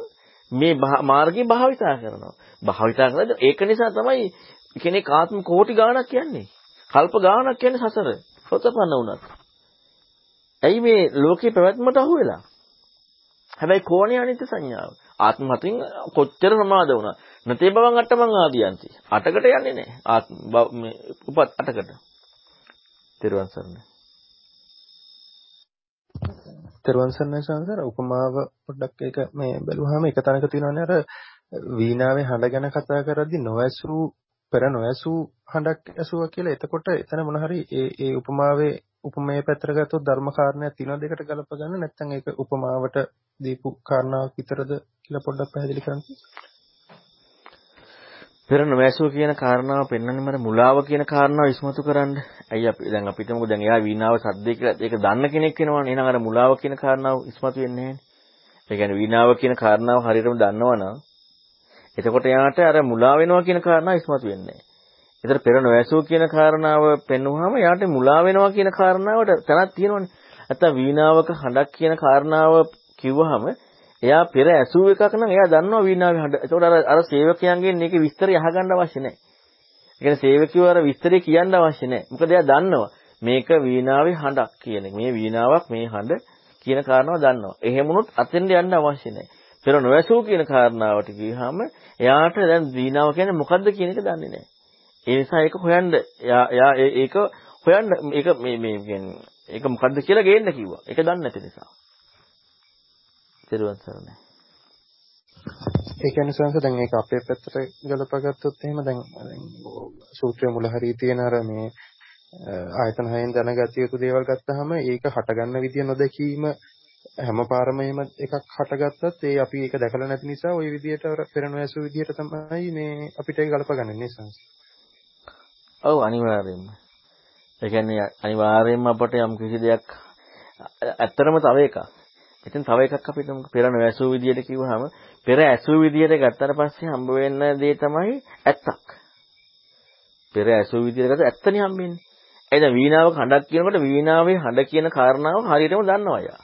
මේ මාර්ගය භාවිතා කරනවා. භාවිතා කරද්දී ඒක නිසා තමයි කෙනෙක් ආත්ම කෝටි ගාණක් කියන්නේ. කල්ප ගාණක් කියන්නේ සසර. සෝතපන්න වුණත්. ඇයි මේ ලෝකේ පැවැත්මට අහු වෙලා? හැබැයි කෝණේ අනිත්‍ය සංඥාව. ආත්ම මතින් කොච්චර සමාද වුණා. නතේ බවං අට්ටමං ආදියන්ති. අටකට යන්නේ නැහැ. ආත්ම මේ උපත් අටකට. තෙරුවන් සරණයි. තෙරුවන් සරණයි සංසාර උපමාව පොඩ්ඩක් ඒක මේ බැලුවාම එක තැනක තියෙනවානේ අර වීණාවේ හඬ ගැන කතා කරද්දී නොඇසූ පෙර නොඇසූ හඬක් ඇසුවා කියලා. එතකොට එතන මොන හරි ඒ ඒ උපමාවේ උපමේය පැත්තට ගත්තොත් ධර්ම කාරණයක් තියෙනවා දෙකට ගලප ගන්න නැත්නම් ඒක උපමාවට දීපු කාරණාවක් විතරද කියලා පොඩ්ඩක් පැහැදිලි කරන්න. පෙර නොමැසුව කියන කාරණාව පෙන්වන්නේ මර මුලාව කියන කාරණාව ඉස්මතු කරන්න. ඇයි අපි දැන් අපිට මොකද දැන් එයා වීණාව සද්දේ කියලා ඒක දන්න කෙනෙක් වෙනවනේ. එහෙනම් අර මුලාව කියන කාරණාව ඉස්මතු වෙන්නේ නැහැ. ඒ කියන්නේ වීණාව කියන කාරණාව හරියටම දන්නවනම් එතකොට එයාට අර මුලා වෙනවා කියන කාරණාව ඉස්මතු වෙන්නේ නැහැ. ඒතර පෙර නොඇසූ කියන කාරණාව පෙන්වුවාම යාට මුලා වෙනවා කියන කාරණාවට තැනක් තියෙනවනේ. නැත්තම් වීණාවක හඬක් කියන කාරණාව කිව්වහම එයා පෙර ඇසූ එකක් නම් එයා දන්නවා වීණාවේ හඬ. ඒතකොට අර අර සේවකයන්ගෙන් මේකේ විස්තරය අහගන්න අවශ්‍ය නැහැ. ඒ කියන්නේ සේවකයෝ අර විස්තරය කියන්න අවශ්‍ය නැහැ. මොකද එයා දන්නවා මේක වීණාවේ හඬක් කියන එක. මේ වීණාවක් මේ හඬ කියන කාරණාව දන්නවා. එහෙම වුණොත් අතෙන්ට යන්න අවශ්‍ය නැහැ. පෙර නොඇසූ කියන කාරණාවට ගියහම එයාට දැන් වීණාව කියන්නේ මොකද්ද කියන එක දන්නේ නැහැ. ඒ නිසා ඒක හොයන්න යා ඒක හොයන්න ඒක මේ මේ කියන්නේ ඒක මොකද්ද කියලා ගේන්න කිව්වා. ඒක දන්නේ නැති නිසා. තිරුවන් සරණයි. ඒ කියන්නේ සංස දැන් ඒක අපේ පැත්තට ගලපගත්තොත් එහෙම දැන් සූත්‍රයේ මුල හරිය තියෙන අර මේ ආයතන හයෙන් දැනගatiya යුතු දේවල් ගත්තාම ඒක හටගන්න විදිය නොදැකීම හැම පාරම එහෙම එකක් හටගත්තත් ඒ අපි ඒක දැකලා නැති නිසා ওই විදියට අර පෙරණැසු විදියට තමයි මේ අපිට ඒක ගලපගන්නේ නේ සංස. ඔව් අනිවාර්යයෙන්ම. ඒ කියන්නේ අනිවාර්යයෙන්ම අපට යම් කිසි දෙයක් ඇත්තරම තව එකක්. ඉතින් තව එකක් අපිට පෙර නොඇසූ විදියට කිව්වහම පෙර ඇසූ විදියට ගත්තට පස්සේ හම්බ වෙන දේ තමයි ඇත්තක්. පෙර ඇසූ විදියට ගත්ත ඇත්තනේ හම්බෙන්නේ. එද වීණාවක හඬක් කියනකොට වීණාවේ හඬ කියන කාරණාව හරියටම දන්නවා යා.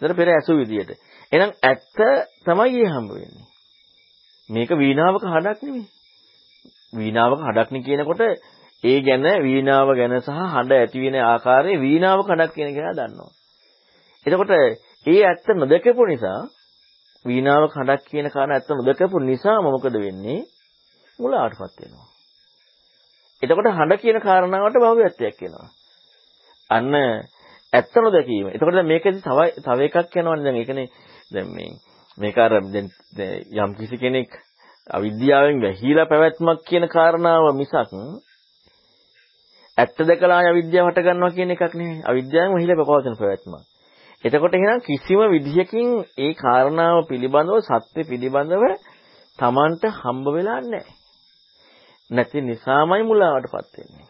ඒතර පෙර ඇසූ විදියට. එහෙනම් ඇත්ත තමයි ඒ හම්බ වෙන්නේ. මේක වීණාවක හඬක් නෙමෙයි. වීණාවක හඬක් නේ කියනකොට ඒ ගැන වීණාව ගැන සහ හඬ ඇති වෙන ආකාරයේ වීණාව කඩක් කියන එක දන්නවා. එතකොට ඒ ඇත්ත නොදකපු නිසා වීණාව කඩක් කියන කාරණා ඇත්ත නොදකපු නිසාම මොකද වෙන්නේ? මුලාවටපත් වෙනවා. එතකොට හඬ කියන කාරණාවට භව්‍යත්වයක් එනවා. අන්න ඇත්ත නොදකීම. එතකොට දැන් මේකෙදි තව තව එකක් යනවනේ දැන් ඒකනේ දැන් මේ මේක අර දැන් යම් කිසි කෙනෙක් අවිද්‍යාවෙන් වැහිලා පැවැත්මක් කියන කාරණාව මිසක් ඇත්ත දැකලා අවිද්‍යාව හට ගන්නවා කියන එකක් නෙවෙයි. අවිද්‍යාවෙන් වැහිලා පවතින පැවැත්මක්. එතකොට එහෙනම් කිසිම විදිහකින් ඒ කාරණාව පිළිබඳව සත්‍ය පිළිබඳව Tamanට හම්බ වෙලා නැහැ. නැති නිසාමයි මුලාවටපත් වෙන්නේ.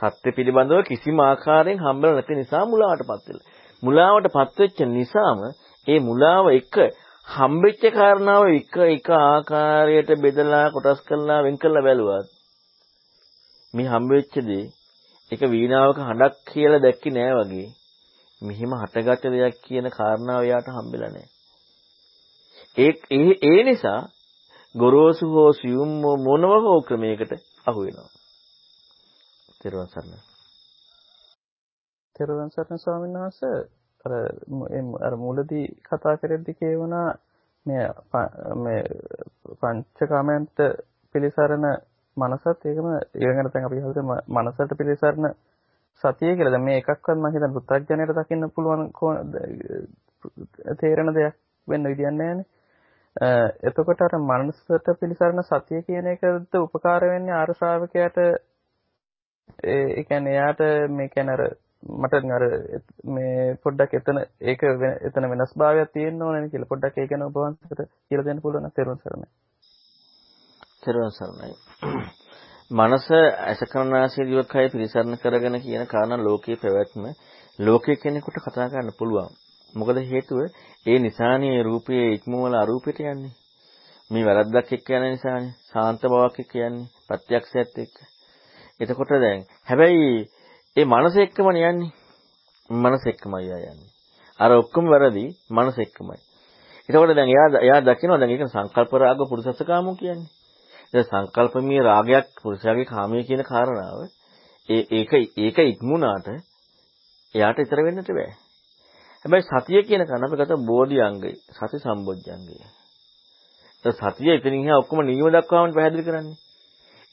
සත්‍ය පිළිබඳව කිසිම ආකාරයෙන් හම්බෙලා නැති නිසා මුලාවටපත් වෙලා. මුලාවටපත් වෙච්ච නිසාම ඒ මුලාව එක හම්බෙච්ච කාරණාව එක එක ආකාරයට බෙදලා කොටස් කරලා වෙන් කරලා බැලුවා. මේ හම්බෙච්ච දේ එක වීණාවක හඬක් කියලා දැක්කේ නෑ වගේ. මෙහිම හටගත්ත දෙයක් කියන කාරණාව යාට හම්බෙලා නෑ. ඒ ඒ නිසා ගොරෝසු හෝ සියුම් මොනව හෝ ක්‍රමයකට අහු වෙනවා. තෙරුවන් සරණයි. තෙරුවන් සරණ ස්වාමීන් වහන්සේ අර අර මුලදී කතා කරද්දී කියවනා මේ මේ පංචකාමයන්ට පිළිසරණ මනසත් ඒකම ඊළඟට දැන් අපි හිතුව මනසට පිළිසරණ සතිය කියලා. දැන් මේ එකක්වත් මම හිතන්නේ පුත්තජනයට දකින්න පුළුවන් තේරෙන දෙයක් වෙන්න විදියක් නැහැනේ. එතකොට අර මනසට පිළිසරණ සතිය කියන එකද උපකාර වෙන්නේ ආර ශ්‍රාවකයාට ඒ කියන්නේ එයාට මේ කියන්නේ අර මට අර මේ පොඩ්ඩක් එතන ඒක එතන වෙනස් භාවයක් තියෙන්න ඕනේ කියලා පොඩ්ඩක් ඒ ගැන ඔබ වහන්සේට කියලා දෙන්න පුළුවන් නම් තේරුම් සරණයි. තේරුම් සරණයි. මනස අසකරණාසී දිවකය පිළිසරණ කරගෙන කියන කාරණා ලෝකයේ පැවැත්ම ලෝකයේ කෙනෙකුට කතා කරන්න පුළුවන්. මොකද හේතුව ඒ නිසානේ රූපයේ ඉක්මවල අරූපයට යන්නේ. මේ වැරද්දක් එක්ක යන නිසානේ. සාන්ත බවක් එක්ක යන්නේ. ප්‍රත්‍යක්ෂයත් එක්ක. එතකොට දැන් හැබැයි ඒ මනස එක්කම යන්නේ. මනස එක්කමයි යන්නේ. අර ඔක්කොම වැරදි මනස එක්කමයි. එතකොට දැන් එයා එයා දකිනවා දැන් ඒක සංකල්ප රාග පුරුෂසකාමෝ කියන්නේ. දැන් සංකල්පමී රාගයක් පුරුෂයාගේ කාමයේ කියන කාරණාව ඒ ඒක ඒක ඉක්මුණාට එයාට ඊතර වෙන්නට බෑ. හැබැයි සතිය කියන කන අපි ගත බෝධි අංගය සති සම්බොජ්ජංගය. සතිය එතනින් එහා ඔක්කොම නියම දක්වාම පැහැදිලි කරන්නේ.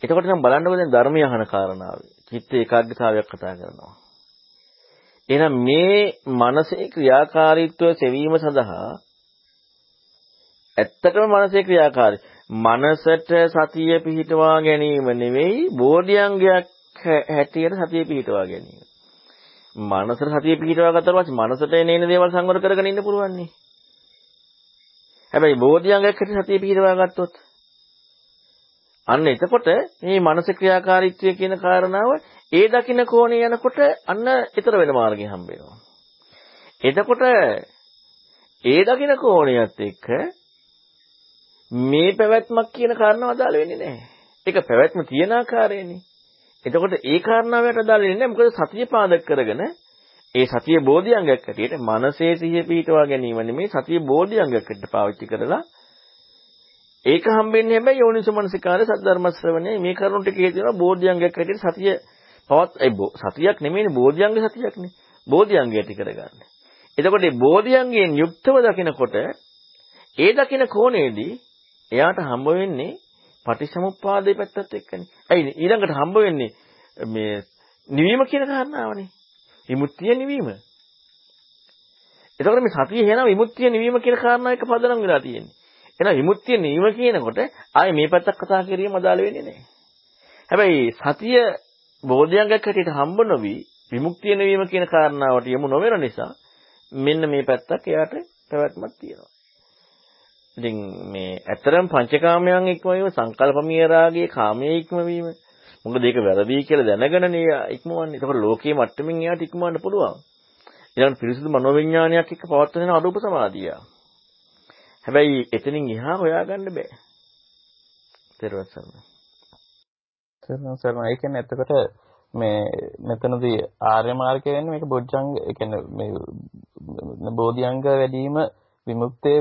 එතකොට නම් බලන්නකො දැන් ධර්මය අහන කාරණාව. චිත්ත ඒකාග්‍රතාවයක් කතා කරනවා. එහෙනම් මේ මනසේ ක්‍රියාකාරීත්වය සෙවීම සඳහා ඇත්තටම මනසේ ක්‍රියාකාරී මනසට සතිය පිහිටවා ගැනීම නෙවෙයි බෝධියංගයක් හැටියට සතිය පිහිටවා ගැනීම. මනසට සතිය පිහිටවා ගත්තාට පස්සේ මනසට එන දේවල් සංවර කරගෙන ඉන්න පුළුවන් නේ. හැබැයි බෝධියංගයක් හැටියට සතිය පිහිටවා ගත්තොත් අන්න එතකොට මේ මනස ක්‍රියාකාරීත්වය කියන කාරණාව ඒ දකින්න කෝණේ යනකොට අන්න ඊතර වෙන මාර්ගය හම්බ වෙනවා. එතකොට ඒ දකින්න කෝණයත් එක්ක මේ පැවැත්මක් කියන කාරණාව අදාළ වෙන්නේ නැහැ. ඒක පැවැත්ම තියෙන ආකාරයනේ. එතකොට ඒ කාරණාවට අදාළ වෙන්නේ නැහැ. මොකද සතිය පාදක කරගෙන ඒ සතිය බෝධිඅංගයක් හැටියට මනසේ සිහිය පිහිටවා ගැනීම නෙමෙයි සතිය බෝධිඅංගයක් හැටියට පාවිච්චි කරලා ඒක හම්බෙන්නේ හැබැයි යෝනිසමනසිකාරය සද්ධර්ම ශ්‍රවණය මේ කරුණු ටික හේතුන බෝධිඅංගයක් හැටියට සතිය පවත් ඒ සතියක් නෙමෙයිනේ බෝධිඅංග සතියක්නේ බෝධිඅංගය ඇති කරගන්න. එතකොට මේ බෝධිඅංගයෙන් යුක්තව දකිනකොට ඒ දකින කෝණේදී එයාට හම්බ වෙන්නේ පටිච්චසමුප්පාදේ පැත්තත් එක්කනේ. ඇයි ඊළඟට හම්බ වෙන්නේ මේ නිවීම කියන කාරණාවනේ. විමුක්තිය නිවීම. එතකොට මේ සතිය එහෙනම් විමුක්තිය නිවීම කියන කාරණාව එක පදනම් වෙලා තියෙන්නේ. එහෙනම් විමුක්තිය නිවීම කියනකොට ආයේ මේ පැත්තක් කතා කිරීම අදාළ වෙන්නේ නැහැ. හැබැයි සතිය බෝධියංගයක් හැටියට හම්බ නොවි විමුක්තිය නිවීම කියන කාරණාවට යමු නොවන නිසා මෙන්න මේ පැත්තක් එයාට පැවැත්මක් තියෙනවා. ඉතින් මේ ඇත්තරම් පංචකාමයන් ඉක්මවීම සංකල්පමීය රාගයේ කාමයේ ඉක්මවීම මොකද ඒක වැරදි කියලා දැනගෙනනේ ඉක්මවන්නේ. ඒකෝර ලෝකයේ මට්ටමින් එයාට ඉක්මවන්න පුළුවන්. ඊළඟ පිරිසිදු මනෝවිඤ්ඤාණයක් එක්ක පවත්වන අරූප සමාධිය. හැබැයි එතනින් එහා හොයාගන්න බෑ. තේරුවන් සරණයි. තේරුවන් සරණයි. ඒ කියන්නේ එතකොට මේ මෙතනදී ආර්ය මාර්ගය වෙන්නේ මේක බොජ්ජංග ඒ කියන්නේ මේ බෝධිඅංග වැඩිම විමුක්තේ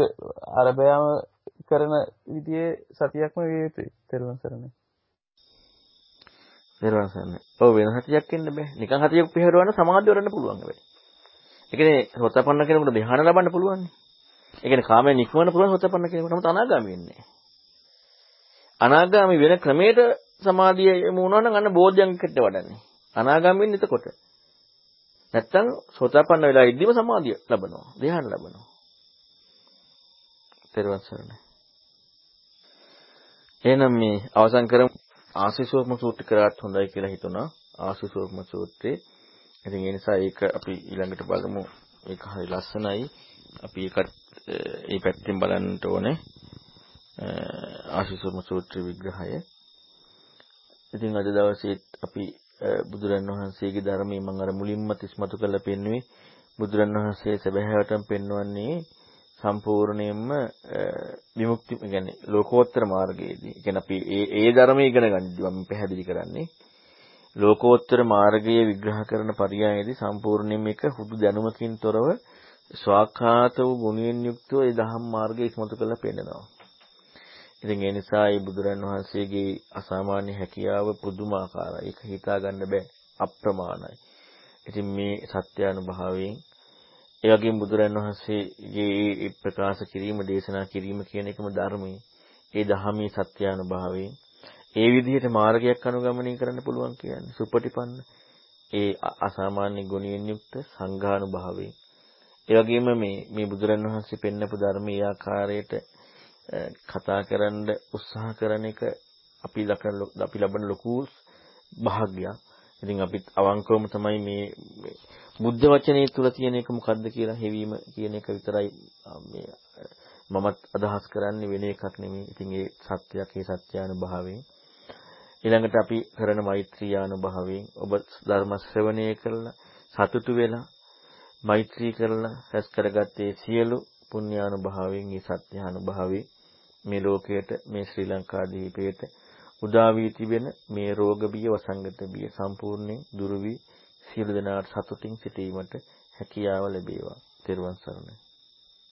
අරබයාම කරන විදිහේ සතියක්ම විය යුතුයි. තේරුවන් සරණයි. තේරුවන් සරණයි. ඔව් වෙන සතියක් ඉන්න බෑ. නිකන් සතියක් පිළිහෙරවන්න සමාධිය වරන්න පුළුවන් හැබැයි. ඒ කියන්නේ සෝතපන්න කෙනෙකුට ධ්‍යාන ලබන්න පුළුවන් නේ. ඒ කියන්නේ කාමයෙන් නික්මවන්න පුළුවන් සෝතපන්න කෙනෙකුට නමුත් අනාගාමී වෙන්නේ අනාගාමී වෙන ක්‍රමයට සමාධිය යමු වුණා නම් අන්න බෝධ්‍යංගකට වඩන්නේ. අනාගාමී වෙන්නේ එතකොට. නැත්තම් සෝතපන්න වෙලා ඉද්දිම සමාධිය ලබනවා. ධ්‍යාන ලබනවා. තෙරුවන් සරණයි. එහෙනම් මේ අවසන් කරමු ආශිසෝපම සූත්‍රය කරාත් හොඳයි කියලා හිතුණා. ආශිසෝපම සූත්‍රේ. ඉතින් ඒ නිසා ඒක අපි ඊළඟට බලමු. ඒක හරි ලස්සනයි. අපි ඒකත් ඒ පැත්තෙන් බලන්න ඕනේ. ආශිසෝපම සූත්‍ර විග්‍රහය. ඉතින් අද දවසේ අපි බුදුරන් වහන්සේගේ ධර්මයේ මම අර මුලින්ම තිස්මතු කරලා පෙන්වුවේ බුදුරන් වහන්සේ සැබෑවටම පෙන්වන්නේ සම්පූර්ණයෙන්ම විමුක්ති කියන්නේ ලෝකෝත්තර මාර්ගයේදී. කියන්නේ අපි ඒ ඒ ධර්මය ඉගෙන ගන්නදී මම පැහැදිලි කරන්නේ. ලෝකෝත්තර මාර්ගයේ විග්‍රහ කරන පරියායේදී සම්පූර්ණයෙන් මේක හුදු දැනුමකින් තොරව ස්වාඛාත වූ ගුණයෙන් යුක්තව ඒ දහම් මාර්ගය ඉස්මතු කරලා පෙන්නනවා. ඉතින් ඒ නිසා මේ බුදුරන් වහන්සේගේ අසාමාන්‍ය හැකියාව පුදුමාකාරයි. ඒක හිතා ගන්න බෑ. අප්‍රමාණයි. ඉතින් මේ සත්‍ය අනුභවයෙන් ඒ වගේම බුදුරන් වහන්සේගේ ප්‍රකාශ කිරීම දේශනා කිරීම කියන එකම ධර්මයේ ඒ ධහමී සත්‍යානුභාවයෙන් ඒ විදිහට මාර්ගයක් අනුගමනය කරන්න පුළුවන් කියන්නේ සුපටිපන්න ඒ අසාමාන්‍ය ගුණයෙන් යුක්ත සංඝානුභාවයෙන් ඒ වගේම මේ මේ බුදුරන් වහන්සේ පෙන්නපු ධර්මයේ ආකාරයට කතා කරන්න උත්සාහ කරන එක අපි අපි ලබන ලොකු භාග්‍යයක්. ඉතින් අපිත් අවංකවම තමයි මේ බුද්ධ වචනේ තුල තියෙන එක මොකද්ද කියලා හෙවීම කියන එක විතරයි මේ මමත් අදහස් කරන්නේ වෙන එකක් නෙමෙයි. ඉතින් ඒ සත්‍යයක් ඒ සත්‍යානුභාවයෙන් ඊළඟට අපි කරන මෛත්‍රී ආනුභාවයෙන් ඔබ ධර්ම ශ්‍රවණය කරලා සතුටු වෙලා මෛත්‍රී කරලා රැස් කරගත්තේ සියලු පුණ්‍යානුභාවයෙන් මේ සත්‍යානුභාවයෙන් මේ ලෝකයට මේ ශ්‍රී ලංකා දීපයට උදා වී තිබෙන මේ රෝග බිය වසංගත බිය සම්පූර්ණයෙන් දුරු වී සියලු දෙනාට සතුටින් සිටීමට හැකියාව ලැබේවා. ත්වන් සරණයි.